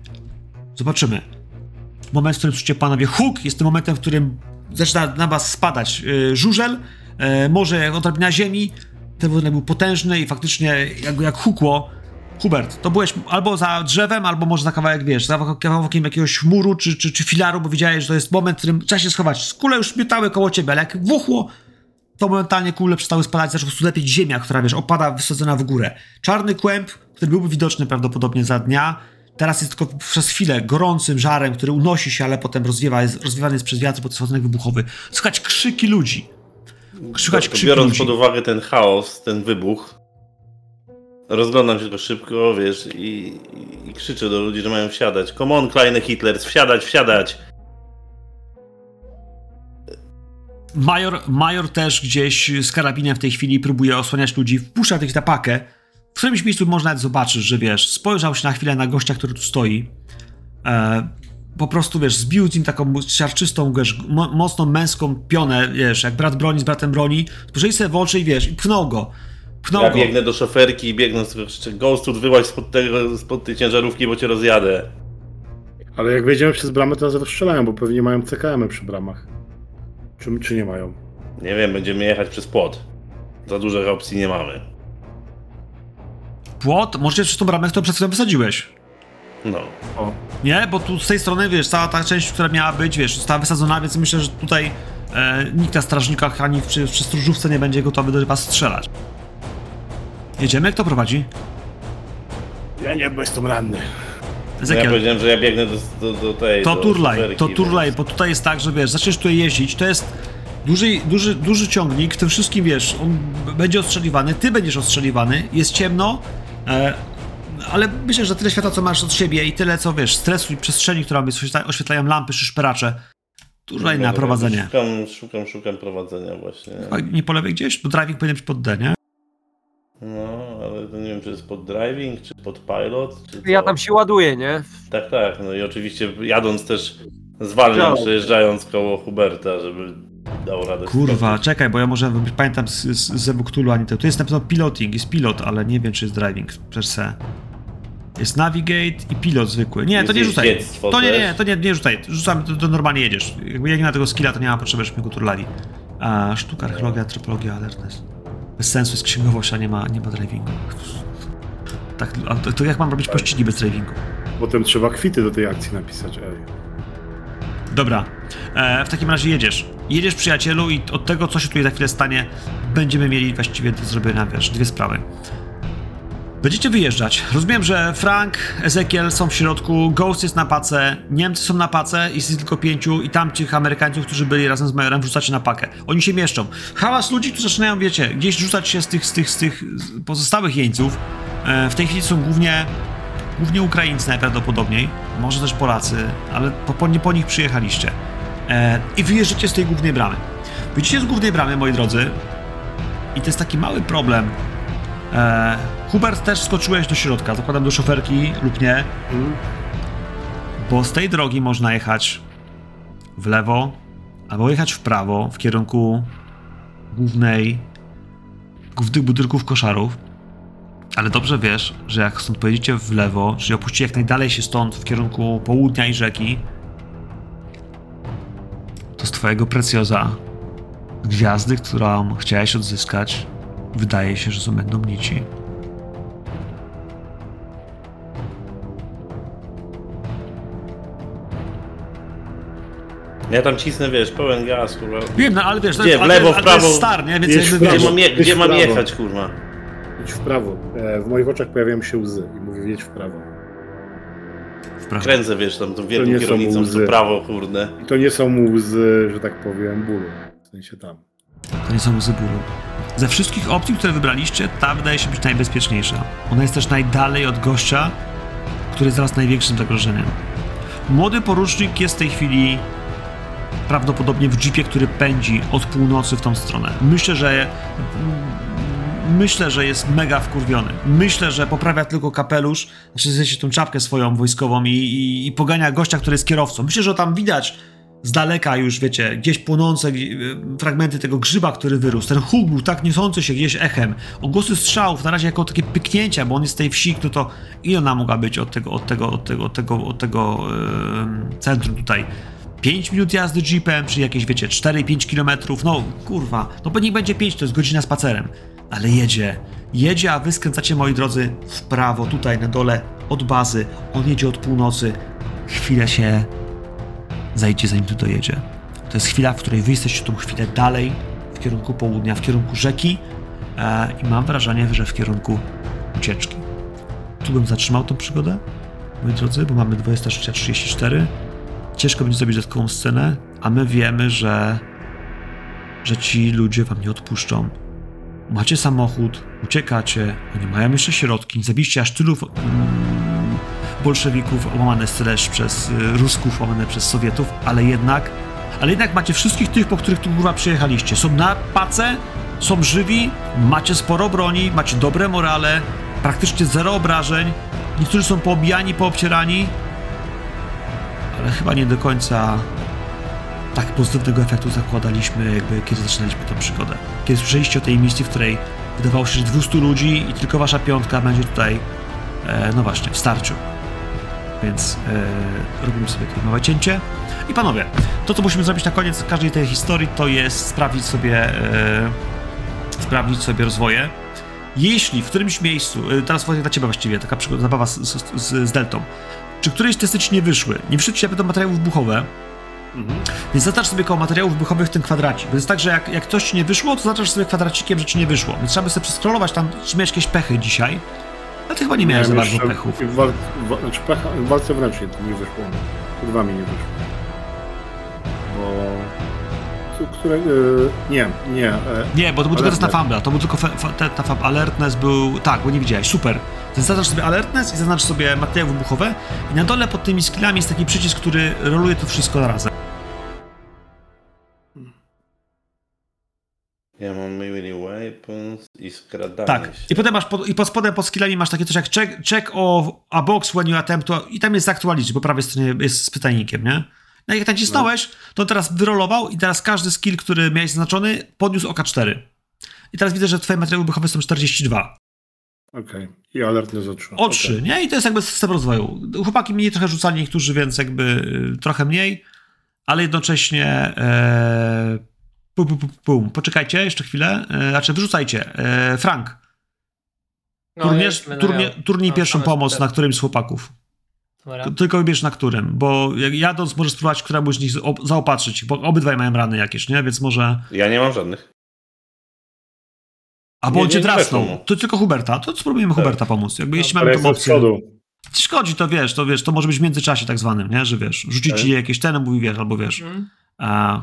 Zobaczymy. Moment, w którym słyszycie panowie huk, jest tym momentem, w którym zaczyna na was spadać yy, żużel, yy, może odrobina ziemi. Ten ładunek był potężny i faktycznie jak, jak hukło. Hubert, to byłeś albo za drzewem, albo może za kawałek, wiesz, za kawałkiem jakiegoś muru czy, czy, czy filaru, bo wiedziałeś, że to jest moment, w którym trzeba się schować. Kule już mietały koło ciebie, ale jak wuchło, to momentalnie kule przestały spadać, zaczęła po lepieć ziemia, która, wiesz, opada wysadzona w górę. Czarny kłęb, który byłby widoczny prawdopodobnie za dnia, teraz jest tylko przez chwilę gorącym żarem, który unosi się, ale potem rozwiewa, jest, rozwiewany jest przez wiatr, bo to jest wybuchowy. Słychać krzyki ludzi. Słychać krzyki biorąc ludzi. pod uwagę ten chaos, ten wybuch, rozglądam się tylko szybko, wiesz, i, i, i krzyczę do ludzi, że mają wsiadać. Come on, kleine Hitlers, wsiadać, wsiadać! Major, major też gdzieś z karabinem w tej chwili próbuje osłaniać ludzi, wpuszcza tych na pakę. W którymś miejscu można nawet zobaczyć, że wiesz, spojrzał się na chwilę na gościa, który tu stoi. E, po prostu, wiesz, zbił z nim taką siarczystą, wiesz, mo mocną męską pionę, wiesz, jak brat broni z bratem broni. Spojrzeli sobie w oczy i wiesz, i pchnął go. Pchnął Ja go. biegnę do szoferki i biegnę Ghostud, wyłaź spod, tego, spod tej ciężarówki, bo cię rozjadę. Ale jak wejdziemy przez bramę, to nas rozstrzelają, bo pewnie mają CKM przy bramach. Czy, czy nie mają? Nie wiem, będziemy jechać przez płot. Za dużych opcji nie mamy. Płot, może przez tą bramę, którą przed chwilą wysadziłeś. No. O, Nie, bo tu z tej strony, wiesz, cała ta część, która miała być, wiesz, została wysadzona, więc myślę, że tutaj e, nikt na strażnikach ani przy, przy stróżówce nie będzie gotowy do was strzelać. Jedziemy? Kto prowadzi? ja nie, bo jestem ranny. No ja powiedziałem, że ja biegnę do, do, do tej. To do turlaj, to więc- turlaj, bo tutaj jest tak, że wiesz, zaczniesz tutaj jeździć, to jest duży, duży, duży ciągnik, tym wszystkim wiesz, on będzie ostrzeliwany, ty będziesz ostrzeliwany, jest ciemno, ale myślę, że tyle świata, co masz od siebie i tyle, co wiesz, stresu i przestrzeni, która oświetla, oświetlają lampy czy szperacze, turlaj na prowadzenie. Szukam, szukam, szukam prowadzenia właśnie. A nie po lewej gdzieś? Bo driving powinien być pod D, nie? No, ale to nie wiem, czy jest pod driving, czy pod pilot, czy co. Ja tam się ładuję, nie? Tak, tak. No i oczywiście jadąc też zwalniam, No. przejeżdżając koło Huberta, żeby dał radę. Kurwa, czekaj, bo ja może pamiętam z, z, z Ebuktulu ani to. Tu jest na pewno piloting, jest pilot, ale nie wiem, czy jest driving per se. Jest navigate i pilot zwykły. Nie, to Jest nie rzucaj. To nie, nie, to nie, nie rzucaj. Rzucamy, to, to normalnie jedziesz. Jakby jak nie ma tego skilla, to nie ma potrzeby, żebyśmy go turlali. A sztuka, archeologia, antropologia, alertness. Bez sensu jest księgowość, a nie ma, nie ma drivingu. Tak, a to, to jak mam robić pościgi bez drivingu? Potem trzeba kwity do tej akcji napisać. Ej. Dobra, e, w takim razie jedziesz. Jedziesz, przyjacielu, i od tego, co się tutaj za chwilę stanie, będziemy mieli właściwie do zrobienia, wiesz, dwie sprawy. Będziecie wyjeżdżać. Rozumiem, że Frank, Ezekiel są w środku, Ghost jest na pace, Niemcy są na pace, jest tylko pięciu i tam tych Amerykańców, którzy byli razem z Majorem, wrzucacie na pakę. Oni się mieszczą. Hałas ludzi, którzy zaczynają, wiecie, gdzieś rzucać się z tych, z tych, z tych pozostałych jeńców. E, w tej chwili są głównie głównie Ukraińcy najprawdopodobniej, może też Polacy, ale po, po, nich przyjechaliście. E, I wyjeżdżacie z tej głównej bramy. Wyjdziecie z głównej bramy, moi drodzy, i to jest taki mały problem. E, Hubert też skoczyłeś do środka, zakładam do szoferki lub nie, bo z tej drogi można jechać w lewo, albo jechać w prawo w kierunku głównej, głównych budynków koszarów. Ale dobrze wiesz, że jak stąd pojedziecie w lewo, czyli opuścicie jak najdalej się stąd w kierunku południa i rzeki, to z twojego precjoza gwiazdy, którą chciałeś odzyskać, wydaje się, że są będą nici. Ja tam cisnę, wiesz, pełen gaz, kurwa. Wiem, no ale wiesz, to jest, W ale lewo, jest, w ale to jest prawo? star, nie? Więc prawo. Gdzie mam, je, gdzie mam prawo. jechać, kurwa? Idź w prawo. E, w moich oczach pojawiają się łzy i mówię, jedź w prawo. w prawo. Kręcę, wiesz, tam tą wielką kierownicą, łzy. to prawo, kurde. I to nie są łzy, że tak powiem, bólu. W sensie tam. To nie są łzy bólu. Ze wszystkich opcji, które wybraliście, ta wydaje się być najbezpieczniejsza. Ona jest też najdalej od gościa, który jest teraz największym zagrożeniem. Młody porucznik jest w tej chwili prawdopodobnie w jeepie, który pędzi od północy w tą stronę. Myślę, że myślę, że jest mega wkurwiony. Myślę, że poprawia tylko kapelusz, znaczy w sensie tą czapkę swoją wojskową i, i, i pogania gościa, który jest kierowcą. Myślę, że tam widać z daleka już, wiecie, gdzieś płonące y, fragmenty tego grzyba, który wyrósł. Ten huk był tak niosący się gdzieś echem. Ogłosy strzałów na razie jako takie pyknięcia, bo on jest z tej wsi, no to ile ona mogła być od tego, od tego, od tego, od tego, od tego yy, centrum tutaj? 5 minut jazdy jeepem, czy jakieś, wiecie, 4-5 kilometrów, no kurwa, no pewnie będzie 5, to jest godzina spacerem. Ale jedzie, jedzie, a wy skręcacie, moi drodzy, w prawo, tutaj na dole, od bazy. On jedzie od północy. Chwilę się zajdzie, zanim tu dojedzie. To jest chwila, w której wy jesteście tą chwilę dalej, w kierunku południa, w kierunku rzeki e, i mam wrażenie, że w kierunku ucieczki. Tu bym zatrzymał tą przygodę, moi drodzy, bo mamy 23.34. Ciężko będzie zrobić dodatkową scenę, a my wiemy, że, że ci ludzie wam nie odpuszczą. Macie samochód, uciekacie, oni mają jeszcze środki, zabiliście aż tylu bolszewików, łamane też przez y, Rusków, łamane przez Sowietów, ale jednak, ale jednak macie wszystkich tych, po których tu kurwa przyjechaliście. Są na pace, są żywi, macie sporo broni, macie dobre morale, praktycznie zero obrażeń, niektórzy są poobijani, poobcierani, ale chyba nie do końca tak pozytywnego efektu zakładaliśmy, jakby kiedy zaczynaliśmy tę przygodę. Kiedy słyszeliście o tej misji, w której wydawało się, że 200 ludzi i tylko wasza piątka będzie tutaj, e, no właśnie, w starciu. Więc e, robimy sobie tutaj małe cięcie. I panowie, to co musimy zrobić na koniec każdej tej historii, to jest sprawdzić sobie, e, sprawdzić sobie rozwoje. Jeśli w którymś miejscu, e, teraz dla ciebie właściwie, taka przygoda, zabawa z, z, z, Deltą, czy któreś testy ci nie wyszły, nie wyszły ci na materiały wybuchowe, więc zaznacz sobie koło materiałów wybuchowych ten kwadracik. Więc tak, że jak, jak coś ci nie wyszło, to zaznacz sobie kwadracikiem, że ci nie wyszło. Więc trzeba by sobie przeskrolować tam, czy miałeś jakieś pechy dzisiaj. Ale ty chyba nie miałeś za bardzo pechów. W, wal, w, wa- znaczy pecha, w walce wręcz nie, nie wyszło. Przed wami nie wyszło. Bo... Które, y, nie, nie. e, Nie, bo to był tylko test na. Fambla. To był tylko fe, fe, te, ta fab alertness był... Tak, bo nie widziałeś. Super. Więc zaznacz sobie alertness i zaznacz sobie materiały wybuchowe. I na dole pod tymi skillami jest taki przycisk, który roluje to wszystko na razem. Ja mam melee weapons i skradanie Tak. się. I potem masz, pod, i pod spodem pod skillami masz takie coś jak check, check o a box when you attempt to, i tam jest zaktualizuj, bo prawej stronie jest z pytajnikiem, nie? No i jak nacisnąłeś, to teraz wyrolował i teraz każdy skill, który miałeś zaznaczony, podniósł oka 4. I teraz widzę, że twoje materiały wybuchowe są 42. Okej. I alertny z otrzyma. O 3, nie? I to jest jakby system rozwoju. Chłopaki mniej trochę rzucali, niektórzy, więc jakby y, trochę mniej, ale jednocześnie e, pum, pum, pum, pum. Poczekajcie jeszcze chwilę, e, znaczy wyrzucajcie. E, Frank, No, turniej, jedźmy na turniej, No, pierwszą pomoc super. na którymś z chłopaków. Dobra. Tylko wybierz na którym, bo jak jadąc możesz spróbować któremuś z nich op- zaopatrzyć, bo obydwaj mają rany jakieś, nie? Więc może... Ja nie mam żadnych. Albo Nie, on cię drasnął. To tylko Huberta. To spróbujemy Tak. Huberta pomóc. Jakby jeśli Ale mamy tą opcję. Szkodzi, to wiesz, to wiesz, to może być w międzyczasie tak zwanym, nie? Że wiesz, rzucić Tak. ci jakieś ten, mówi wiesz, albo wiesz. Mhm. A...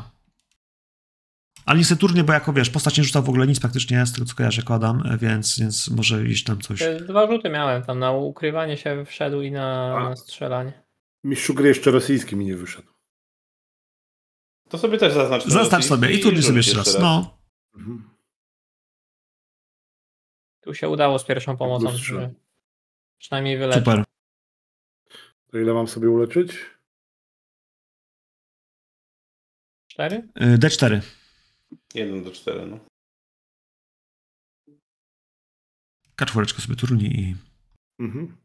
Ale nie turnie, bo jako wiesz, postać nie rzuca w ogóle nic praktycznie z tego co kojarzę, kładam, więc, więc może iść tam coś. Te Dwa rzuty miałem tam na ukrywanie się wszedł i na, A. na strzelanie. Mistrzu gry jeszcze rosyjski mi nie wyszedł. To sobie też zaznacz. Zaznacz sobie i turniej rzuć sobie jeszcze raz. No. Mhm. Tu się udało z pierwszą pomocą. Plus trzy. że Przynajmniej wyleczyć. Super. To ile mam sobie uleczyć? Cztery? Y, D4. 1 do 4, no. Kaczworeczkę sobie turni i... Mhm.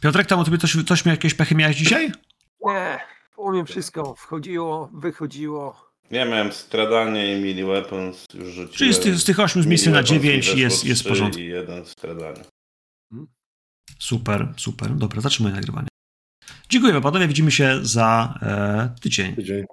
Piotrek, tam u tobie coś, coś miał, jakieś pechy miałeś dzisiaj? Nie, u mnie wszystko wchodziło, wychodziło. Ja miałem skradanie i mini weapons, już rzuciłem. Czyli z tych, z tych ośmiu z miejsca Mini na weapons mi dziewięć weszło jest, jest w porządku. I jeden skradanie. Super, super. Dobra, zatrzymuję nagrywanie. Dziękuję panowie, widzimy się za e, tydzień. Tydzień.